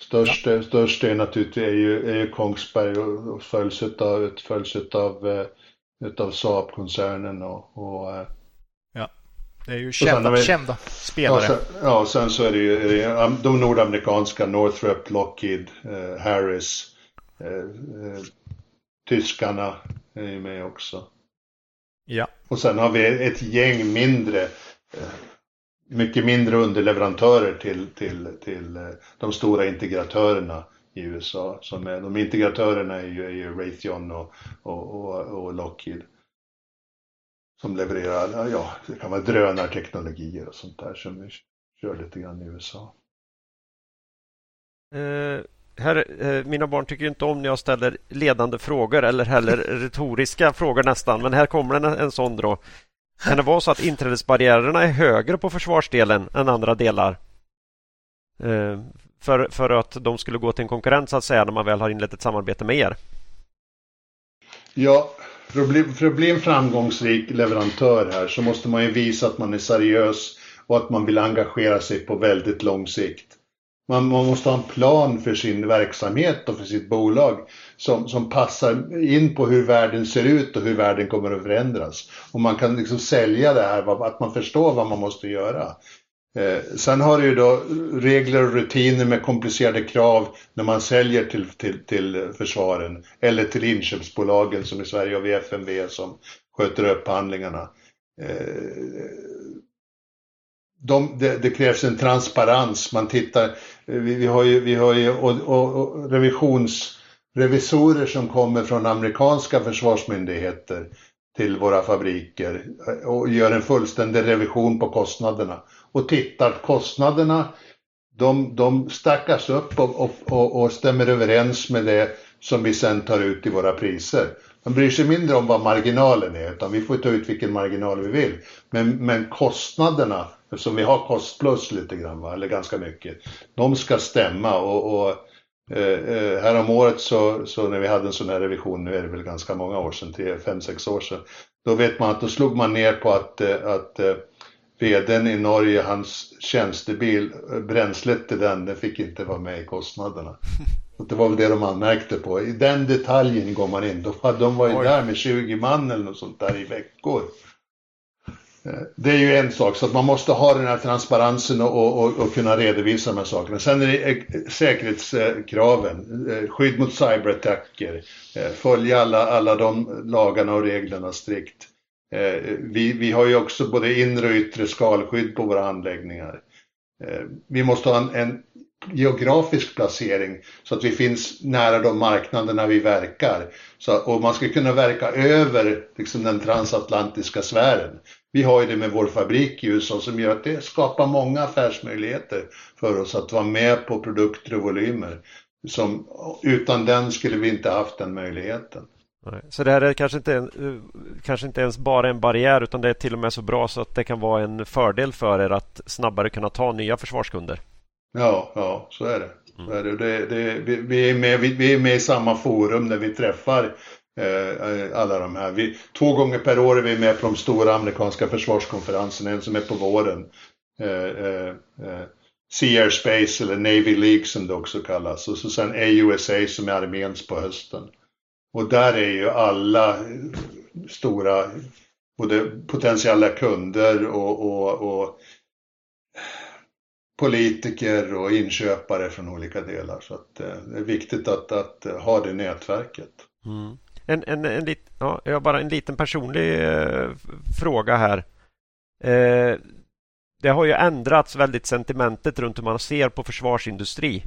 Störst, ja. störst är naturligtvis är ju, är ju Kongsberg och följs av, följs utav, eh, utav Saab-koncernen och, och eh, Ja, det är ju kända, vi, kända spelare. Ja, sen, ja, sen så är det ju är det, de nordamerikanska Northrop, Lockheed, eh, Harris, eh, eh, tyskarna är ju med också. Ja. Och sen har vi ett gäng mindre mycket mindre underleverantörer till, till, till eh, de stora integratörerna i USA. Som är, de integratörerna är ju, är ju Raytheon och, och, och, och Lockheed. Som levererar, ja, det kan vara drönarteknologier och sånt där som vi kör lite grann i USA. Uh, här, uh, mina barn tycker inte om när jag ställer ledande frågor eller heller retoriska frågor nästan, men här kommer en, en sån då. Kan det vara så att inträdesbarriärerna är högre på försvarsdelen än andra delar? Eh, för, för att de skulle gå till en konkurrent så att säga när man väl har inlett ett samarbete med er? Ja, för att, bli, för att bli en framgångsrik leverantör här så måste man ju visa att man är seriös och att man vill engagera sig på väldigt lång sikt. Man, man, måste ha en plan för sin verksamhet och för sitt bolag som, som passar in på hur världen ser ut och hur världen kommer att förändras. Och man kan liksom sälja det här, att man förstår vad man måste göra. Eh, sen har du ju då regler och rutiner med komplicerade krav när man säljer till, till, till försvaren eller till inköpsbolagen som i Sverige har vi FMV som sköter upphandlingarna. Eh, de, det, det, krävs en transparens. Man tittar, vi, vi har ju, vi har ju och, och, och revisorer som kommer från amerikanska försvarsmyndigheter till våra fabriker eh, och gör en fullständig revision på kostnaderna. Och tittar kostnaderna, de, de stackas upp och, och, och stämmer överens med det som vi sen tar ut i våra priser. De bryr sig mindre om vad marginalen är, utan vi får ta ut vilken marginal vi vill. Men, men kostnaderna Eftersom vi har kostplus lite grann, va? eller ganska mycket. De ska stämma och, och eh, eh här om året så, så när vi hade en sån här revision, nu är det väl ganska många år sedan, fem sex år sedan. Då vet man att då slog man ner på att, eh, att eh, vdn i Norge, hans tjänstebil, bränslet till den, det fick inte vara med i kostnaderna. Och det var väl det de anmärkte på. I den detaljen går man in. De var ju där med 20 man eller något sånt där i veckor. Eh, det är ju en sak, så att man måste ha den här transparensen och, och, och kunna redovisa de här sakerna. Sen är det eh, säkerhetskraven, eh, skydd mot cyberattacker, följa alla, alla de lagarna och reglerna strikt. Vi, vi har ju också både inre och yttre skalskydd på våra anläggningar. Vi måste ha en, en geografisk placering så att vi finns nära de marknaderna vi verkar. Så, och man ska kunna verka över liksom, den transatlantiska sfären. Vi har ju det med vår fabrik i USA som gör att det skapar många affärsmöjligheter för oss att vara med på produkter och volymer. Som, utan den skulle vi inte haft den möjligheten. Så det här är kanske inte, kanske inte ens bara en barriär utan det är till och med så bra så att det kan vara en fördel för er att snabbare kunna ta nya försvarskunder. Ja, ja så är det. Så är det. det, det vi, vi, är med, vi, vi, är med i samma forum där vi träffar Eh, alla de här. Vi, två gånger per år är vi med på de stora amerikanska försvarskonferenserna, en som är på våren. Eh, eh, sea Air Space eller Navy League som det också kallas och så sen AUSA som är arméns på hösten. Och där är ju alla stora både potentiella kunder och, och, och politiker och inköpare från olika delar. Så att, det är viktigt att, att ha det nätverket. Mm. En, en, en lit, ja, jag har bara en liten personlig eh, fråga här. Eh, det har ju ändrats väldigt sentimentet runt hur man ser på försvarsindustri.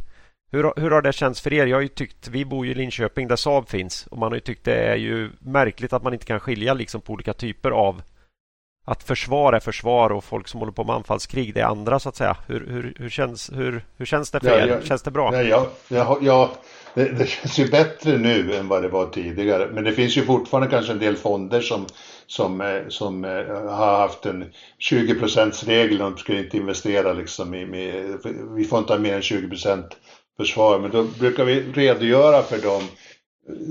Hur, hur har det känts för er? Jag har ju tyckt, vi bor ju i Linköping där Saab finns och man har ju tyckt det är ju märkligt att man inte kan skilja liksom på olika typer av att försvar är försvar och folk som håller på med anfallskrig det är andra så att säga. Hur, hur, hur, känns, hur, hur känns det för er? Jag, känns det bra? Ja, ja, ja, ja det, det, känns ju bättre nu än vad det var tidigare. Men det finns ju fortfarande kanske en del fonder som, som, eh, som eh, har haft en 20% regel. De ska inte investera liksom i, med, vi får inte ha mer än 20% försvar. Men då brukar vi redogöra för dem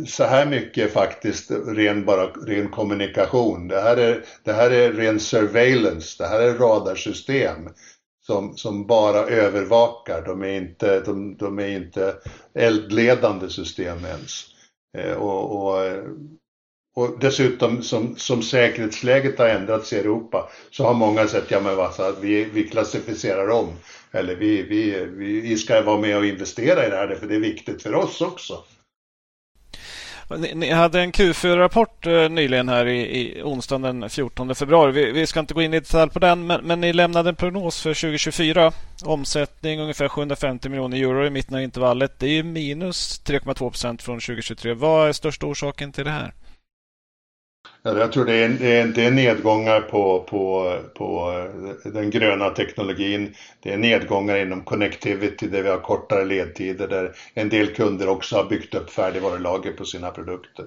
så här mycket faktiskt ren, bara, ren kommunikation. Det här, är, det här är ren surveillance, det här är radarsystem som, som bara övervakar. De är inte, de, de är inte eldledande system ens. Eh, och, och, eh, och, dessutom som, som säkerhetsläget har ändrats i Europa så har många sett, ja men vad, vi, vi klassificerar om. Eller vi, vi, vi ska vara med och investera i det här för det är viktigt för oss också. Ni, ni hade en Q4-rapport eh, nyligen här i, i onsdagen den 14 februari. Vi, vi, ska inte gå in i detalj på den, men, men ni lämnade en prognos för 2024. Omsättning ungefär 750 miljoner euro i mitten av intervallet. Det är minus 3,2 procent från 2023. Vad är största orsaken till det här? Jag tror det är, det är, det är nedgångar på, på, på eh, den gröna teknologin. Det är nedgångar inom connectivity där vi har kortare ledtider där en del kunder också har byggt upp färdigvarulager på sina produkter.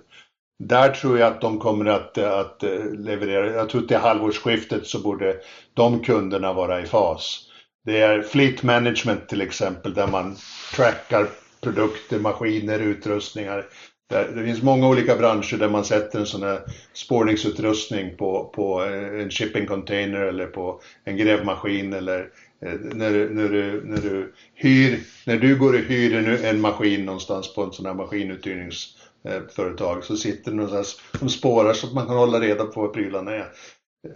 Där tror jag att de kommer att, att eh, leverera. Jag tror att till halvårsskiftet så borde de kunderna vara i fas. Det är fleet management till exempel där man trackar produkter, maskiner, utrustningar det finns många olika branscher där man sätter en sån här spårningsutrustning på, på eh, en shipping container eller på en grävmaskin eller eh, när, när, du, när, du hyr, när du går och hyr en, en maskin någonstans på en sån här maskinuthyrningsföretag eh, så sitter det någonstans som spårar så att man kan hålla reda på vad prylarna är.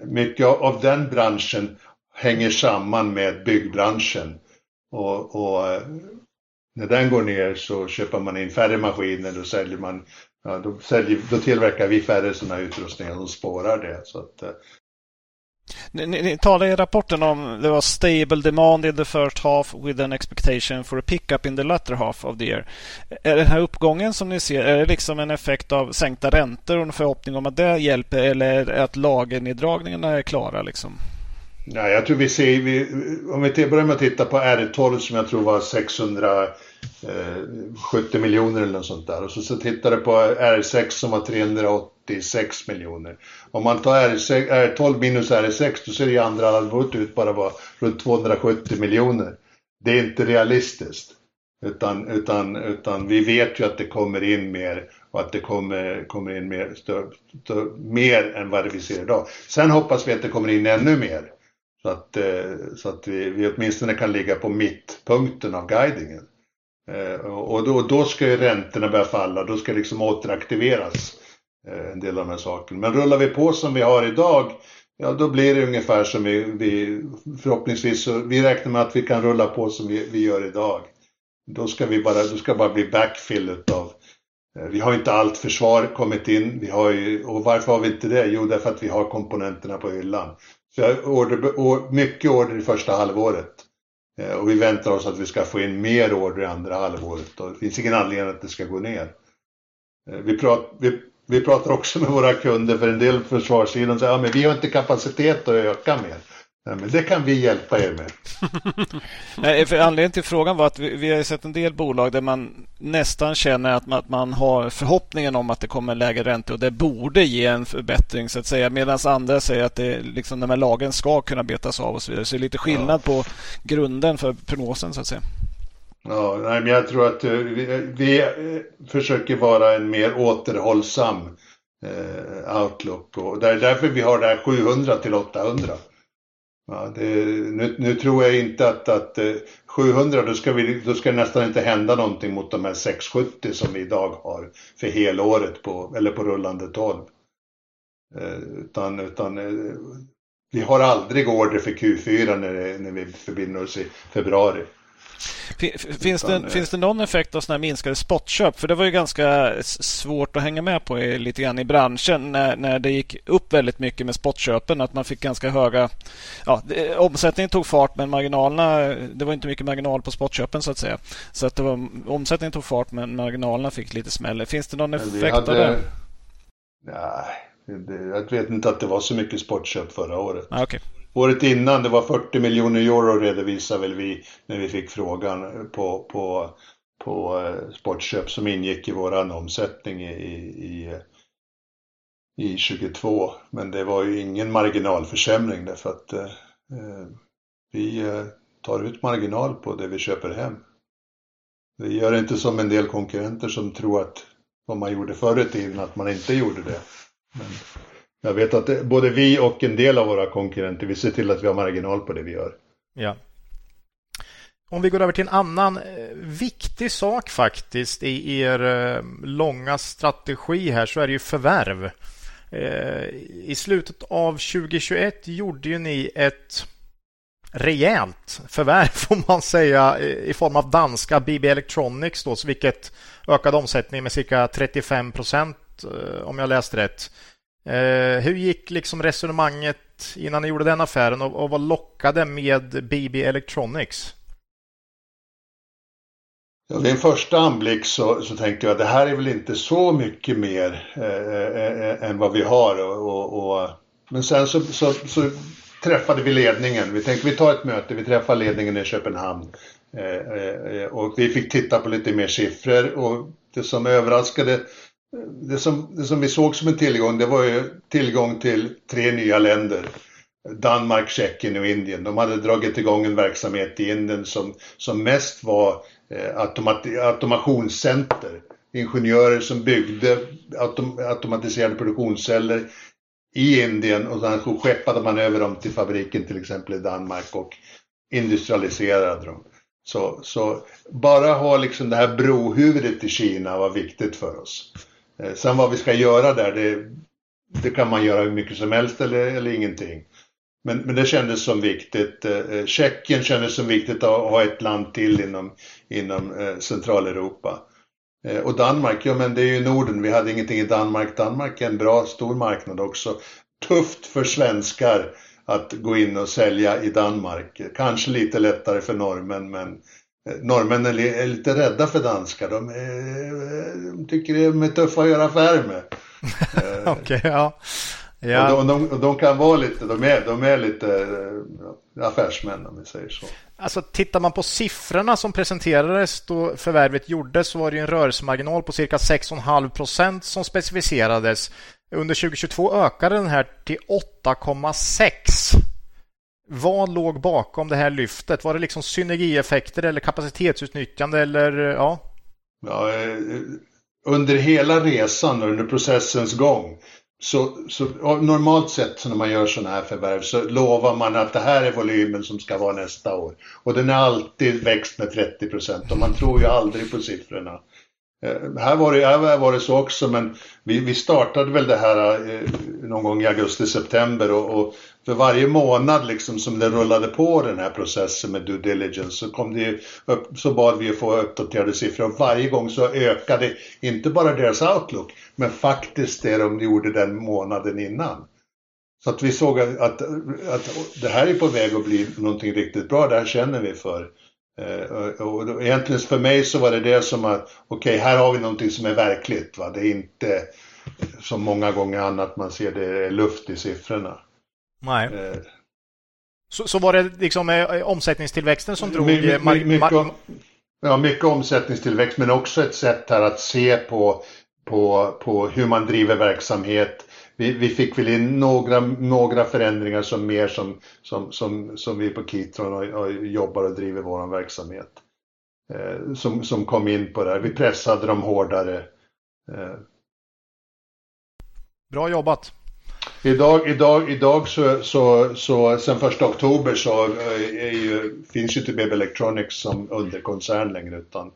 Mycket av den branschen hänger samman med byggbranschen. Och, och när den går ner så köper man in färre maskiner och säljer man, ja, då, säljer, då tillverkar vi färre sådana utrustningar och spårar det. Så att, eh. ni, ni, ni talar i rapporten om det var stable demand in the first half with an expectation for a pickup in the latter half of the year. Är den här uppgången som ni ser, är det liksom en effekt av sänkta räntor och en förhoppning om att det hjälper eller är det att lagerneddragningarna är klara? Liksom? Nej, jag tror vi ser, vi, om vi börjar med att titta på R12 som jag tror var 600 Eh, 70 miljoner eller något sånt där. Och så, så tittade på R6 som var 386 miljoner. Om man tar R6, R12 minus R6 då ser det i andra halvåret ut bara vara runt 270 miljoner. Det är inte realistiskt. Utan, utan, utan vi vet ju att det kommer in mer och att det kommer, kommer in mer, stö, stö, mer än vad vi ser idag. Sen hoppas vi att det kommer in ännu mer. Så att, eh, så att vi, vi åtminstone kan ligga på mittpunkten av guidingen. Eh, och då, då ska ju räntorna börja falla, då ska liksom återaktiveras eh, en del av de här sakerna. Men rullar vi på som vi har idag, ja då blir det ungefär som vi, vi förhoppningsvis, så, vi räknar med att vi kan rulla på som vi, vi gör idag. Då ska vi bara, då ska bara bli backfill utav eh, vi har inte allt försvar kommit in. Vi har ju, och varför har vi inte det? Jo, därför att vi har komponenterna på hyllan. Så jag order, mycket order i första halvåret. Eh, och vi väntar oss att vi ska få in mer order i andra halvåret. Och det finns ingen anledning att det ska gå ner. Eh, vi, prat, vi, vi pratar också med våra kunder för en del försvarssidan säger att ja, vi har inte kapacitet att öka mer. Men det kan vi hjälpa er med. Nej, för anledningen till frågan var att vi, vi, har sett en del bolag där man nästan känner att man, att man har förhoppningen om att det kommer lägre räntor och det borde ge en förbättring så att säga. Medan andra säger att det, liksom, de här lagen ska kunna betas av och så vidare. Så det är lite skillnad ja. på grunden för prognosen så att säga. Ja, nej, men jag tror att uh, vi, vi uh, försöker vara en mer återhållsam uh, outlook och det är därför vi har det här 700 till 800. Ja, det, nu, nu, tror jag inte att, att eh, 700, då ska, vi, då ska det nästan inte hända någonting mot de här 670 som vi idag har för helåret på, eller på rullande 12. Eh, utan, utan eh, vi har aldrig order för Q4 när, när vi förbinder oss i februari. Finns det, finns det någon effekt av sådana här minskade spotköp? För det var ju ganska svårt att hänga med på lite grann i branschen när, när det gick upp väldigt mycket med spotköpen. Att man fick ganska höga... Ja, det, omsättningen tog fart men marginalerna... Det var inte mycket marginal på spotköpen så att säga. Så att det var, omsättningen tog fart men marginalerna fick lite smäll. Finns det någon effekt hade... av det? Nej, jag vet inte att det var så mycket spotköp förra året. Ah, okay. Året innan, det var 40 miljoner euro redovisade väl vi när vi fick frågan på, på, på eh, sportköp som ingick i vår omsättning i, i, i 22. Men det var ju ingen marginalförsämring därför att eh, eh vi eh, tar ut marginal på det vi köper hem. Vi gör inte som en del konkurrenter som tror att vad man gjorde förr i tiden, att man inte gjorde det. Men jag vet att både vi och en del av våra konkurrenter, vi ser till att vi har marginal på det vi gör. Ja. Om vi går över till en annan eh, viktig sak faktiskt i er eh, långa strategi här så är det ju förvärv. Eh, I slutet av 2021 gjorde ju ni ett rejält förvärv får man säga i form av danska BB Electronics då, vilket ökade omsättningen med cirka 35 procent om jag läst rätt. Eh, hur gick liksom resonemanget innan ni gjorde den affären och, och vad lockade med BB Electronics? Ja, vid en första anblick så, så tänkte jag att det här är väl inte så mycket mer eh, eh, eh än vad vi har. Och, och, men sen så, så, så, träffade vi ledningen. Vi tänkte vi tar ett möte, vi träffar ledningen i Köpenhamn. Eh, eh, och vi fick titta på lite mer siffror och det som överraskade det som, det som vi såg som en tillgång, det var ju tillgång till tre nya länder. Danmark, Tjeckien och Indien. De hade dragit igång en verksamhet i Indien som, som mest var eh, automat, automationscenter. Ingenjörer som byggde autom, automatiserade produktionsceller i Indien och sen skeppade man över dem till fabriken till exempel i Danmark och industrialiserade dem. Så, så bara ha liksom det här brohuvudet i Kina var viktigt för oss. Eh, sen vad vi ska göra där, det, det kan man göra hur mycket som helst eller, eller ingenting. Men, men det kändes som viktigt. Eh, eh Tjeckien kändes som viktigt att ha ett land till inom, inom eh, Centraleuropa. Eh, och Danmark, ja men det är ju Norden, vi hade ingenting i Danmark. Danmark är en bra stor marknad också. Tufft för svenskar att gå in och sälja i Danmark. Kanske lite lättare för norrmän men norrmännen är lite rädda för danskar. De, är, de tycker de är tuffa att göra affärer med. Okej, okay, ja. ja. Och de, de, de, kan vara lite, de är, de är lite affärsmän om vi säger så. Alltså tittar man på siffrorna som presenterades då förvärvet gjordes så var det en rörelsemarginal på cirka 6,5 procent som specificerades. Under 2022 ökade den här till 8,6 vad låg bakom det här lyftet? Var det liksom synergieffekter eller kapacitetsutnyttjande eller eh, ja? ja eh, under hela resan och under processens gång så, så normalt sett när man gör sådana här förvärv så lovar man att det här är volymen som ska vara nästa år. Och den är alltid växt med 30 procent och man tror ju aldrig på siffrorna. Eh, här var, det, här var det så också men vi, vi startade väl det här eh, någon gång i augusti-september och, och, för varje månad liksom som det rullade på den här processen med due diligence så, kom det upp, så bad vi att få uppdaterade siffror och varje gång så ökade inte bara deras outlook men faktiskt det de gjorde den månaden innan. Så att vi såg att, att, att det här är på väg att bli någonting riktigt bra, det här känner vi för. Eh, och egentligen för mig så var det det som att, okej, okay, här har vi någonting som är verkligt. Va? Det är inte som många gånger annat man ser det är luft i siffrorna. Nej. Eh. Så, så var det liksom eh, omsättningstillväxten som drog... My, my, my, mycket, om, ja, mycket omsättningstillväxt men också ett sätt här att se på, på, på hur man driver verksamhet. Vi, vi fick väl in några, några förändringar som mer som, som, som, som vi på Kitron och, och jobbar och driver vår verksamhet. Eh, som, som kom in på det här. Vi pressade dem hårdare. Eh. Bra jobbat! Idag, idag, idag så, så, så sen första oktober så är ju, finns ju inte BB Electronics som underkoncern längre utan,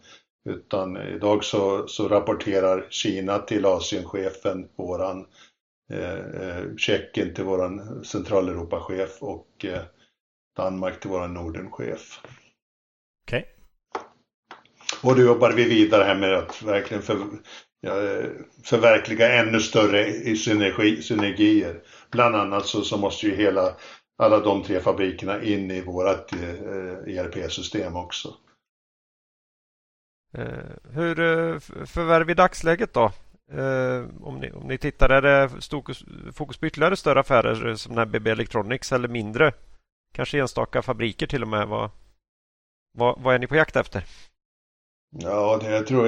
utan idag så, så rapporterar Kina till Asienchefen våran Tjeckien till våran centraleuropachef och Danmark till våran Nordenchef. Okej. Okay. Och då jobbar vi vidare här med att verkligen för, ja, förverkliga ännu större synergi, synergier. Bland annat så, så måste ju hela, alla de tre fabrikerna in i vårt eh, ERP-system också. Eh, hur eh, förvärv i dagsläget då? Eh, om, ni, om ni tittar, är det fokus, på ytterligare större affärer som den här BB Electronics eller mindre? Kanske enstaka fabriker till och med. Vad, vad, vad är ni på jakt efter? Ja, det, jag tror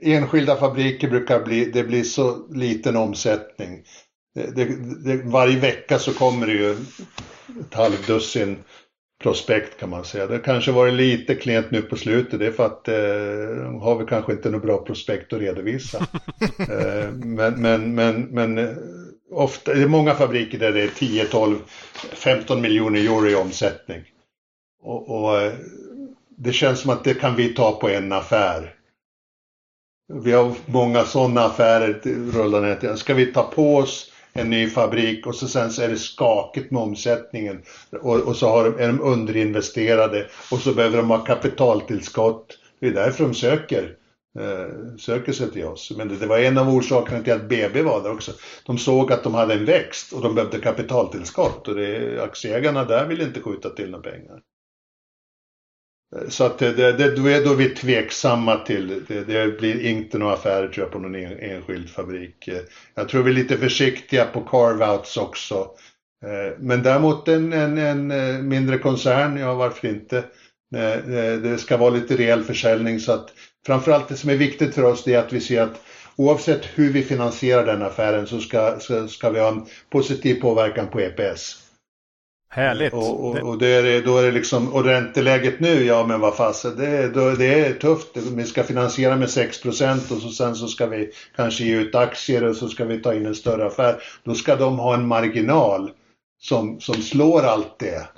enskilda fabriker brukar bli, det blir så liten omsättning. Det, det, varje vecka så kommer det ju ett halvdussin prospekt kan man säga. Det kanske varit lite klent nu på slutet. Det är för att eh, har vi kanske inte något bra prospekt att redovisa. eh, men, men, men, men eh, ofta, det är många fabriker där det är 10, 12, 15 miljoner euro i omsättning. Och, och eh, det känns som att det kan vi ta på en affär. Vi har många sådana affärer rullande. Ska vi ta på oss en ny fabrik och så sen så är det skakigt med omsättningen och, och så har de, är de underinvesterade och så behöver de ha kapitaltillskott. Det är därför de söker, eh, söker sig till oss. Men det, det, var en av orsakerna till att BB var där också. De såg att de hade en växt och de behövde kapitaltillskott och det, aktieägarna där ville inte skjuta till några pengar. Eh, så att det, det, då, är, då är vi tveksamma till, det, det blir inte några affärer tror jag på någon en, enskild fabrik. Eh, jag tror vi är lite försiktiga på carve-outs också. Eh, men däremot en, en, en mindre koncern, ja varför inte? Det ska vara lite rejäl försäljning så att framförallt det som är viktigt för oss det är att vi ser att oavsett hur vi finansierar den affären så ska, så ska vi ha en positiv påverkan på EPS. Härligt. Och, och, och det är, då är det liksom, och ränteläget nu, ja men vad fasen, det, det är tufft. Vi ska finansiera med 6% och så sen så ska vi kanske ge ut aktier och så ska vi ta in en större affär. Då ska de ha en marginal som, som slår allt det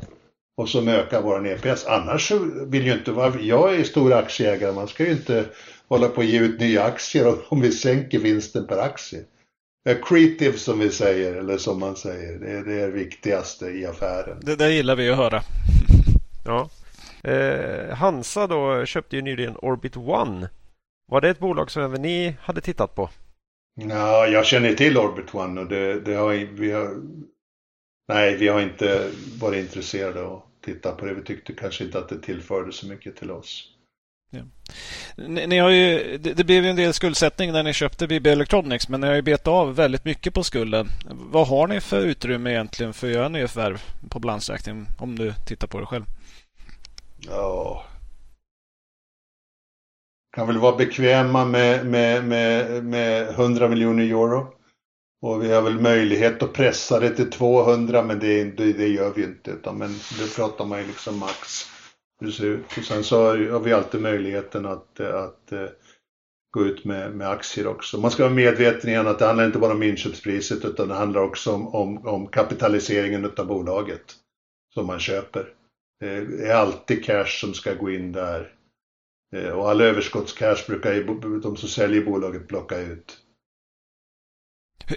och som ökar våran EPS. Annars vill ju inte vara, jag är stor aktieägare, man ska ju inte hålla på att ge ut nya aktier om vi sänker vinsten per aktie. Accretive som vi säger, eller som man säger, det är det viktigaste i affären. Det där gillar vi att höra. ja. Eh, Hansa då köpte ju nyligen Orbit One. Var det ett bolag som även ni hade tittat på? Ja, jag känner till Orbit One och det, det har, vi har... Nej, vi har inte varit intresserade av att titta på det. Vi tyckte kanske inte att det tillförde så mycket till oss. Ja. Ni, ni, har ju, det, det, blev ju en del skuldsättning när ni köpte BB Electronics men ni har ju betat av väldigt mycket på skulden. Vad har ni för utrymme egentligen för att göra nya förvärv på balansräkningen om du tittar på det själv? Ja, kan väl vara bekväma med, med, med, med 100 miljoner euro. Och vi har väl möjlighet att pressa det till 200 men det, det, det gör vi inte. Utan, men då pratar man ju liksom max hur det ser ut. Och sen så har vi alltid möjligheten att, att eh, gå ut med, med aktier också. Man ska vara medveten igen att det handlar inte bara om inköpspriset utan det handlar också om, om, om kapitaliseringen av bolaget som man köper. Eh, det är alltid cash som ska gå in där. Eh, och all överskottscash brukar de som säljer bolaget plocka ut.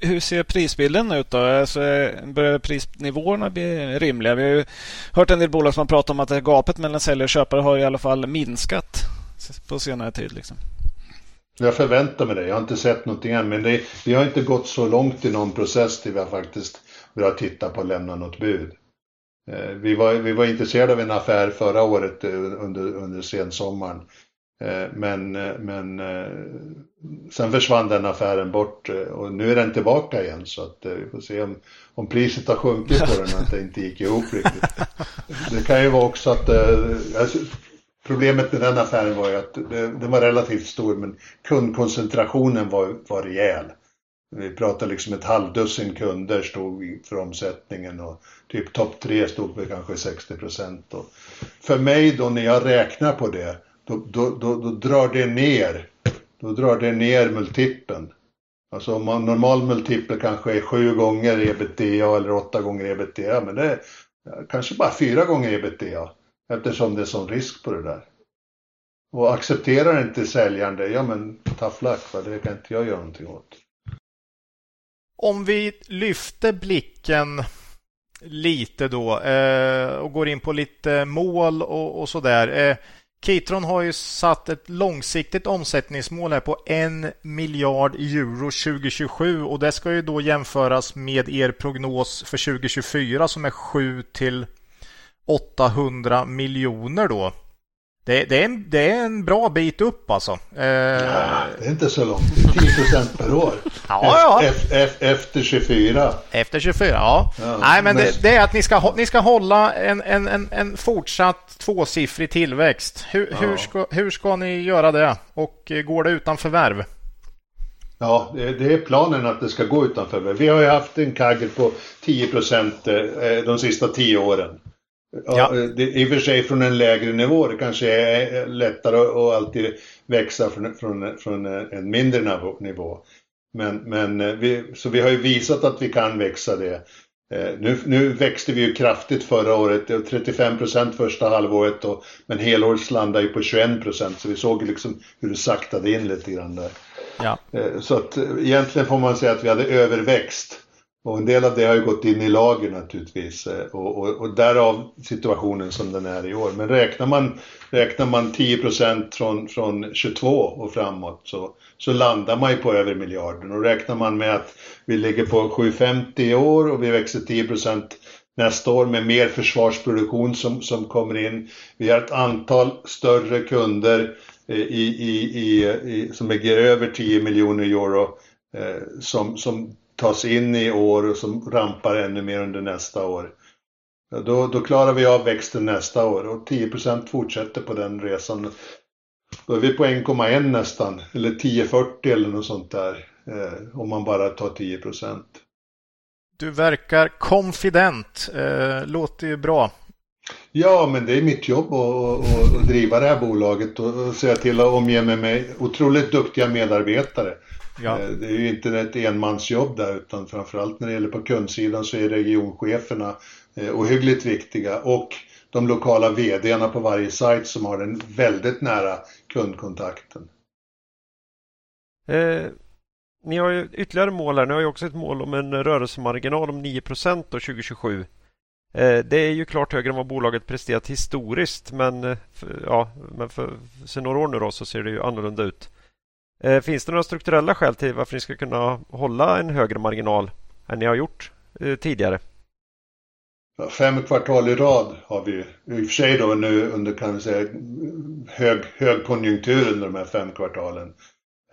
Hur ser prisbilden ut då? Alltså, börjar prisnivåerna bli rimliga? Vi har ju hört en del bolag som pratar om att gapet mellan säljare och köpare har i alla fall minskat på senare tid. Liksom. Jag förväntar mig det. Jag har inte sett någonting än. Men det, vi har inte gått så långt i någon process till vi har faktiskt börjat titta på att lämna något bud. Eh, vi var, vi var intresserade av en affär förra året eh, under, under sensommaren. Eh, men, eh, men eh, sen försvann den affären bort och nu är den tillbaka igen så att vi får se om, om priset har sjunkit på den att det inte gick ihop riktigt. Det kan ju vara också att alltså, Problemet med den affären var ju att den var relativt stor men kundkoncentrationen var, var rejäl. Vi pratade liksom ett halvdussin kunder stod för omsättningen och typ topp tre stod för kanske 60 procent. För mig då när jag räknar på det då, då, då, då drar det ner. Då drar det ner multipeln. Alltså om man normal multipel kanske är sju gånger ebitda eller åtta gånger ebitda, men det är kanske bara fyra gånger ebitda eftersom det är sån risk på det där. Och accepterar inte säljaren det, ja men tough luck, va? det kan inte jag göra någonting åt. Om vi lyfter blicken lite då eh, och går in på lite mål och, och sådär. Eh, Kitron har ju satt ett långsiktigt omsättningsmål här på en miljard euro 2027 och det ska ju då jämföras med er prognos för 2024 som är 7 till 800 miljoner då. Det, det, är en, det är en bra bit upp alltså. Eh... Ja, det är inte så långt. Det är 10 procent per år. ja, ja. Efter, 24. Efter 24, ja. ja Nej, men det, det, är att ni ska, ni ska hålla en, en, en, en fortsatt tvåsiffrig tillväxt. Hur, ja. hur, ska, hur ska ni göra det? Och eh, går det utan förvärv? Ja, det är planen att det ska gå utan förvärv. Vi har ju haft en kagel på 10 procent eh, de sista tio åren. Ja. Det, I och för sig från en lägre nivå. Det kanske är lättare att alltid växa från, från, från en mindre nivå. Men, men eh, vi, så vi har ju visat att vi kan växa det. Eh, nu, nu växte vi ju kraftigt förra året, 35 procent första halvåret och, men helåret landade ju på 21 procent så vi såg liksom hur det saktade in lite grann där. Ja. Eh, så att egentligen får man säga att vi hade överväxt. Och en del av det har ju gått in i lager naturligtvis eh, och, och, och därav situationen som den är i år. Men räknar man, räknar man 10 från, från 22 och framåt så, så landar man ju på över miljarden. Och räknar man med att vi ligger på 7,50 i år och vi växer 10 nästa år med mer försvarsproduktion som, som kommer in. Vi har ett antal större kunder eh, i, i, i, i som ligger över 10 miljoner euro eh, som, som tas in i år och som rampar ännu mer under nästa år. Då, då klarar vi av växten nästa år och 10% fortsätter på den resan. Då är vi på 1,1 nästan, eller 10,40 eller något sånt där. Eh, om man bara tar 10% Du verkar konfident. Eh, låter ju bra. Ja, men det är mitt jobb att, driva det här bolaget och se till att omge mig med otroligt duktiga medarbetare. Ja. Eh, det är ju inte ett enmansjobb där utan framförallt när det gäller på kundsidan så är regioncheferna eh, ohyggligt viktiga och de lokala VDarna på varje sajt som har den väldigt nära kundkontakten. Eh, ni har ju ytterligare mål här. Ni har ju också ett mål om en rörelsemarginal om 9 procent 2027. Eh, det är ju klart högre än vad bolaget presterat historiskt men, ja, men för, för några år nu då så ser det ju annorlunda ut. Eh, finns det några strukturella skäl till varför ni ska kunna hålla en högre marginal än ni har gjort eh, tidigare? Fem kvartal i rad har vi, i och för sig då nu under kan vi säga hög, högkonjunktur under de här fem kvartalen.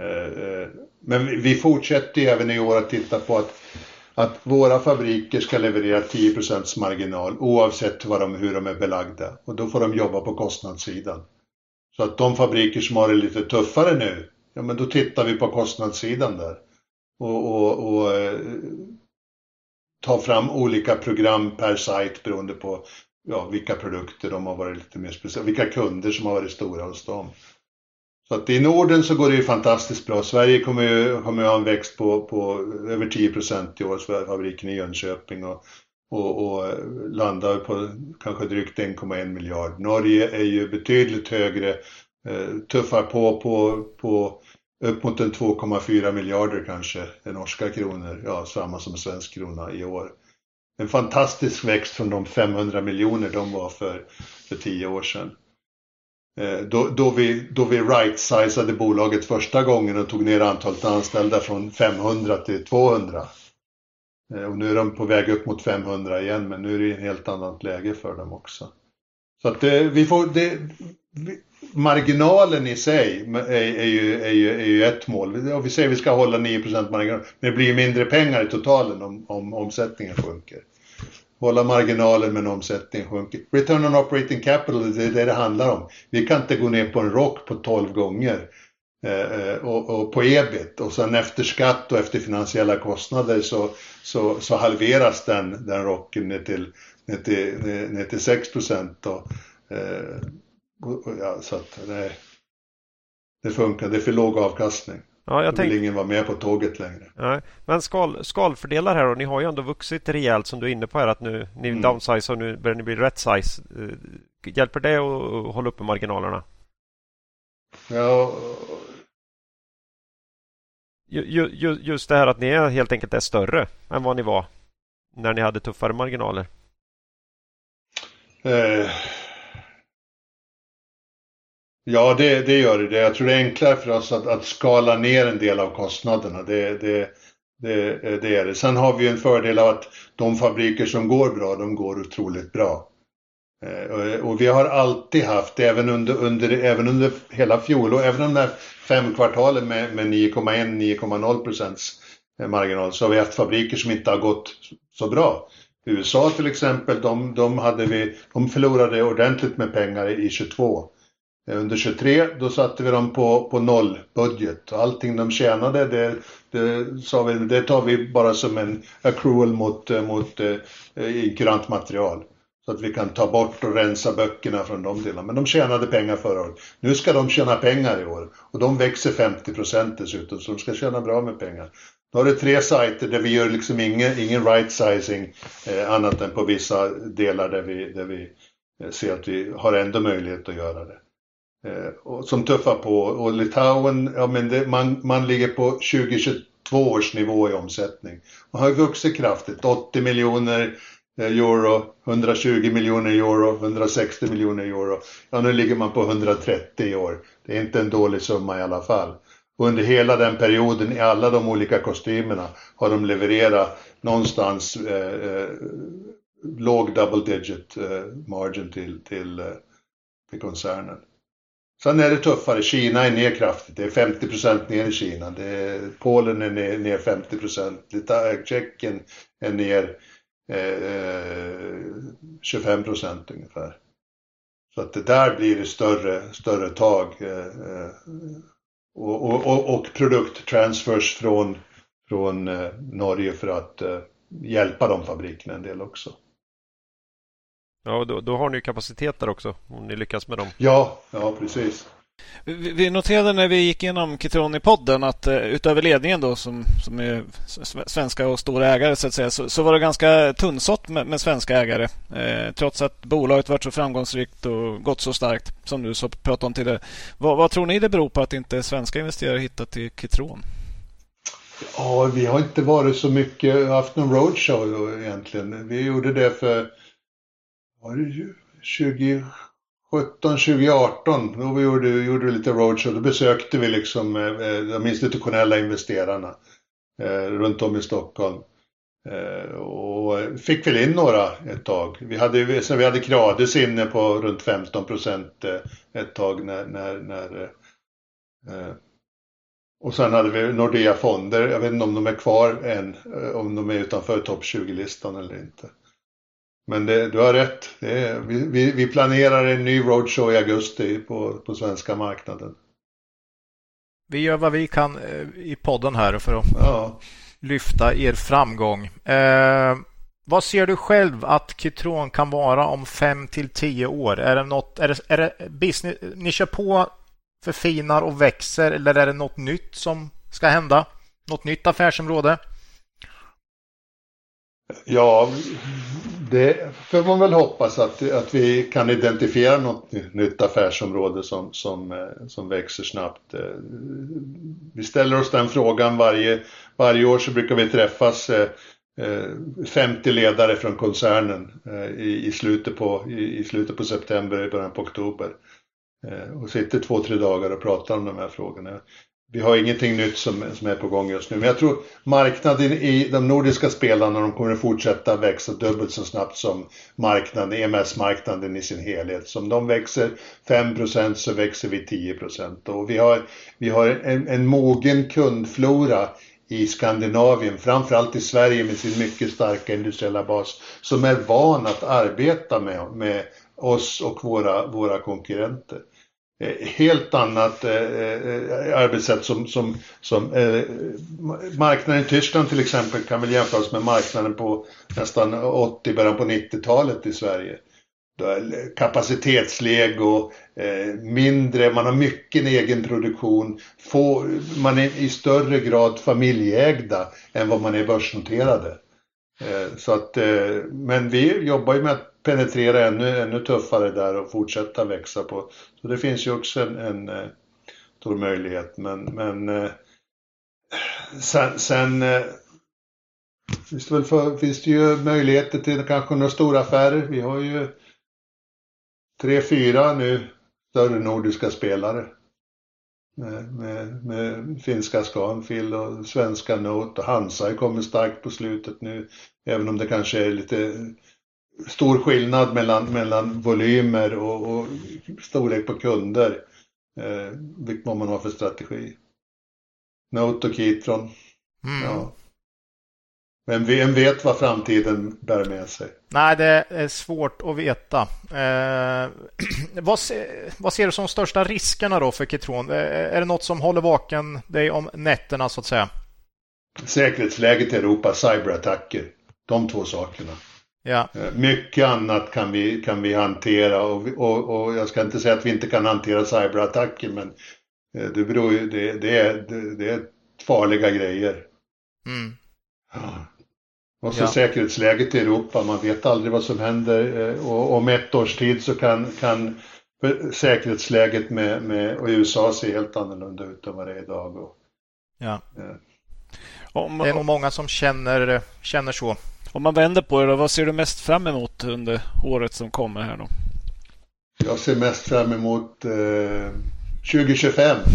Eh, eh men vi fortsätter även i år att titta på att, att våra fabriker ska leverera 10% marginal oavsett vad de, hur de är belagda och då får de jobba på kostnadssidan. Så att de fabriker som har det lite tuffare nu ja men då tittar vi på kostnadssidan där. Och, och, och eh, tar fram olika program per sajt beroende på ja, vilka produkter de har varit lite mer speciella, vilka kunder som har varit stora hos dem. Så att i Norden så går det ju fantastiskt bra. Sverige kommer ju, kommer ju ha en växt på, på över 10 procent i år, för fabriken i Jönköping och, och, och landar på kanske drygt 1,1 miljard. Norge är ju betydligt högre Eh, tuffar på, på, på upp mot en 2,4 miljarder kanske eh, norska kronor, ja samma som svensk krona i år. En fantastisk växt från de 500 miljoner de var för, för tio år sedan. Eh, då, då vi, då vi right-sizade bolaget första gången och tog ner antalet anställda från 500 till 200. Eh, och nu är de på väg upp mot 500 igen men nu är det ett helt annat läge för dem också. Så att det, vi får, det, marginalen i sig är, är, ju, är, ju, är ju ett mål. Vi säger att vi ska hålla 9% marginal, men det blir mindre pengar i totalen om, om omsättningen sjunker. Hålla marginalen men omsättningen sjunker. Return on operating capital, det är det det handlar om. Vi kan inte gå ner på en rock på 12 gånger eh, eh, och, och, på ebit och sen efter skatt och efter finansiella kostnader så, så, så halveras den, den rocken ner till, ner till, ner till 6 procent. Eh, ja, så att det, det funkar, det är för låg avkastning. Ja, jag Då vill ingen vara med på tåget längre. Nej. Men skal, skalfördelar här och ni har ju ändå vuxit rejält som du är inne på här att nu ni mm. downsize och nu börjar ni bli rätt size. Eh, hjälper det att hålla uppe marginalerna? Ja, ju, ju, just det här att ni helt enkelt är större än vad ni var när ni hade tuffare marginaler? Eh, ja, det, det gör det. Jag tror det är enklare för oss att, att skala ner en del av kostnaderna. Det, det, det, det är det. Sen har vi en fördel av att de fabriker som går bra, de går otroligt bra. Eh, och vi har alltid haft, även under, under, även under hela fjol och även de där fem kvartalen med, med 9,1-9,0 procents eh, marginal så har vi haft fabriker som inte har gått så bra. USA till exempel, de, de, hade vi, de förlorade ordentligt med pengar i 22. Eh, under 23 då satte vi dem på, på nollbudget och allting de tjänade det, det, sa vi, det tar vi bara som en accrual mot, eh, mot eh, inkurant material. Så att vi kan ta bort och rensa böckerna från de delarna. Men de tjänade pengar förra året. Nu ska de tjäna pengar i år. Och de växer 50 dessutom, så de ska tjäna bra med pengar. Då har du tre sajter där vi gör liksom ingen, ingen right sizing eh, annat än på vissa delar där vi, där vi eh, ser att vi har ändå möjlighet att göra det. Eh, och, som tuffar på. Och Litauen, ja men det, man, man ligger på 2022 års nivå i omsättning. Man har vuxit kraftigt, 80 eh, miljoner euro, 120 miljoner euro, 160 miljoner euro. Ja, nu ligger man på 130 i år. Det är inte en dålig summa i alla fall. Och under hela den perioden i alla de olika kostymerna har de levererat någonstans eh, eh, låg double digit eh, margin till, till, eh, till koncernen. Sen är det tuffare. Kina är ner kraftigt. Det är 50 ner i Kina. Det är, Polen är ner, ner 50% eh, Tjeckien är ner eh, 25% ungefär. Så att det där blir det större, större tag. Eh, eh, och, och, och, och produkttransfers från, från eh, Norge för att eh, hjälpa de fabrikerna en del också. Ja, då, då har ni kapacitet där också om ni lyckas med dem. Ja, ja precis. Vi noterade när vi gick igenom Kitron i podden att uh, utöver ledningen då som, som är svenska och stora ägare så att säga så, så var det ganska tunnsått med, med svenska ägare. Uh, trots att bolaget varit så framgångsrikt och gått så starkt som du så pratade om tidigare. Vad, vad tror ni det beror på att inte svenska investerare hittat till Kitron? Ja, vi har inte varit så mycket, haft någon roadshow egentligen. Vi gjorde det för var det 2017, 2018? då vi gjorde, gjorde lite roadshow, då besökte vi liksom eh, de institutionella investerarna eh, runt om i Stockholm. Eh, och fick väl in några ett tag. Vi hade, så vi hade Krades inne på runt 15 procent ett tag när, när, när och sen hade vi Nordea Fonder, jag vet inte om de är kvar än, om de är utanför topp 20-listan eller inte. Men det, du har rätt. Är, vi, vi, planerar en ny roadshow i augusti på, på svenska marknaden. Vi gör vad vi kan eh, i podden här för att ja. lyfta er framgång. Eh, vad ser du själv att Kitron kan vara om fem till tio år? Är det något, är det, är det business, ni kör på, förfinar och växer eller är det något nytt som ska hända? Något nytt affärsområde? Ja, det får man väl hoppas att, att vi kan identifiera något nytt affärsområde som, som, eh, som växer snabbt. Eh, vi ställer oss den frågan varje, varje år så brukar vi träffas eh, 50 ledare från koncernen i, i, slutet, på, i, i slutet på september, i början på oktober. Och sitter två, tre dagar och pratar om de här frågorna vi har ingenting nytt som, som är på gång just nu. Men jag tror marknaden i de nordiska spelarna de kommer att fortsätta växa dubbelt så snabbt som marknaden, EMS-marknaden i sin helhet. Så om de växer 5% så växer vi 10 Och vi har, vi har en, en mogen kundflora i Skandinavien, framförallt i Sverige med sin mycket starka industriella bas, som är van att arbeta med, med oss och våra, våra konkurrenter. Eh, helt annat eh, eh, arbetssätt som, som, som eh, marknaden i Tyskland till exempel kan väl jämföras med marknaden på nästan 80, början på 90-talet i Sverige. Kapacitetslego, eh, mindre, man har mycket egen produktion, få, man är i större grad familjeägda än vad man är börsnoterade. Eh, så att, eh, men vi jobbar ju med att penetrera ännu, ännu tuffare där och fortsätta växa på. Så det finns ju också en, en, eh, stor möjlighet. Men, men eh, sen, sen eh, finns, det väl för, finns det ju möjligheter till kanske några stora affärer. Vi har ju tre, fyra nu större nordiska spelare. Med, med, med finska Scanfil och svenska Note och Hansa kommer starkt på slutet nu. Även om det kanske är lite stor skillnad mellan, mellan volymer och, och storlek på kunder. Eh, vad man har för strategi. Note och Kitron. Mm. Ja. Men vem vet vad framtiden bär med sig? Nej, det är svårt att veta. Eh, vad, se, vad, ser du som största riskerna då för Kitron? Eh, är det något som håller vaken dig om nätterna så att säga? Säkerhetsläget i Europa, cyberattacker. De två sakerna. Ja. Eh, mycket annat kan vi, kan vi hantera och, och, och jag ska inte säga att vi inte kan hantera cyberattacker men eh, det beror ju, det, det, är, det, det är farliga grejer. Mm. Ja. Och så Ja. säkerhetsläget i Europa, man vet aldrig vad som händer eh, och om ett års tid så kan, kan säkerhetsläget med, med och USA se helt annorlunda ut än vad det är idag. Och, Ja. eh, Om, Det är nog många som känner, känner så. Om man vänder på det, då, vad ser du mest fram emot under året som kommer här då? jag ser mest fram emot eh, 2025.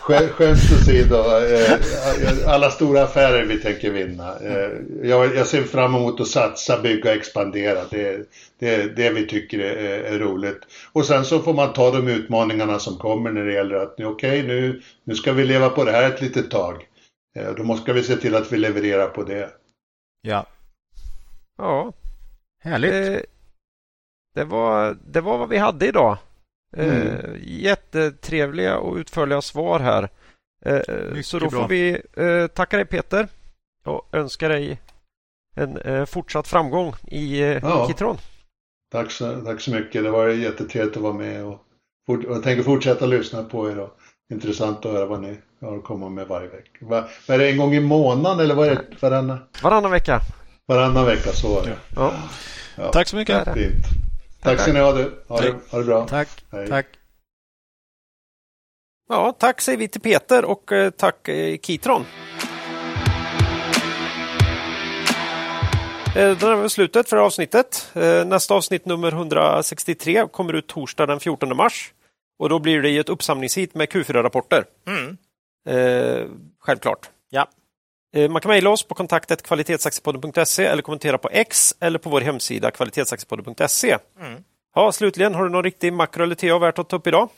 Skä- Skämt åsido, eh, alla stora affärer vi tänker vinna. Eh, jag, jag ser fram emot att satsa, bygga, expandera. Det, det är det vi tycker är, är roligt. Och sen så får man ta de utmaningarna som kommer när det gäller att okej, nu, nu ska vi leva på det här ett litet tag. Eh, Då måste vi se till att vi levererar på det. Ja. Ja, Härligt. eh, det, var, det var vad vi hade idag. Eh, Mm. Jättetrevliga och utförliga svar här. Mycket så då bra. får vi eh, tacka dig Peter och önska dig en fortsatt framgång i Ja. Kitron. Tack så, tack så mycket. Det var jättetrevligt att vara med och, fort, och jag tänker fortsätta lyssna på er. Och, intressant att höra vad ni har att komma med varje vecka. Va, vad är det en gång i månaden eller vad är det varannan, Varannan vecka. varannan vecka? Så var det. Ja. Ja, Tack så mycket. Där. Fint. Tack ska ni ha du. Ha det, ha det bra. Tack. Hej. Tack. ja, tack säger vi till Peter och eh, tack eh, Kitron. Eh, Då är vi slutet för avsnittet. Eh, Nästa avsnitt nummer 163 kommer ut torsdag den 14 mars. Och då blir det ju ett uppsamlingshit med Q4-rapporter. Mm. Eh, självklart. Ja. Eh, Man kan mejla oss på kontaktet kvalitetsaktiepodden.se eller kommentera på X eller på vår hemsida kvalitetsaktiepodden.se. Mm. Ja, slutligen, har du någon riktig makro eller TA värt att ta upp idag?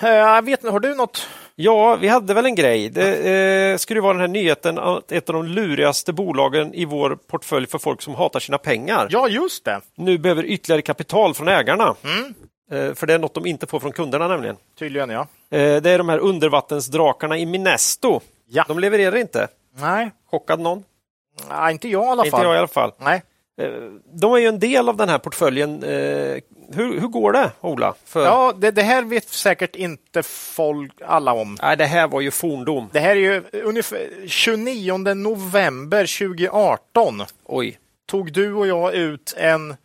Eh, Jag vet inte, har du något? Ja, vi hade väl en grej. Det eh, skulle vara den här nyheten att ett av de lurigaste bolagen i vår portfölj för folk som hatar sina pengar Ja, just det. nu behöver ytterligare kapital från ägarna. Mm. Eh, för det är något de inte får från kunderna nämligen. Tydligen, ja. Eh, det är de här undervattensdrakarna i Minesto. Ja. De levererar inte. Nej, Chockad någon? Nej inte jag i alla Inte fall. jag i alla fall. Nej. Eh, De är ju en del av den här portföljen. Hur, hur går det, Ola? För... Ja, det, det här vet säkert inte folk alla om. Nej, det här var ju forndom. Det här är ju ungefär 29 november 2018 Oj. tog du och jag ut en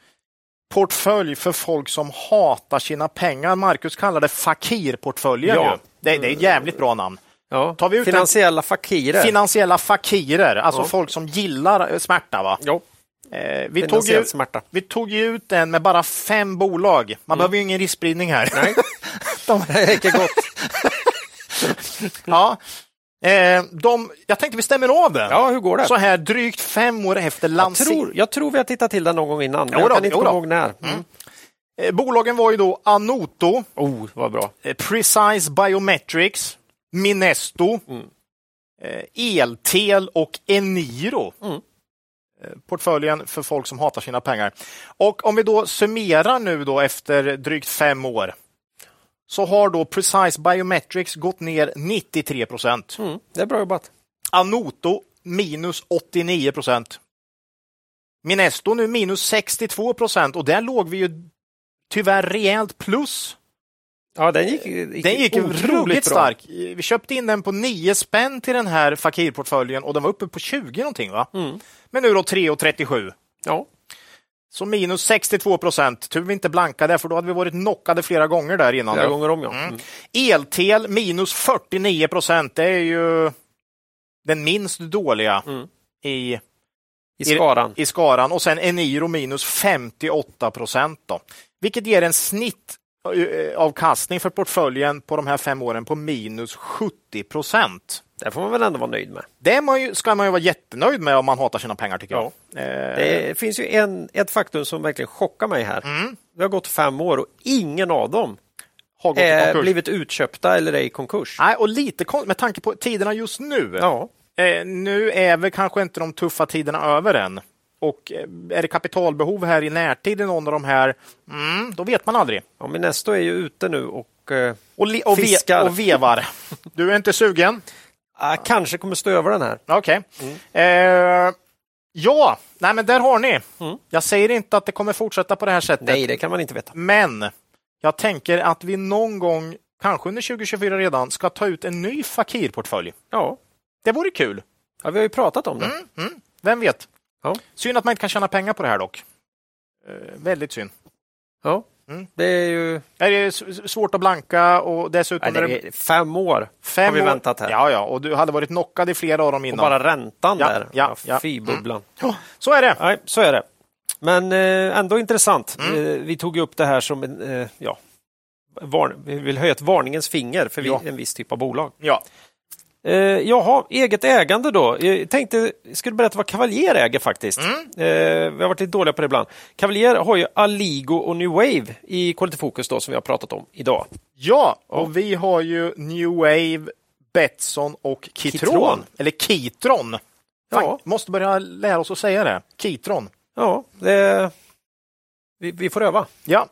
portfölj för folk som hatar sina pengar. Marcus kallar det fakirportföljen. Ja. Det, det är ett jävligt bra namn. Ja. Tar vi ut Finansiella fakirer. Finansiella fakirer, alltså Ja. folk som gillar eh, smärta. Va? ja, Eh, vi, tog ju, smärta. vi tog ut den med bara fem bolag. Man behöver ju ingen riskspridning här. Nej. De, Det räcker gott. ja. Eh, de, jag tänkte vi stämmer av den. Ja, hur går det? Så här drygt fem år efter Jag lansering. tror, jag tror vi har tittat till den någon gång innan, men Jo jag kan inte komma ihåg när. Mm. Eh, bolagen var ju då Anoto, Oh, vad bra. eh, Precise Biometrics, Minesto, Mm. eh, Eltel och Eniro. Mm. Eh, Portföljen för folk som hatar sina pengar. Och om vi då summerar nu då efter drygt fem år så har då Precise Biometrics gått ner 93 procent. Mm. Det är bra jobbat. Anoto minus 89 procent. Minesto nu minus 62 procent och där låg vi ju tyvärr rejält plus. Ja, den gick, gick Den gick ruggigt stark. Vi köpte in den på 9 spänn till den här Fakir-portföljen och den var uppe på 20 någonting va? Mm. Men nu då 3,37. Ja. Så minus 62 procent. Tur vi inte blankade, för då hade vi varit knockade flera gånger där innan. Flera gånger om, ja. Mm. Eltel minus 49 procent. Det är ju den minst dåliga Mm. i, I skaran. i skaran. Och sen Eniro minus 58 procent. Vilket ger en snittavkastning för portföljen på de här fem åren på minus 70 procent. Det får man väl ändå vara nöjd med. Det man ju, ska man ju vara jättenöjd med om man hatar sina pengar tycker jag. Eh, Det finns ju en, ett faktum som verkligen chockar mig här. Det har gått fem år och ingen av dem har gått konkurs. blivit utköpta eller är i konkurs. Nej, och lite med tanke på tiderna just nu. Ja, Eh, nu är väl kanske inte de tuffa tiderna över än. Och eh, är det kapitalbehov här i närtid i någon av de här, mm, då vet man aldrig. ja men Nesto är ju ute nu och eh, Och, och, ve- Fiskar. och vevar. Du är inte sugen? ah, kanske kommer stå över den här. Okej. Eh, ja, nej men där har ni. Jag säger inte att det kommer fortsätta på det här sättet. Nej, det kan man inte veta. Men jag tänker att vi någon gång, kanske under 2024 redan, ska ta ut en ny Fakir-portfölj. Ja. Det vore kul. ja, vi har ju pratat om det. Vem vet? Ja. Synd att man inte kan tjäna pengar på det här dock. Eh, väldigt synd. Ja. Mm. Det är ju Är det s- svårt att blanka och dessutom nej, är det är fem år fem har vi år- väntat här. Ja, ja, och du hade varit knockad i flera av dem Och innan. bara räntan Ja, där. ja, ja. Fy bubblan. Ja, Så är det. Nej, så är det. Men eh, ändå intressant. Mm. Eh, vi tog ju upp det här som en, eh, ja, vi vill höja ett varningens finger för Ja. en viss typ av bolag. Ja. Eh, jaha, eget ägande då. Jag tänkte, jag skulle berätta vad Cavalier äger faktiskt. Mm. Eh, vi har varit lite dåliga på det ibland. Cavalier har ju Aligo och New Wave i Quality Focus då, som vi har pratat om idag. ja, och vi har ju New Wave, Betsson och Kitron. Kitron. Eller Kitron. Fan, Ja. Måste börja lära oss att säga det. Kitron. Ja, det, vi, vi får öva. Ja.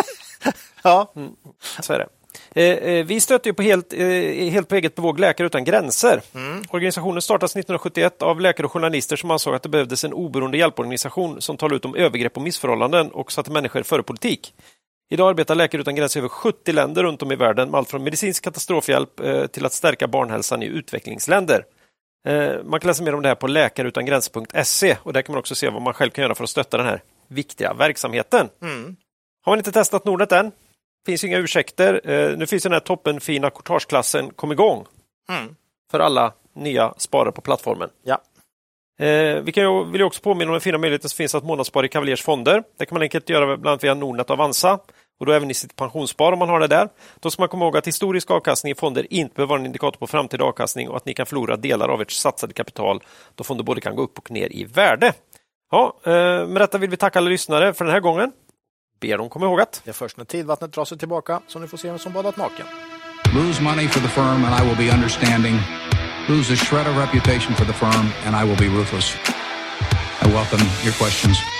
ja. Så är det. Eh, eh, vi stöter ju på helt, eh, helt på eget bevåg Läkare utan gränser. Organisationen startades 1971 av läkare och journalister som ansåg att det behövdes en oberoende hjälporganisation som talar ut om övergrepp och missförhållanden och satte människor före politik. Idag arbetar Läkare utan gränser i över 70 länder runt om i världen med allt från medicinsk katastrofhjälp eh, till att stärka barnhälsan i utvecklingsländer. Man kan läsa mer om det här på läkareutangränser.se och där kan man också se vad man själv kan göra för att stötta den här viktiga verksamheten. Har man inte testat Nordnet än? Finns inga ursäkter. Eh, nu finns den här toppenfina courtageklassen kom igång Mm. för alla nya sparare på plattformen. Ja. Eh, vi kan vill också påminna om den fina möjligheten som finns att månadsspara i Cavaliers fonder. Det kan man enkelt göra bland annat via Nordnet och Avanza och då även i sitt pensionsspar om man har det där. Då ska man komma ihåg att historisk avkastning i fonder inte behöver vara en indikator på framtida avkastning och att ni kan förlora delar av ert satsade kapital då fonder både kan gå upp och ner i värde. Ja, eh, med detta vill vi tacka alla lyssnare för den här gången. Ber dem komma ihåg att Det är först när tidvattnet drar sig tillbaka som ni får se vem som badat naken. Lose money for the firm and I will be understanding. Lose a shred of reputation for the firm and I will be ruthless. I welcome your questions.